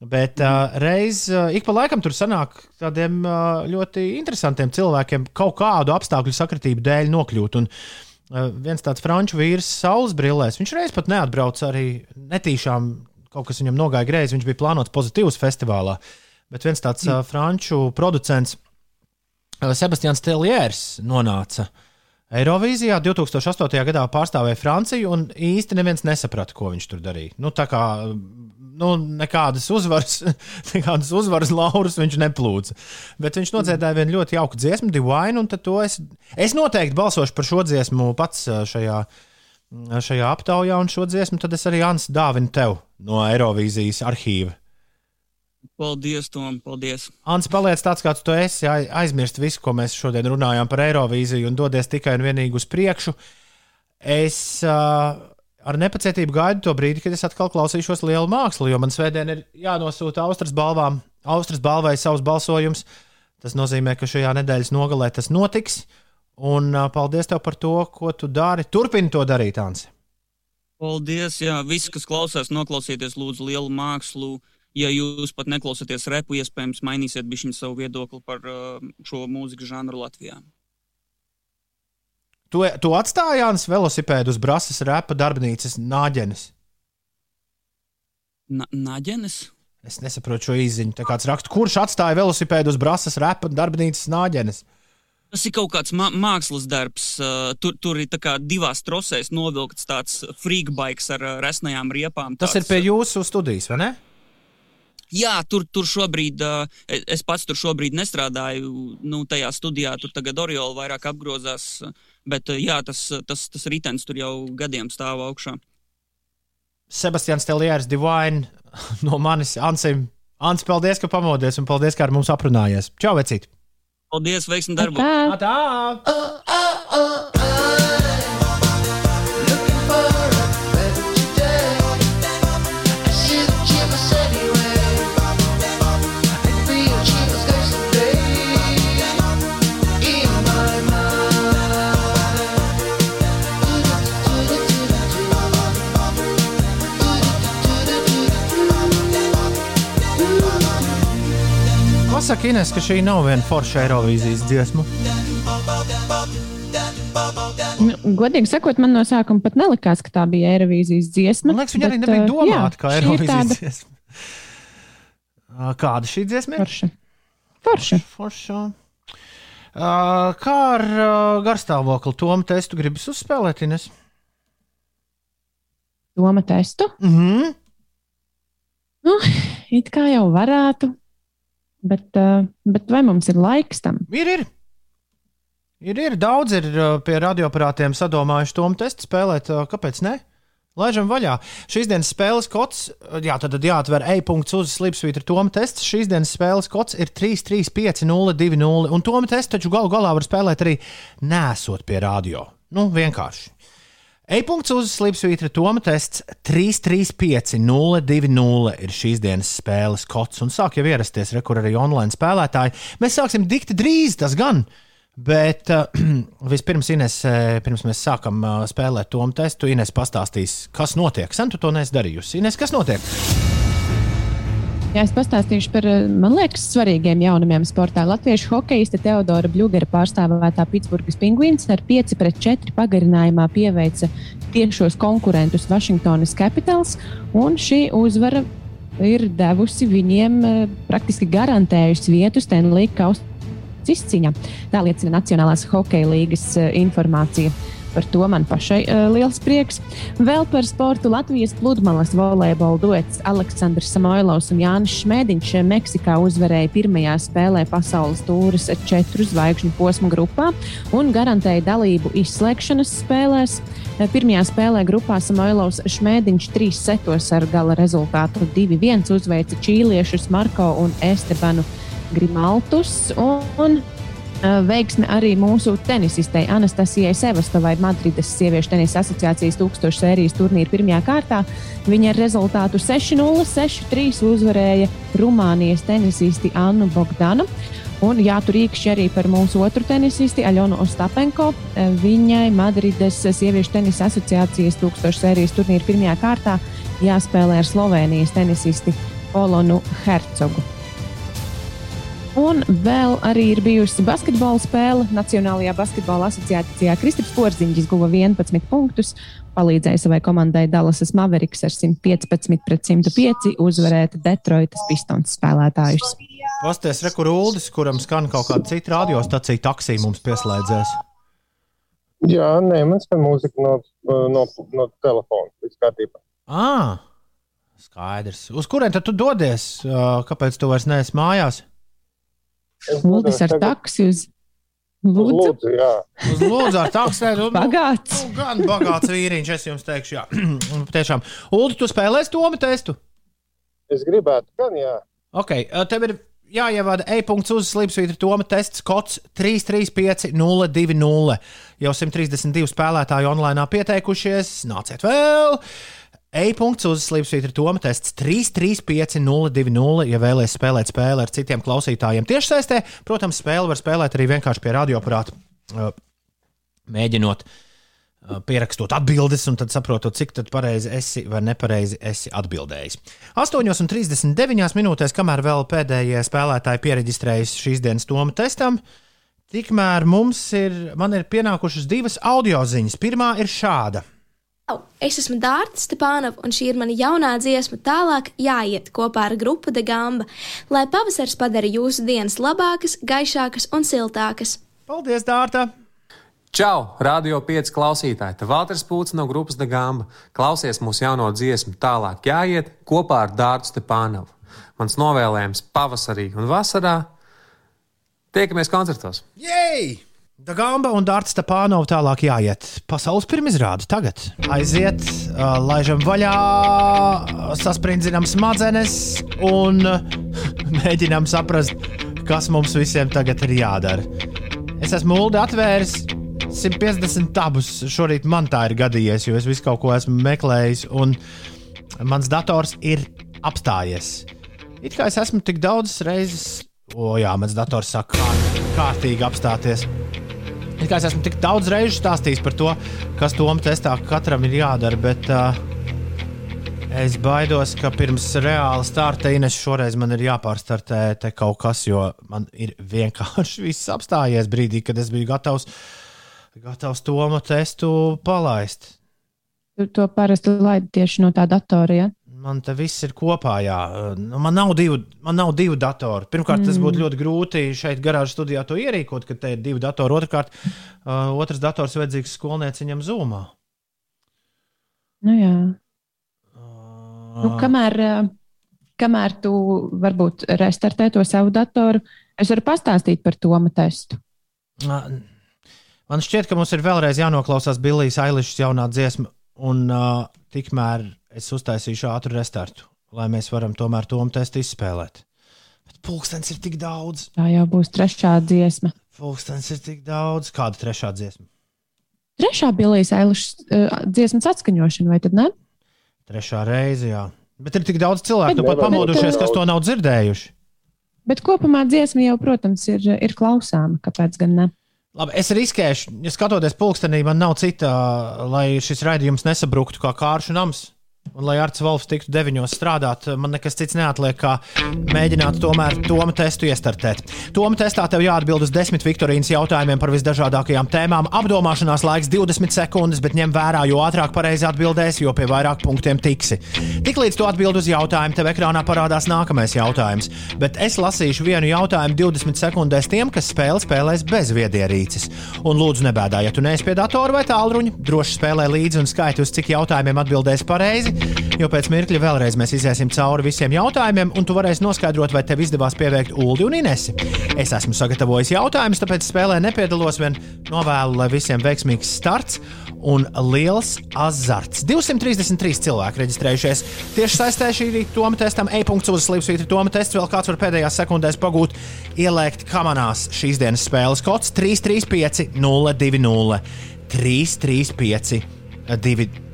[SPEAKER 2] Bet uh, reiz uh, ik pa laikam tur sanāk tādiem uh, ļoti interesantiem cilvēkiem kaut kādu apstākļu sakritību dēļ nokļūt. Un, uh, viens tāds franču vīrs, saules brillēs, viņš reiz pat neatbrauca arī netīšām. Kaut kas viņam nogāja greizi, viņš bija plānots pozitīvs festivālā. Bet viens tāds uh, franču producents, uh, Sebastians Teliers, nonāca Eirovīzijā 2008. gadā pārstāvēja Franciju, un īsti neviens nesaprata, ko viņš tur darīja. Nu, tā kā nu, nekādas uzvaras, nekādas uzvaras laurus viņš neplūca. Bet viņš nodziedāja vienu ļoti jauku dziesmu, Divine, un es, es noteikti balsošu par šo dziesmu pats šajā, šajā aptaujā, un šo dziesmu tad es arī Ants dāvinu tev no Eirovīzijas arhīva.
[SPEAKER 16] Paldies, Tom, paldies.
[SPEAKER 2] Ants, paliec tāds, kāds tu esi. ai- Aizmirst visu, ko mēs šodien runājām par Eirovīziju, un dodies tikai un vienīgi uz priekšu. Es uh, ar nepacietību gaidu to brīdi, kad es atkal klausīšos lielu mākslu, jo man svētdien ir jānosūta Austrijas balvām, Austrijas balvai savs balsojums. Tas nozīmē, ka šajā nedēļas nogalē tas notiks. Un uh, paldies tev par to, ko tu dari. Turpini to darīt, Ants.
[SPEAKER 16] Paldies, jā, visi, kas klausās, noklausieties lūdzu lielu mākslu. Ja jūs pat neklausāties repu, iespējams, mainīsiet savu viedokli par uh, šo mūzikas žanru Latvijā.
[SPEAKER 2] Tu, tu atstāji Jānis velosipēdu uz Brāzas repa darbnīcas nāģenes.
[SPEAKER 16] Na, Naģenes?
[SPEAKER 2] Es nesaprotu šo īziņu. Tā kāds raksta, kurš atstāja velosipēdu uz Brāzas repa darbnīcas nāģenes?
[SPEAKER 16] Tas ir kaut kāds mā mākslas darbs. Uh, tur, tur ir divās trosēs novilkts tāds freakbikes ar uh, resnajām riepām.
[SPEAKER 2] Tas ir pie jūsu studijas, vai ne?
[SPEAKER 16] Jā, tur, tur šobrīd, uh, es pats tur šobrīd nestrādāju, nu, tajā studijā, tur tagad Oriola vairāk apgrozās, bet jā, tas, tas, tas ritenis tur jau gadiem stāv augšā.
[SPEAKER 2] Sebastians Teliers, Divine, no manis, Ansim. Ants, paldies, ka pamodies un paldies, ka ar mums aprunājies. Čau, vecīt!
[SPEAKER 16] Paldies, veiksmi darbu!
[SPEAKER 2] Tā! Pasaka, Ines, ka šī nav viena forša Eirovīzijas dziesma.
[SPEAKER 3] Nu, Godīgi sakot, man no sākuma pat nelikās, ka tā bija Eirovīzijas dziesma.
[SPEAKER 2] Man liekas, viņa arī
[SPEAKER 3] bet,
[SPEAKER 2] nebija
[SPEAKER 3] uh,
[SPEAKER 2] domāta kā Eirovīzijas
[SPEAKER 3] tāda
[SPEAKER 2] dziesma. Kāda šī dziesma ir?
[SPEAKER 3] Forša. Forša.
[SPEAKER 2] Forša. Uh, kā ar uh, garstāvokli Tomu testu gribas uzspēlēt, Ines?
[SPEAKER 3] Doma testu?
[SPEAKER 2] Mm -hmm.
[SPEAKER 3] Nu, it kā jau varētu, bet, uh, bet vai mums ir laiks tam?
[SPEAKER 2] Ir, ir. Ir, ir daudz ir uh, pie radioaparātiem sadomājuši Tomu testu spēlēt. Uh, kāpēc ne? Laižam vaļā. Šīs dienas spēles kods, jā, tad, tad jāatver e-punkts uz slipsvītra Toma tests. Šīs dienas spēles kods ir 335-020. Un Toma tests taču galu galā var spēlēt arī nesot pie radio. Nu, vienkārši. E-punkts uz slipsvītra Toma tests 335-020 ir šīs dienas spēles kods. Un sāk jau ierasties, re, kur arī online spēlētāji. Mēs sāksim dikti drīz, tas gan. Bet uh, vispirms, Ines, eh, pirms mēs sākam uh, spēlēt to testu, Ines pastāstīs, kas notiek. Sen tu to neesi darījusi. Ines, kas notiek?
[SPEAKER 3] Jā, es pastāstīšu par, eh, man liekas, svarīgiem jaunumiem sportā. Latviešu hokeja Teodora Bļūgera pārstāvētā Pitsburgas pingvīns ar 5 pret 4 pagarinājumā pieveica tiešos konkurentus Washingtonas Capitals, un šī uzvara ir devusi viņiem praktiski garantējusi vietu Stanley Kausa izcīņā. Tā liecina Nacionālās hokeja līgas informācija. Par to man pašai uh, liels prieks. Vēl par sportu Latvijas pludmales volejbola duets Aleksandrs Samoilovs un Jānis Šmēdiņš Meksikā uzvarēja pirmajā spēlē pasaules tūres četru zvaigžņu posmu grupā un garantēja dalību izslēgšanas spēlēs. Pirmajā spēlē grupā Samoilovs Šmēdiņš trīs setos ar gala rezultātu 2-1 uzveica čīliešus Marko un Estebanu Grimaltus. Un veiksme arī mūsu tenisistei Anastasijai Sevastovai Madrides sieviešu tenisa asociācijas tūkstošu sērijas turnīra pirmajā kārtā. Viņa ar rezultātu 6-0, 6-3 uzvarēja Rumānijas tenisisti Annu Bogdanu. Un jāturīkšķi arī par mūsu otru tenisisti, Aļonu Ostapenko. Viņai Madrides sieviešu tenisa asociācijas tūkstošu sērijas turnīra pirmajā kārtā jāspēlē ar Slovenijas tenisisti Polonu Hercogu. Un vēl arī ir bijusi basketbola spēle. Nacionālajā basketbola asociācijā Kristaps Porziņš guva 11 punktus, palīdzēja savai komandai Dallasas Mavericks ar 115 pret 105 uzvarēt Detroitas Pistons spēlētājus.
[SPEAKER 2] Pasties, re, kur Uldis, kuram skan kaut kāda cita radiostacija, taksī mums pieslēdzēs.
[SPEAKER 4] Jā, nē, man skan mūzika no, no, no telefona. Viss kārtībā.
[SPEAKER 2] Ah, skaidrs. Uz kurien tad tu dodies? Kāpēc tu vairs neesi mājās?
[SPEAKER 3] Lūdzu, ar taksi uz Lūdzu.
[SPEAKER 4] Lūdzu, jā.
[SPEAKER 2] Uz Lūdzu, ar taksi. Nu,
[SPEAKER 3] Bagāts.
[SPEAKER 2] Nu, gan bagāts vīriņš, es jums teikšu, jā. Tiešām. Ulu, tu spēlēsi to testu?
[SPEAKER 4] Es gribētu, gan jā.
[SPEAKER 2] Ok, tev ir jāievada e-punkts uz slīpsvītra Toma tests kods 335-020. Jau 132 spēlētāji online pieteikušies, nāciet vēl! E-punkts uz slīpsvītra Toma tests 335-020. Ja vēlaties spēlēt spēli ar citiem klausītājiem tiešsaistē, protams, spēli var spēlēt arī vienkārši pie radioaparāta, mēģinot pierakstot atbildes, un tad saprotot, cik pareizi esi vai nepareizi esi atbildējis. 8,39 minūtēs, kamēr vēl pēdējie spēlētāji pieregistrējas šīs dienas Toma testam, tikmēr mums ir, ir pienākušas divas audio ziņas. Pirmā ir šāda.
[SPEAKER 14] Es esmu Dārta Stepānova, un šī ir mana jaunā dziesma. Tālāk jāiet kopā ar grupu De Gamba, lai pavasars padara jūsu dienas labākas, gaišākas un siltākas.
[SPEAKER 2] Paldies, Dārta!
[SPEAKER 17] Čau, Radio 5 klausītāji! Te Valters Pūts no grupas De Gamba. Klausies mūsu jauno dziesmu, tālāk jāiet kopā ar Dārtu Stepānovu. Mans novēlējums pavasarī un vasarā. Tiekamies koncertos!
[SPEAKER 2] Jej! Dagamba un Dārts Stepānova tālāk jāiet. Pasaules pirmizrāde tagad. Aiziet, laižam vaļā, sasprindzinām smadzenes un mēģinām saprast, kas mums visiem tagad ir jādara. Es esmu Ulu atvēris 150 tabus. Šorīt man tā ir gadījies, jo es visu kaut ko esmu meklējis, un mans dators ir apstājies. It kā es esmu tik daudz reizes, o jā, mans dators saka, kārt, kārtīgi apstāties. Es, es esmu tik daudz reižu stāstījis par to, kas Toms testā katram ir jādara, bet uh, es baidos, ka pirms reāla starta Ines šoreiz man ir jāpārstartē kaut kas, jo man ir vienkārši viss apstājies brīdī, kad es biju gatavs, gatavs Tomu testu palaist.
[SPEAKER 3] Tu to parasti laidi tieši no tā datora. Ja?
[SPEAKER 2] Man te viss ir kopā. Jā. Nu, Man nav divu, man nav divu datoru. Pirmkārt, tas
[SPEAKER 3] Mm.
[SPEAKER 2] būtu ļoti grūti šeit, garāžas studijā, to ierīkot, kad te ir divi datori. Otrakārt, uh, otrs dators vajadzīgs skolnieciņam zūmā.
[SPEAKER 3] Nu, jā.
[SPEAKER 2] Uh,
[SPEAKER 3] Nu, kamēr, kamēr tu varbūt restartē to savu datoru, es varu pastāstīt par to testu.
[SPEAKER 2] Uh, Man šķiet, ka mums ir vēlreiz jānoklausās Billijas Ailišas jaunā dziesma, un uh, tikmēr es uztaisīšu ātru restartu, lai mēs varam tomēr to testu izspēlēt. Bet pulkstenis ir tik daudz.
[SPEAKER 3] Tā jau būs trešā dziesma.
[SPEAKER 2] Pulkstenis ir tik daudz. Kāda trešā dziesma?
[SPEAKER 3] Trešā Billijas Eilišas uh, dziesmas atskaņošana, vai tad ne?
[SPEAKER 2] Trešā reize, jā. Bet ir tik daudz cilvēku,
[SPEAKER 3] Bet-
[SPEAKER 2] nu pat
[SPEAKER 3] bet-
[SPEAKER 2] pamodušies, kas to nav dzirdējuši.
[SPEAKER 3] Bet kopumā dziesma jau, protams, ir, ir klausāma. Kāpēc gan ne?
[SPEAKER 2] Labi, es riskēšu, ja skatoties pulkstenī, man nav cita, lai šis raidījums nesabruktu kā kāršu nams. Un, lai Arts Volfs tiktu deviņos strādāt, man nekas cits neatliek, kā mēģināt tomēr Toma testu iestartēt. Toma testā tev jāatbild uz desmit Viktorīnas jautājumiem par visdažādākajām tēmām. Apdomāšanās laiks 20 sekundes, bet ņem vērā, jo ātrāk pareizi atbildēsi, jo pie vairāk punktiem tiksi. Tiklīdz tu atbild uz jautājumu, tev ekrānā parādās nākamais jautājums. Bet es lasīšu vienu jautājumu 20 sekundēs tiem, kas spēli spēlēs bez viedierīces. Un lūdzu, nebēdā, ja tu neesi pie datora vai tālruņa, droši spēlē līdzi un skaiti, uz cik jautājumiem atbildēsi pareizi. Jo pēc mirkļa vēlreiz mēs iziesim cauri visiem jautājumiem, un tu varēsi noskaidrot, vai tev izdevās pieveikt Ulu un Inesi. Es esmu sagatavojis jautājumus, tāpēc spēlē nepiedalos. Vien novēlu, lai visiem veiksmīgs starts un liels azarts. 233 cilvēki reģistrējušies. Tieši saistē šī rīta Toma testam, e-punkts uz slīpsvītra Toma tests. Vēl kāds var pēdējās sekundēs pagūt, ieliekt kamanās šīs dienas spēles kods 335 020 335 2.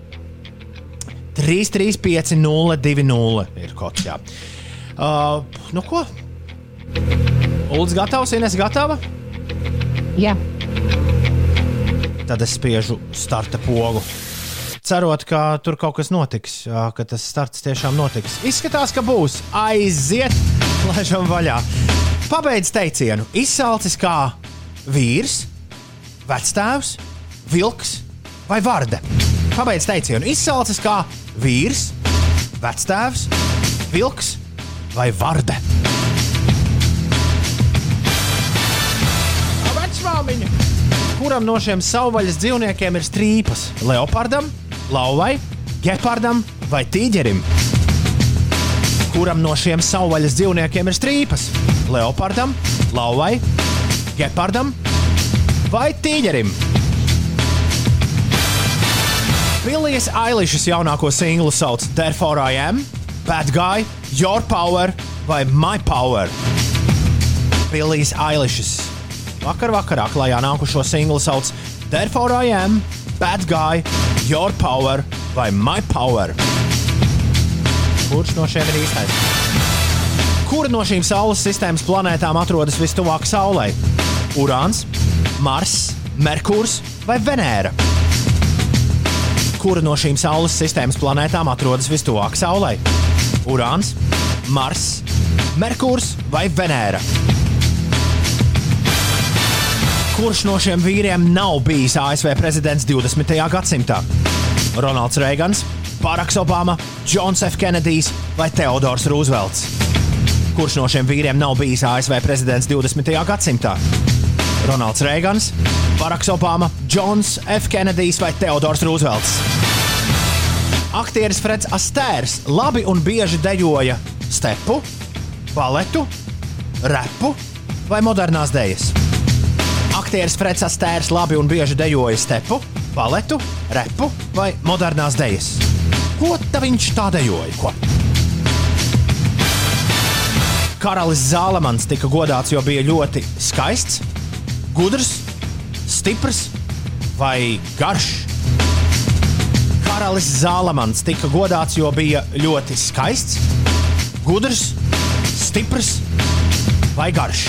[SPEAKER 2] 335 020 ir kods. Jā. Uh, nu ko? Ulds gatavs, Ines gatava?
[SPEAKER 3] Jā.
[SPEAKER 2] Tad es spiežu starta pogu. Cerot, ka tur kaut kas notiks, ka tas starts tiešām notiks. Izskatās, ka būs. Aiziet, laižam vaļā. Pabeidz teicienu. Izsalcis kā vīrs, vecstāvs, vilks vai varde. Pabeidz teicienu. Izsalcis kā vīrs, vecstāvs, vilks vai varde. Vecmāmiņa! Kuram no šiem savvaļas dzīvniekiem ir strīpas? Leopardam, lauvai, gepardam vai tīģerim? Kuram no šiem savvaļas dzīvniekiem ir strīpas? Leopardam, lauvai, gepardam vai tīģerim? Vilijas Ailišas jaunāko singlu sauc Therefore I Am, Bad Guy, Your Power vai My Power. Vilijas Ailišas vakar vakarā klajā nākušo singlu sauc Therefore I Am, Bad Guy, Your Power vai My Power. Kurš no šiem ir īstais? Kura no šīm Saules sistēmas planētām atrodas vistuvāk Saulei? Urāns, Mars, Merkurs vai Venēra? Kura no šīm Saules sistēmas planētām atrodas vistuvāk Saulei? Urāns, Mars, Merkurs vai Venēra? Kurš no šiem vīriem nav bijis ASV prezidents 20. gadsimtā? Ronalds Reigans, Baraks Obama, Džons F. Kenedijs vai Teodors Roosevelts? Kurš no šiem vīriem nav bijis ASV prezidents 20. gadsimtā? Ronalds Reigans, Baraks Obama, Džons F. Kenedijs vai Teodors Roosevelts? Aktieris Freds Astērs labi un bieži dejoja stepu, baletu, repu vai modernās dēļas. Aktieris Freds Astērs labi un bieži dejoja stepu, baletu, repu vai modernās dēļas. Ko ta viņš tā dejoja? Ko? Karalis Zālamans tika godāts, jo bija ļoti skaists, gudrs, stiprs vai garš. Karalis Zālamans tika godāts, jo bija ļoti skaists, gudrs, stiprs vai garš.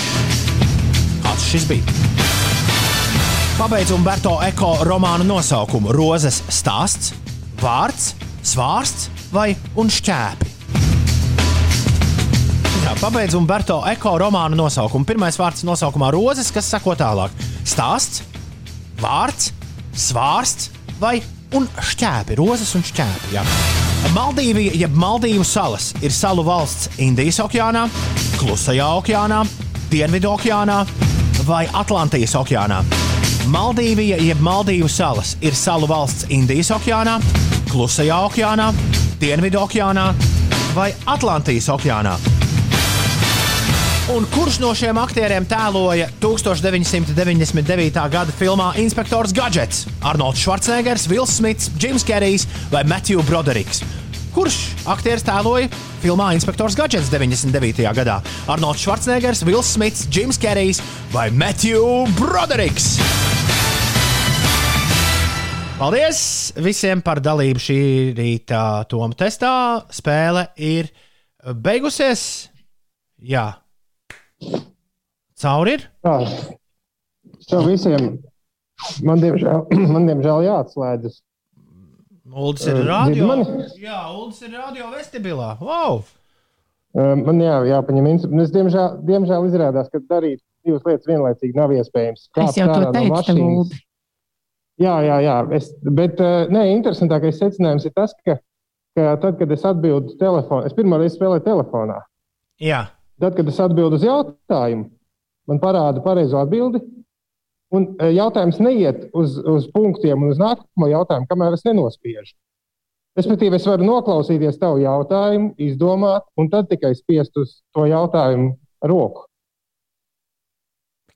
[SPEAKER 2] Kāds šis bija? Pabeidz Umberto Eko romānu nosaukumu - Rozes stāsts, vārds, svārsts vai un šķēpi. Jā, pabeidz Umberto Eko romānu nosaukumu. Pirmais vārds nosaukumā - Rozes, kas sako tālāk - stāsts, vārds, svārsts vai un šķēpi. Rozes un šķēpi. Jā. Maldīvija, jeb Maldīvu salas, ir salu valsts Indijas okeānā, Klusajā okeānā, Dienvidu okeānā vai Atlantijas okeānā. Maldīvija, jeb Maldīvu salas, ir salu valsts Indijas okeānā, Klusajā okeānā, Dienvidu okeānā vai Atlantijas okeānā. Un kurš no šiem aktieriem tēloja 1999. gada filmā Inspektors Gadgets? Arnolds Schwarzeneggers, Vils Smits, Jims Kerijs vai Matthew Broderiks? Kurš aktieris tēloja filmā Inspektors Gadgets 99. gadā? Arnolds Schwarzeneggers, Vils Smits, Jims Kerijs vai Matthew Broderiks? Paldies visiem par dalību šī rīta Toma testā. Spēle ir beigusies. Jā, Cauri ir?
[SPEAKER 4] Tā. Tev visiem, man diemžēl, man diemžēl jāatslēdzas.
[SPEAKER 2] Uldis ir radio. Jā, Uldis ir radio vestibilā. Wow!
[SPEAKER 4] Man jā, jāpaņem instruments. Es diemžēl, diemžēl izrādās, ka darīt divas lietas vienlaicīgi nav iespējams.
[SPEAKER 3] Es jau to
[SPEAKER 4] no
[SPEAKER 3] teicu,
[SPEAKER 4] mašīnas.
[SPEAKER 3] Uldi.
[SPEAKER 4] Jā, jā, jā. Es, bet nē, interesantākais secinājums ir tas, ka, ka tad, kad es atbildu telefonā, es pirmo reizi spēlēju telefonā.
[SPEAKER 2] Jā.
[SPEAKER 4] Tad, kad es atbildu uz jautājumu, man parāda pareizo atbildi. Un eh, jautājums neiet uz, uz punktiem un uz nākamo jautājumu, kamēr es nenospiežu. Respektīvi, es varu noklausīties tavu jautājumu, izdomāt, un tad tikai spiest uz to jautājumu roku.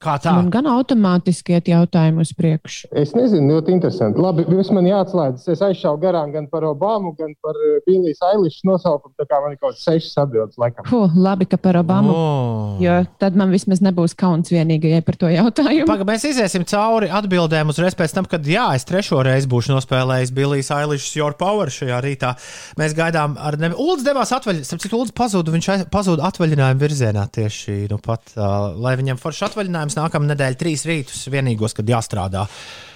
[SPEAKER 2] Kā
[SPEAKER 3] Man gan automātiski iet jautājumi uz priekšu.
[SPEAKER 4] Es nezinu, ļoti interesanti. Labi, viss man jāatslēdzas. Es aizšāvu garām gan par Obamu, gan par Billijas Ailišas nosaukumu. Tā kā man ir kaut kāds sešas atbildes laikam.
[SPEAKER 3] Huh, labi, ka par Obamu.
[SPEAKER 2] Oh.
[SPEAKER 3] Jo tad man vismaz nebūs kauns vienīgajai par to jautājumu.
[SPEAKER 2] Paga, mēs iziesim cauri atbildēm uzreiz pēc tam, kad jā, es trešo reizi būšu nospēlējis Billijas Ailišas Your Power šajā rītā. Mēs gaidām ar nevi. Ulds devās starp citu, Ulds pazuda, viņš aiz- pazuda atvaļinājuma virzienā tieši nu pat, uh, lai viņam foršs atvaļinājums nākamā nedēļa trīs rītus vienīgos, kad jāstrādā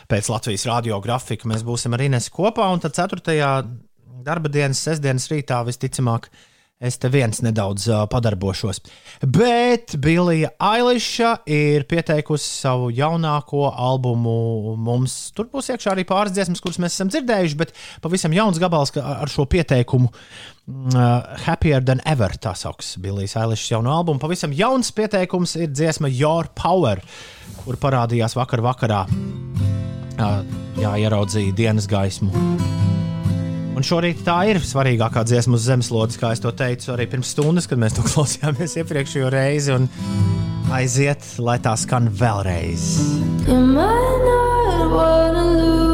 [SPEAKER 2] pēc Latvijas radio grafika. Mēs būsim ar Inesu kopā, un tad ceturtajā darba dienas, sestdienas rītā visticamāk. Es te viens nedaudz uh, padarbošos. Bet Billija Ailiša ir pieteikusi savu jaunāko albumu. Mums tur būs iekšā arī pāris dziesmas, kuras mēs esam dzirdējuši, bet pavisam jauns gabals ar šo pieteikumu. Uh, Happier than ever tā sauc Billijas Ailišas jauno albumu. Pavisam jauns pieteikums ir dziesma Your Power, kur parādījās vakar vakarā. Uh, jā, ieraudzīja dienas gaismu. Un šorīt tā ir svarīgākā dziesma uz zemeslodes, kā to teicu arī pirms stundas, kad mēs to klausījāmies iepriekšējo reizi. Aiziet, lai tā skan vēlreiz.
[SPEAKER 9] You might not wanna lose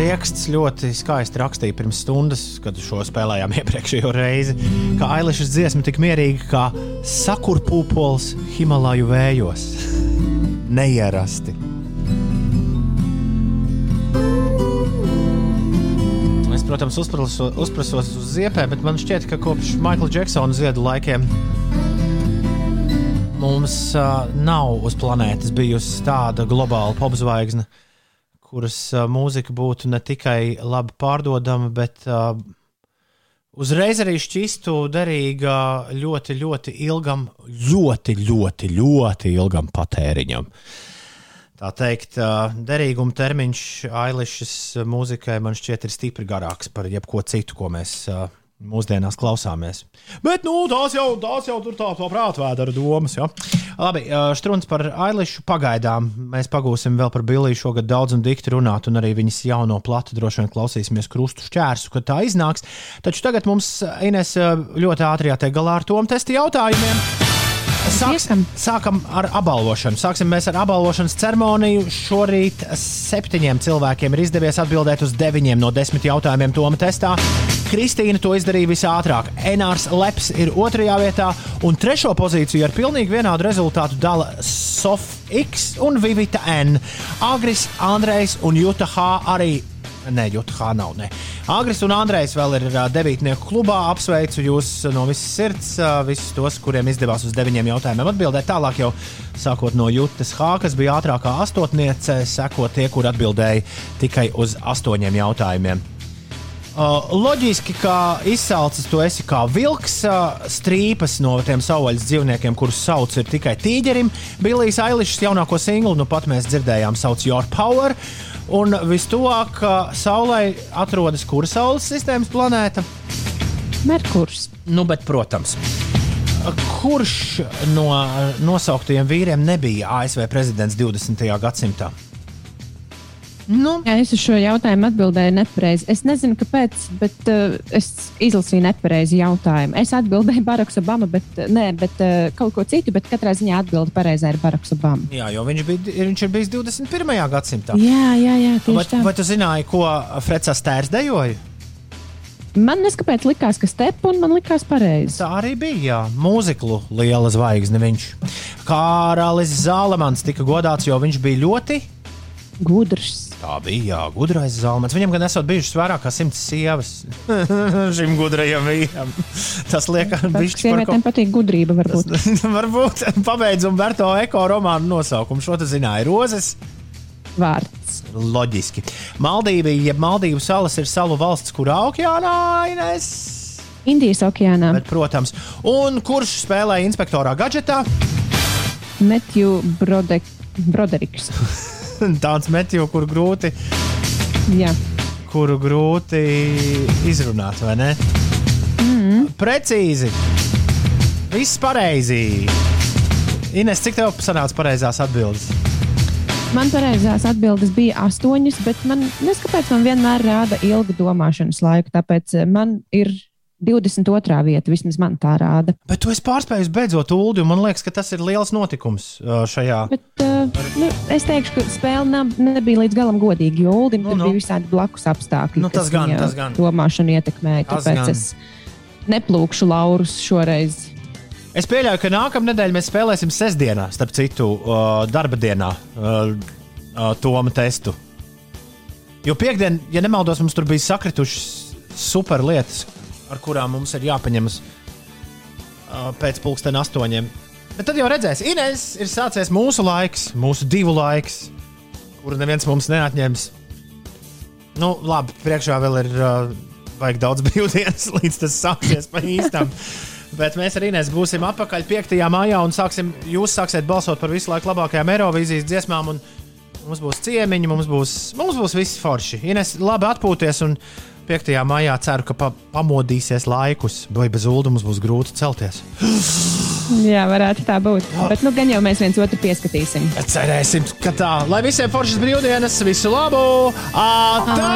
[SPEAKER 2] Rieksts ļoti skaisti rakstīja pirms stundas, kad šo spēlējām iepriekšējo reizi, ka Ailišas dziesma tik mierīga kā sakurpūpols Himalaju vējos. Neierasti. Es, protams, uzpraso, uzprasos uz ziepēm, bet man šķiet, ka kopš Maikla Džeksona ziedu laikiem mums uh, nav uz planētas bijusi tāda globāla popzvaigzne, kuras mūzika būtu ne tikai labi pārdodama, bet uh, uzreiz arī šķistu derīga ļoti, ļoti ilgam, ļoti, ļoti, ļoti ilgam patēriņam. Tā teikt, uh, derīguma termiņš Ailišas mūzikai man šķiet ir stipri garāks par jebko citu, ko mēs uh, mūsdienās klausāmies. Bet nu, tās jau, tās jau tur tā, tā prātvēdera domas. Ja? Labi, Strunts par Ailišu pagaidām. Mēs pagūsim vēl par Billiju šogad daudz un dikti runāt, un arī viņas jauno platu droši vien klausīsimies krustu šķērsu, kad tā iznāks. Taču tagad mums Ines ļoti ātri jātiek galā ar tom testi jautājumiem. Sāksim, sākam ar apbalvošanu. Sāksim ar apbalvošanas ceremoniju. Šorīt septiņiem cilvēkiem ir izdevies atbildēt uz deviņiem no desmit jautājumiem Toma testā. Kristīna to izdarīja visātrāk. Enārs Leps ir otrajā vietā, un trešo pozīciju ar pilnīgi vienādu rezultātu dala Sofija un Vivita N. Agris, Andrejs un Juta H. arī Nē, Juta H. nav. Ne. Agris un Andrejs vēl ir uh, devītnieku klubā. Apsveicu jūs no visas sirds, uh, visus tos, kuriem izdevās uz deviņiem jautājumiem atbildēt. Tālāk jau sākot no Jutas H., kas bija ātrākā astotniece, sekot tie, kur atbildēja tikai uz astoņiem jautājumiem. Uh, loģiski, ka izsalcis tu esi kā vilks, uh, strīpas no tiem savvaļas dzīvniekiem, kurus sauc ir tikai tīģerim. Billijs Ailišs jaunāko singlu, nu pat mēs dzirdējām, sauc Your Power. Un vistuvāk Saulē atrodas kura Saules sistēmas planēta?
[SPEAKER 3] Merkurs.
[SPEAKER 2] Nu, bet, protams. Kurš no nosauktajiem vīriem nebija ASV prezidents 20. gadsimtā?
[SPEAKER 3] Nu. Jā, es uz šo jautājumu atbildēju nepareizi. Es nezinu, kāpēc, bet uh, es izlasīju nepareizi jautājumu. Es atbildēju Baraks Obama, bet, uh, nē, bet uh, kaut ko citu, bet katrā ziņā atbilde pareizā ir Baraks Obama.
[SPEAKER 2] Jā, jo viņš, bija, viņš ir bijis 21. gadsimtā.
[SPEAKER 3] Jā, jā, jā tieši
[SPEAKER 2] vai,
[SPEAKER 3] tā.
[SPEAKER 2] vai tu zināji, ko Freds Astērs dejoja?
[SPEAKER 3] Man neskapēc likās, ka stepa un man likās pareizi.
[SPEAKER 2] Tā arī bija. Jā. Mūziklu liela zvaigzne viņš. Kāralis Zālemans tika godāts, jo viņš bija ļoti
[SPEAKER 3] gudrs.
[SPEAKER 2] Tā bija, jā, gudrais Zālemans. Viņam gan esot bijušas vairāk kā simts sievas. Šim gudrajam vīram. Tas liekas, ka viņš
[SPEAKER 3] Sievietēm patīk gudrība, varbūt.
[SPEAKER 2] Tas, varbūt pabeidz un Berto Eko romānu nosaukumu. Šo tu zināji, Rozes.
[SPEAKER 3] Vārds.
[SPEAKER 2] Loģiski. Maldīvi, jeb Maldīvu salas ir salu valsts, kurā okeānā Ines.
[SPEAKER 3] Indijas okeānā.
[SPEAKER 2] Bet, protams, un kurš spēlē inspektorā gadgetā?
[SPEAKER 3] Metju Broderiks.
[SPEAKER 2] Tāds metju, kur grūti.
[SPEAKER 3] Jā.
[SPEAKER 2] Kuru grūti izrunāt, vai ne?
[SPEAKER 3] Mm.
[SPEAKER 2] Precīzi. Viss pareizi. Ines, cik tev sanāca pareizās atbildes?
[SPEAKER 3] Man pareizās atbildes bija astoņas, bet man neskapēc man vienmēr rāda ilga domāšanas laiku. Tāpēc eh, man ir 22. vieta, vismaz man tā rāda.
[SPEAKER 2] Bet tu esi pārspējis beidzot ULDI, un man liekas, ka tas ir liels notikums šajā.
[SPEAKER 3] Bet, uh, nu, es teikšu, ka spēle nav, nebija līdz galam godīga, jo ULDIM nu, nu. bija visādi blakus apstākļi.
[SPEAKER 2] Nu, tas gan, tas gan.
[SPEAKER 3] Domāšanu ietekmēja. Tāpēc
[SPEAKER 2] gan.
[SPEAKER 3] es neplūkšu laurus šoreiz.
[SPEAKER 2] Es pieļauju, ka nākamā nedēļa mēs spēlēsim sestdienā, starp citu, uh, darba dienā, uh, uh, Toma testu. Jo piekdien, ja nemaldos, mums tur bija sakritušas super lietas, ar kurām mums ir jāpaņemas uh, pēc pulksten astoņiem. Bet tad jau redzēs, Ines ir sācies mūsu laiks, mūsu divu laiks, kuru neviens mums neatņems. Nu, labi, priekšā vēl ir uh, vajag daudz brīvdienas, līdz tas sāksies pa īstam. Bet mēs arī Inês būsim atpakaļ 5. maijā un sāksim, jūs sāksiet balsot par visu laiku labākajām Eirovīzijas dziesmām. Mums būs ciemiņi, mums būs, mums būs viss forši. Ines, labi atpūties un 5. maijā ceru, ka pa, pamodīsies laikus, vai bez ulu mums būs grūti celties.
[SPEAKER 3] Jā, varētu tā būt. Bet nu gan jau mēs viens otru pieskatīsim.
[SPEAKER 2] Cerēsim, ka tā. Lai visiem foršas brīvdienas, visu labu! Atā!